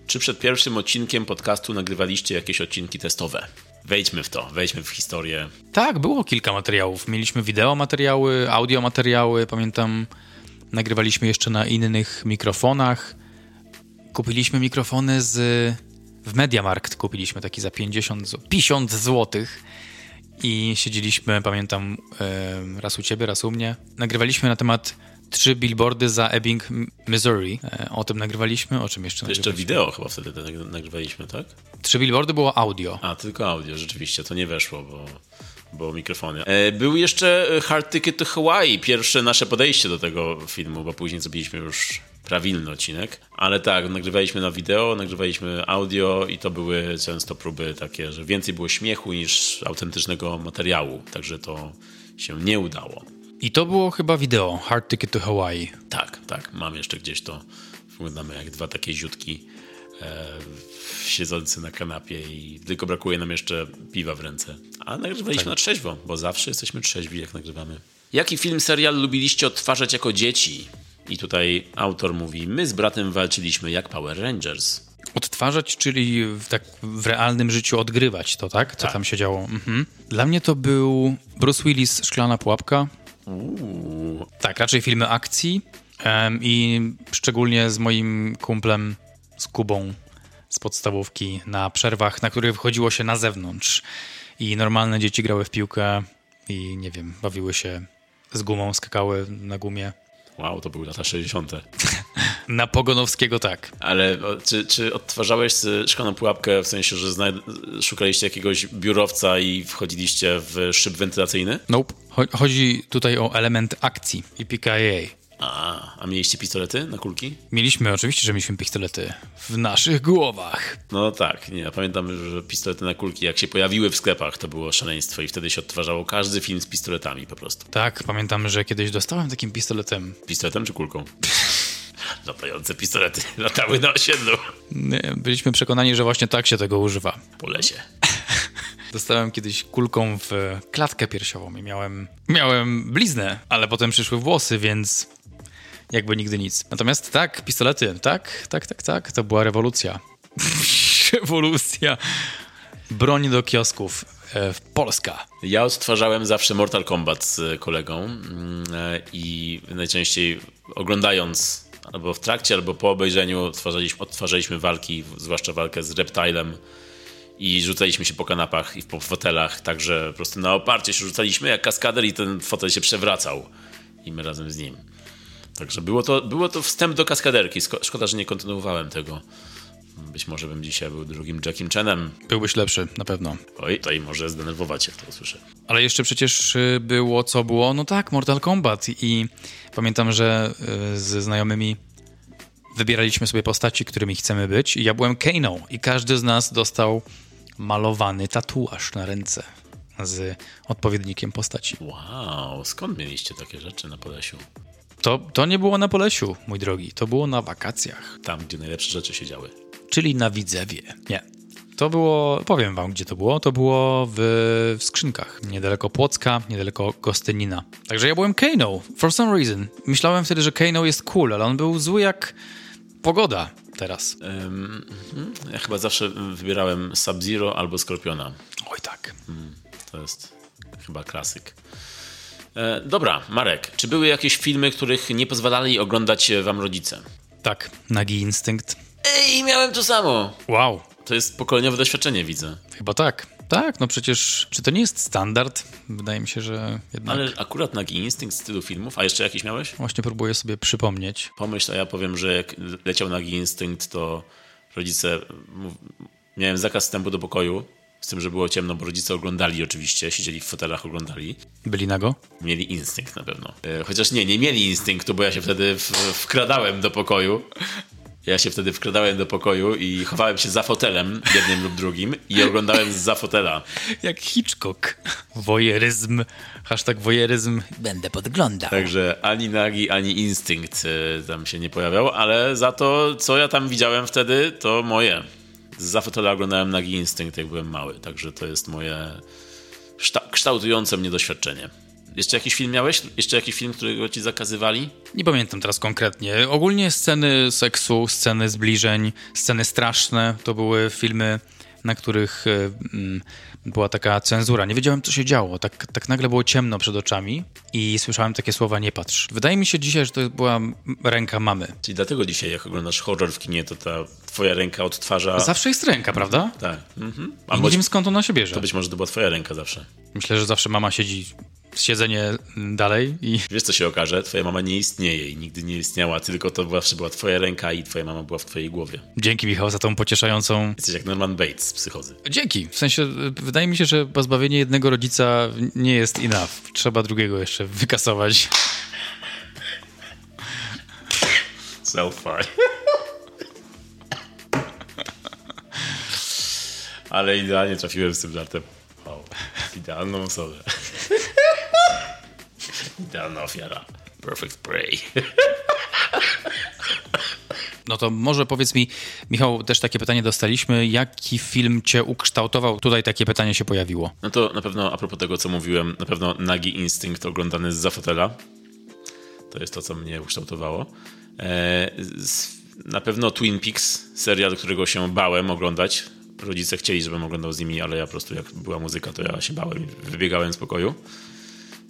Czy przed pierwszym odcinkiem podcastu nagrywaliście jakieś odcinki testowe? Wejdźmy w to, wejdźmy w historię. Tak, było kilka materiałów. Mieliśmy wideo materiały, audio materiały. Pamiętam, Nagrywaliśmy jeszcze na innych mikrofonach. Kupiliśmy mikrofony z... W Mediamarkt kupiliśmy taki za 50, 50 złotych i siedzieliśmy, pamiętam, raz u ciebie, raz u mnie. Nagrywaliśmy na temat trzy billboardy za Ebbing, Missouri. E, o tym nagrywaliśmy, o czym jeszcze Jeszcze wideo chyba wtedy nagrywaliśmy, tak? Trzy billboardy było audio. A, tylko audio, rzeczywiście, to nie weszło, bo bo mikrofony. E, był jeszcze Hard Ticket to Hawaii, pierwsze nasze podejście do tego filmu, bo później zrobiliśmy już prawilny odcinek. Ale tak, nagrywaliśmy na wideo, nagrywaliśmy audio i to były często próby takie, że więcej było śmiechu niż autentycznego materiału, także to się nie udało. I to było chyba wideo, Hard Ticket to Hawaii. Tak, tak, mam jeszcze gdzieś to. Wyglądamy jak dwa takie ziutki e, siedzący na kanapie i tylko brakuje nam jeszcze piwa w ręce. A nagrywaliśmy tak. na trzeźwo, bo zawsze jesteśmy trzeźwi, jak nagrywamy. Jaki film, serial lubiliście odtwarzać jako dzieci? I tutaj autor mówi, my z bratem walczyliśmy jak Power Rangers. Odtwarzać, czyli w, tak w realnym życiu odgrywać to, tak? Co tak. tam się działo. Mhm. Dla mnie to był Bruce Willis, Szklana Pułapka. Uuu. Tak, raczej filmy akcji um, i szczególnie z moim kumplem, z Kubą z podstawówki na przerwach, na których wychodziło się na zewnątrz i normalne dzieci grały w piłkę i nie wiem, bawiły się z gumą, skakały na gumie. Wow, to były lata 60. Na Pogonowskiego tak. Ale czy, czy odtwarzałeś szklaną pułapkę, w sensie, że szukaliście jakiegoś biurowca i wchodziliście w szyb wentylacyjny? Nope. Cho- Chodzi tutaj o element akcji i PKA. A, a mieliście pistolety na kulki? Mieliśmy, oczywiście, że mieliśmy pistolety w naszych głowach. No tak, nie, ja pamiętam, że pistolety na kulki, jak się pojawiły w sklepach, to było szaleństwo i wtedy się odtwarzało każdy film z pistoletami po prostu. Tak, pamiętam, że kiedyś dostałem takim pistoletem. Pistoletem czy kulką? Latające pistolety latały na osiedlu Nie, Byliśmy przekonani, że właśnie tak się tego używa. po lesie. Dostałem kiedyś kulką w klatkę piersiową i miałem, miałem bliznę, ale potem przyszły włosy, więc jakby nigdy nic. Natomiast tak, pistolety, tak, tak, tak, tak, to była rewolucja. rewolucja. Broń do kiosków. E, Polska. Ja odtwarzałem zawsze Mortal Kombat z kolegą mm, e, i najczęściej oglądając albo w trakcie, albo po obejrzeniu odtwarzaliśmy, odtwarzaliśmy walki, zwłaszcza walkę z Reptilem i rzucaliśmy się po kanapach i po fotelach, także po prostu na oparcie się rzucaliśmy jak kaskader i ten fotel się przewracał i my razem z nim. Także było to, było to wstęp do kaskaderki. Szkoda, że nie kontynuowałem tego. Być może bym dzisiaj był drugim Jackiem Chanem. Byłbyś lepszy, na pewno. Oj, to i może zdenerwować, jak to usłyszę. Ale jeszcze przecież y, było co było, no tak, Mortal Kombat i pamiętam, że y, ze znajomymi wybieraliśmy sobie postaci, którymi chcemy być i ja byłem Kano i każdy z nas dostał malowany tatuaż na ręce z odpowiednikiem postaci. Wow, skąd mieliście takie rzeczy na Podlesiu? To, to nie było na Polesiu, mój drogi, to było na wakacjach, Tam, gdzie najlepsze rzeczy się działy. czyli na Widzewie. Nie. To było, powiem wam, gdzie to było. To było w, w skrzynkach, niedaleko Płocka, niedaleko Gostynina. Także ja byłem Kano, for some reason. Myślałem wtedy, że Kano jest cool, ale on był zły jak pogoda teraz. Mhm. ja chyba zawsze wybierałem Sub-Zero albo Skorpiona. Oj tak. To jest chyba klasyk. E, dobra, Marek, czy były jakieś filmy, których nie pozwalali oglądać wam rodzice? Tak, nagi instynkt. Ej, miałem to samo. Wow, To jest pokoleniowe doświadczenie, widzę. chyba tak. Tak, no przecież, czy to nie jest standard? Wydaje mi się, że jednak... Ale akurat Nagi Instynkt z tylu filmów, a jeszcze jakiś miałeś? Właśnie próbuję sobie przypomnieć. Pomyśl, a ja powiem, że jak leciał Nagi Instynkt, to rodzice... Miałem zakaz wstępu do pokoju, z tym, że było ciemno, bo rodzice oglądali oczywiście, siedzieli w fotelach, oglądali. Byli nago? Mieli instynkt na pewno. E, Chociaż nie, nie mieli instynktu, bo ja się wtedy wkradałem do pokoju. Ja się wtedy wkradałem do pokoju i chowałem się za fotelem, jednym lub drugim, i oglądałem za fotela. Jak Hitchcock. Wojeryzm. Hashtag wojeryzm. Będę podglądał. Także ani nagi, ani instynkt e, tam się nie pojawiał, ale za to, co ja tam widziałem wtedy, to moje. Za fotela oglądałem nagi instynkt, jak byłem mały. Także to jest moje szta- kształtujące mnie doświadczenie. Jeszcze jakiś film miałeś? Jeszcze jakiś film, którego ci zakazywali? Nie pamiętam teraz konkretnie. Ogólnie sceny seksu, sceny zbliżeń, sceny straszne to były filmy, na których była taka cenzura. Nie wiedziałem, co się działo. Tak, tak nagle było ciemno przed oczami i słyszałem takie słowa nie patrz. Wydaje mi się dzisiaj, że to była ręka mamy. Czyli dlatego dzisiaj, jak oglądasz horror w kinie, to ta twoja ręka odtwarza... Zawsze jest ręka, prawda? Tak. Mhm. A nie być, wiem skąd ona się bierze. to być może to była twoja ręka zawsze. Myślę, że zawsze mama siedzi siedzenie dalej i Wiesz, co się okaże? Twoja mama nie istnieje i nigdy nie istniała, tylko to zawsze była twoja ręka i twoja mama była w twojej głowie. dzięki Michał za tą pocieszającą Jesteś jak Norman Bates z psychozy. Dzięki. W sensie, y, wydaje mi się, że pozbawienie jednego rodzica nie jest enough. Trzeba drugiego jeszcze wykasować. Self-fire. Ale idealnie trafiłem z tym żartem. Wow. Idealną osobę. Idealna ofiara. Perfect prey. No to może powiedz mi, Michał, też takie pytanie dostaliśmy. Jaki film cię ukształtował? Tutaj takie pytanie się pojawiło. No to na pewno a propos tego, co mówiłem, na pewno Nagi Instynkt oglądany z fotela. To jest to, co mnie ukształtowało. E, na pewno Twin Peaks, serial, którego się bałem oglądać. Rodzice chcieli, żebym oglądał z nimi, ale ja po prostu jak była muzyka, to ja się bałem i wybiegałem z pokoju.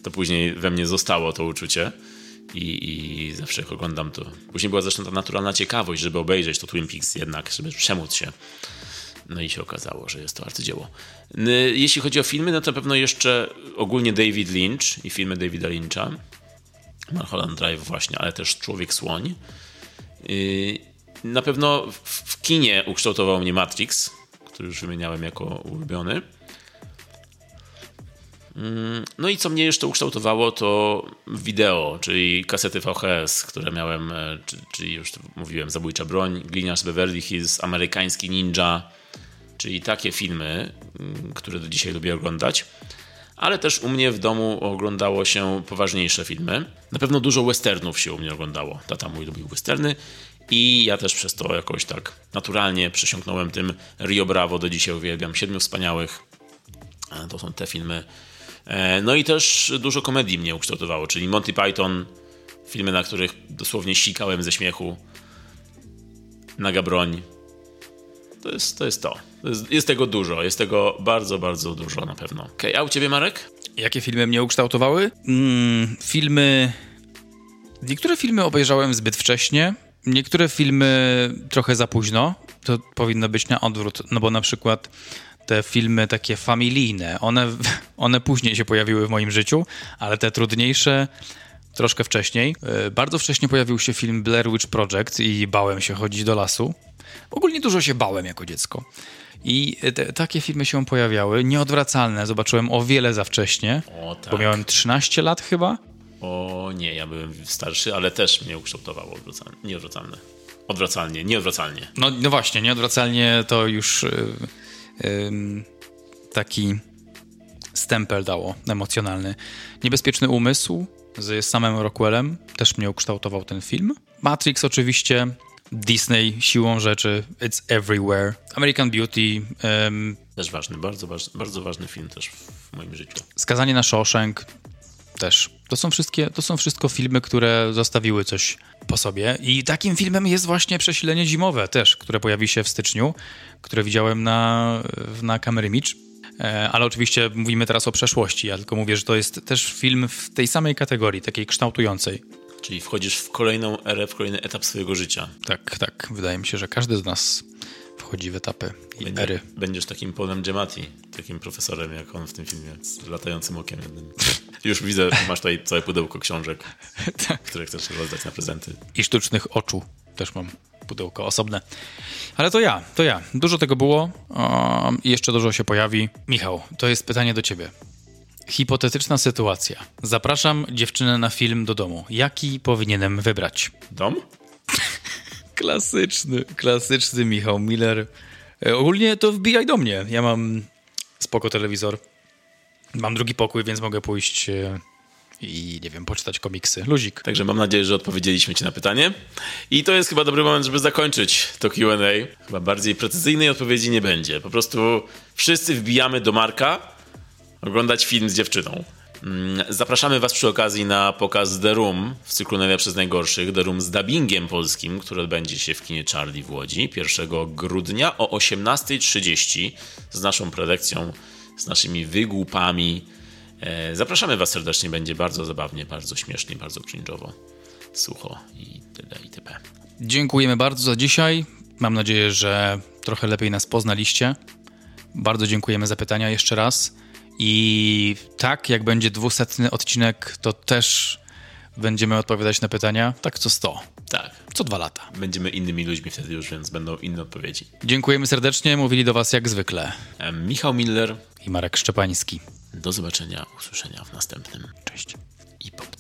To później we mnie zostało to uczucie i, i zawsze oglądam to. Później była zresztą ta naturalna ciekawość, żeby obejrzeć to Twin Peaks jednak, żeby przemóc się. No i się okazało, że jest to arcydzieło. Jeśli chodzi o filmy, no to pewno jeszcze ogólnie David Lynch i filmy Davida Lyncha. Mulholland Drive właśnie, ale też Człowiek Słoń. Yy, na pewno w kinie ukształtował mnie Matrix, który już wymieniałem jako ulubiony. Mm, No i co mnie jeszcze ukształtowało, to wideo, czyli kasety VHS, które miałem, e, czy- czyli już mówiłem, Zabójcza Broń, Gliniarz Beverly Hills, Amerykański Ninja, czyli takie filmy, mm, które do dzisiaj lubię oglądać. Ale też u mnie w domu oglądało się poważniejsze filmy. Na pewno dużo westernów się u mnie oglądało. Tata mój lubił westerny i ja też przez to jakoś tak naturalnie przesiąknąłem tym Rio Bravo. Do dzisiaj uwielbiam. Siedmiu Wspaniałych. To są te filmy. E, No i też dużo komedii mnie ukształtowało, czyli Monty Python, filmy, na których dosłownie sikałem ze śmiechu. Naga broń. To jest to. Jest, to. Jest, tego dużo, jest tego bardzo, bardzo dużo na pewno. Okej, a u ciebie Marek? Jakie filmy mnie ukształtowały? Mm, filmy. Niektóre filmy obejrzałem zbyt wcześnie, niektóre filmy trochę za późno. To powinno być na odwrót, no bo na przykład te filmy takie familijne, one, one później się pojawiły w moim życiu, ale te trudniejsze troszkę wcześniej. E, Bardzo wcześnie pojawił się film Blair Witch Project i bałem się chodzić do lasu. Ogólnie dużo się bałem jako dziecko. I te, takie filmy się pojawiały, nieodwracalne. Zobaczyłem o wiele za wcześnie, O tak. bo miałem 13 lat chyba. O nie, ja byłem starszy, ale też mnie ukształtowało odwracalnie. Nieodwracalne. Odwracalnie, nieodwracalnie. No, no właśnie, nieodwracalnie to już y, taki stempel dało emocjonalny. Niebezpieczny umysł z samym Rockwellem też mnie ukształtował ten film. Matrix oczywiście, Disney siłą rzeczy, It's Everywhere, American Beauty, ym, Też ważny, bardzo ważny, bardzo ważny film też w moim życiu. Skazanie na Shawshank też. To są, wszystkie, to są wszystko filmy, które zostawiły coś po sobie. I takim filmem jest właśnie Przesilenie Zimowe też, które pojawi się w styczniu, które widziałem na, na Kamery Mitch. E, Ale oczywiście mówimy teraz o przeszłości. Ja tylko mówię, że to jest też film w tej samej kategorii, takiej kształtującej. Czyli wchodzisz w kolejną erę, w kolejny etap swojego życia. Tak, tak. Wydaje mi się, że każdy z nas wchodzi w etapy i Będzie, ery. Będziesz takim Polem Giamatti, takim profesorem jak on w tym filmie, z latającym okiem jednym. Już widzę, masz tutaj całe pudełko książek, które chcesz rozdać na prezenty. i sztucznych oczu. Też mam pudełko osobne. Ale to ja, to ja. Dużo tego było um, i jeszcze dużo się pojawi. Michał, to jest pytanie do ciebie. Hipotetyczna sytuacja. Zapraszam dziewczynę na film do domu. Jaki powinienem wybrać? Dom? Klasyczny, klasyczny Michał Miller. E, ogólnie to wbijaj do mnie. Ja mam spoko telewizor. Mam drugi pokój, więc mogę pójść e, i nie wiem, poczytać komiksy. Luzik. Także mam nadzieję, że odpowiedzieliśmy Ci na pytanie. I to jest chyba dobry moment, żeby zakończyć to QA. Chyba bardziej precyzyjnej odpowiedzi nie będzie. Po prostu wszyscy wbijamy do Marka oglądać film z dziewczyną. Mm, Zapraszamy Was przy okazji na pokaz The Room w cyklu Najlepsze z Najgorszych. The Room z dubbingiem polskim, który odbędzie się w kinie Charlie w Łodzi 1 grudnia o 18.30 z naszą prelekcją, z naszymi wygłupami. E, Zapraszamy Was serdecznie, będzie bardzo zabawnie, bardzo śmiesznie, bardzo cringe'owo, sucho i tyle i tyle. Dziękujemy bardzo za dzisiaj. Mam nadzieję, że trochę lepiej nas poznaliście. Bardzo dziękujemy za pytania jeszcze raz. I tak, jak będzie dwusetny odcinek, to też będziemy odpowiadać na pytania. Tak co 100, Tak, co dwa lata. będziemy innymi ludźmi wtedy już, więc będą inne odpowiedzi. Dziękujemy serdecznie. Mówili do Was jak zwykle. Michał Miller, I Marek Szczepański. do zobaczenia, usłyszenia w następnym Cześć. i pop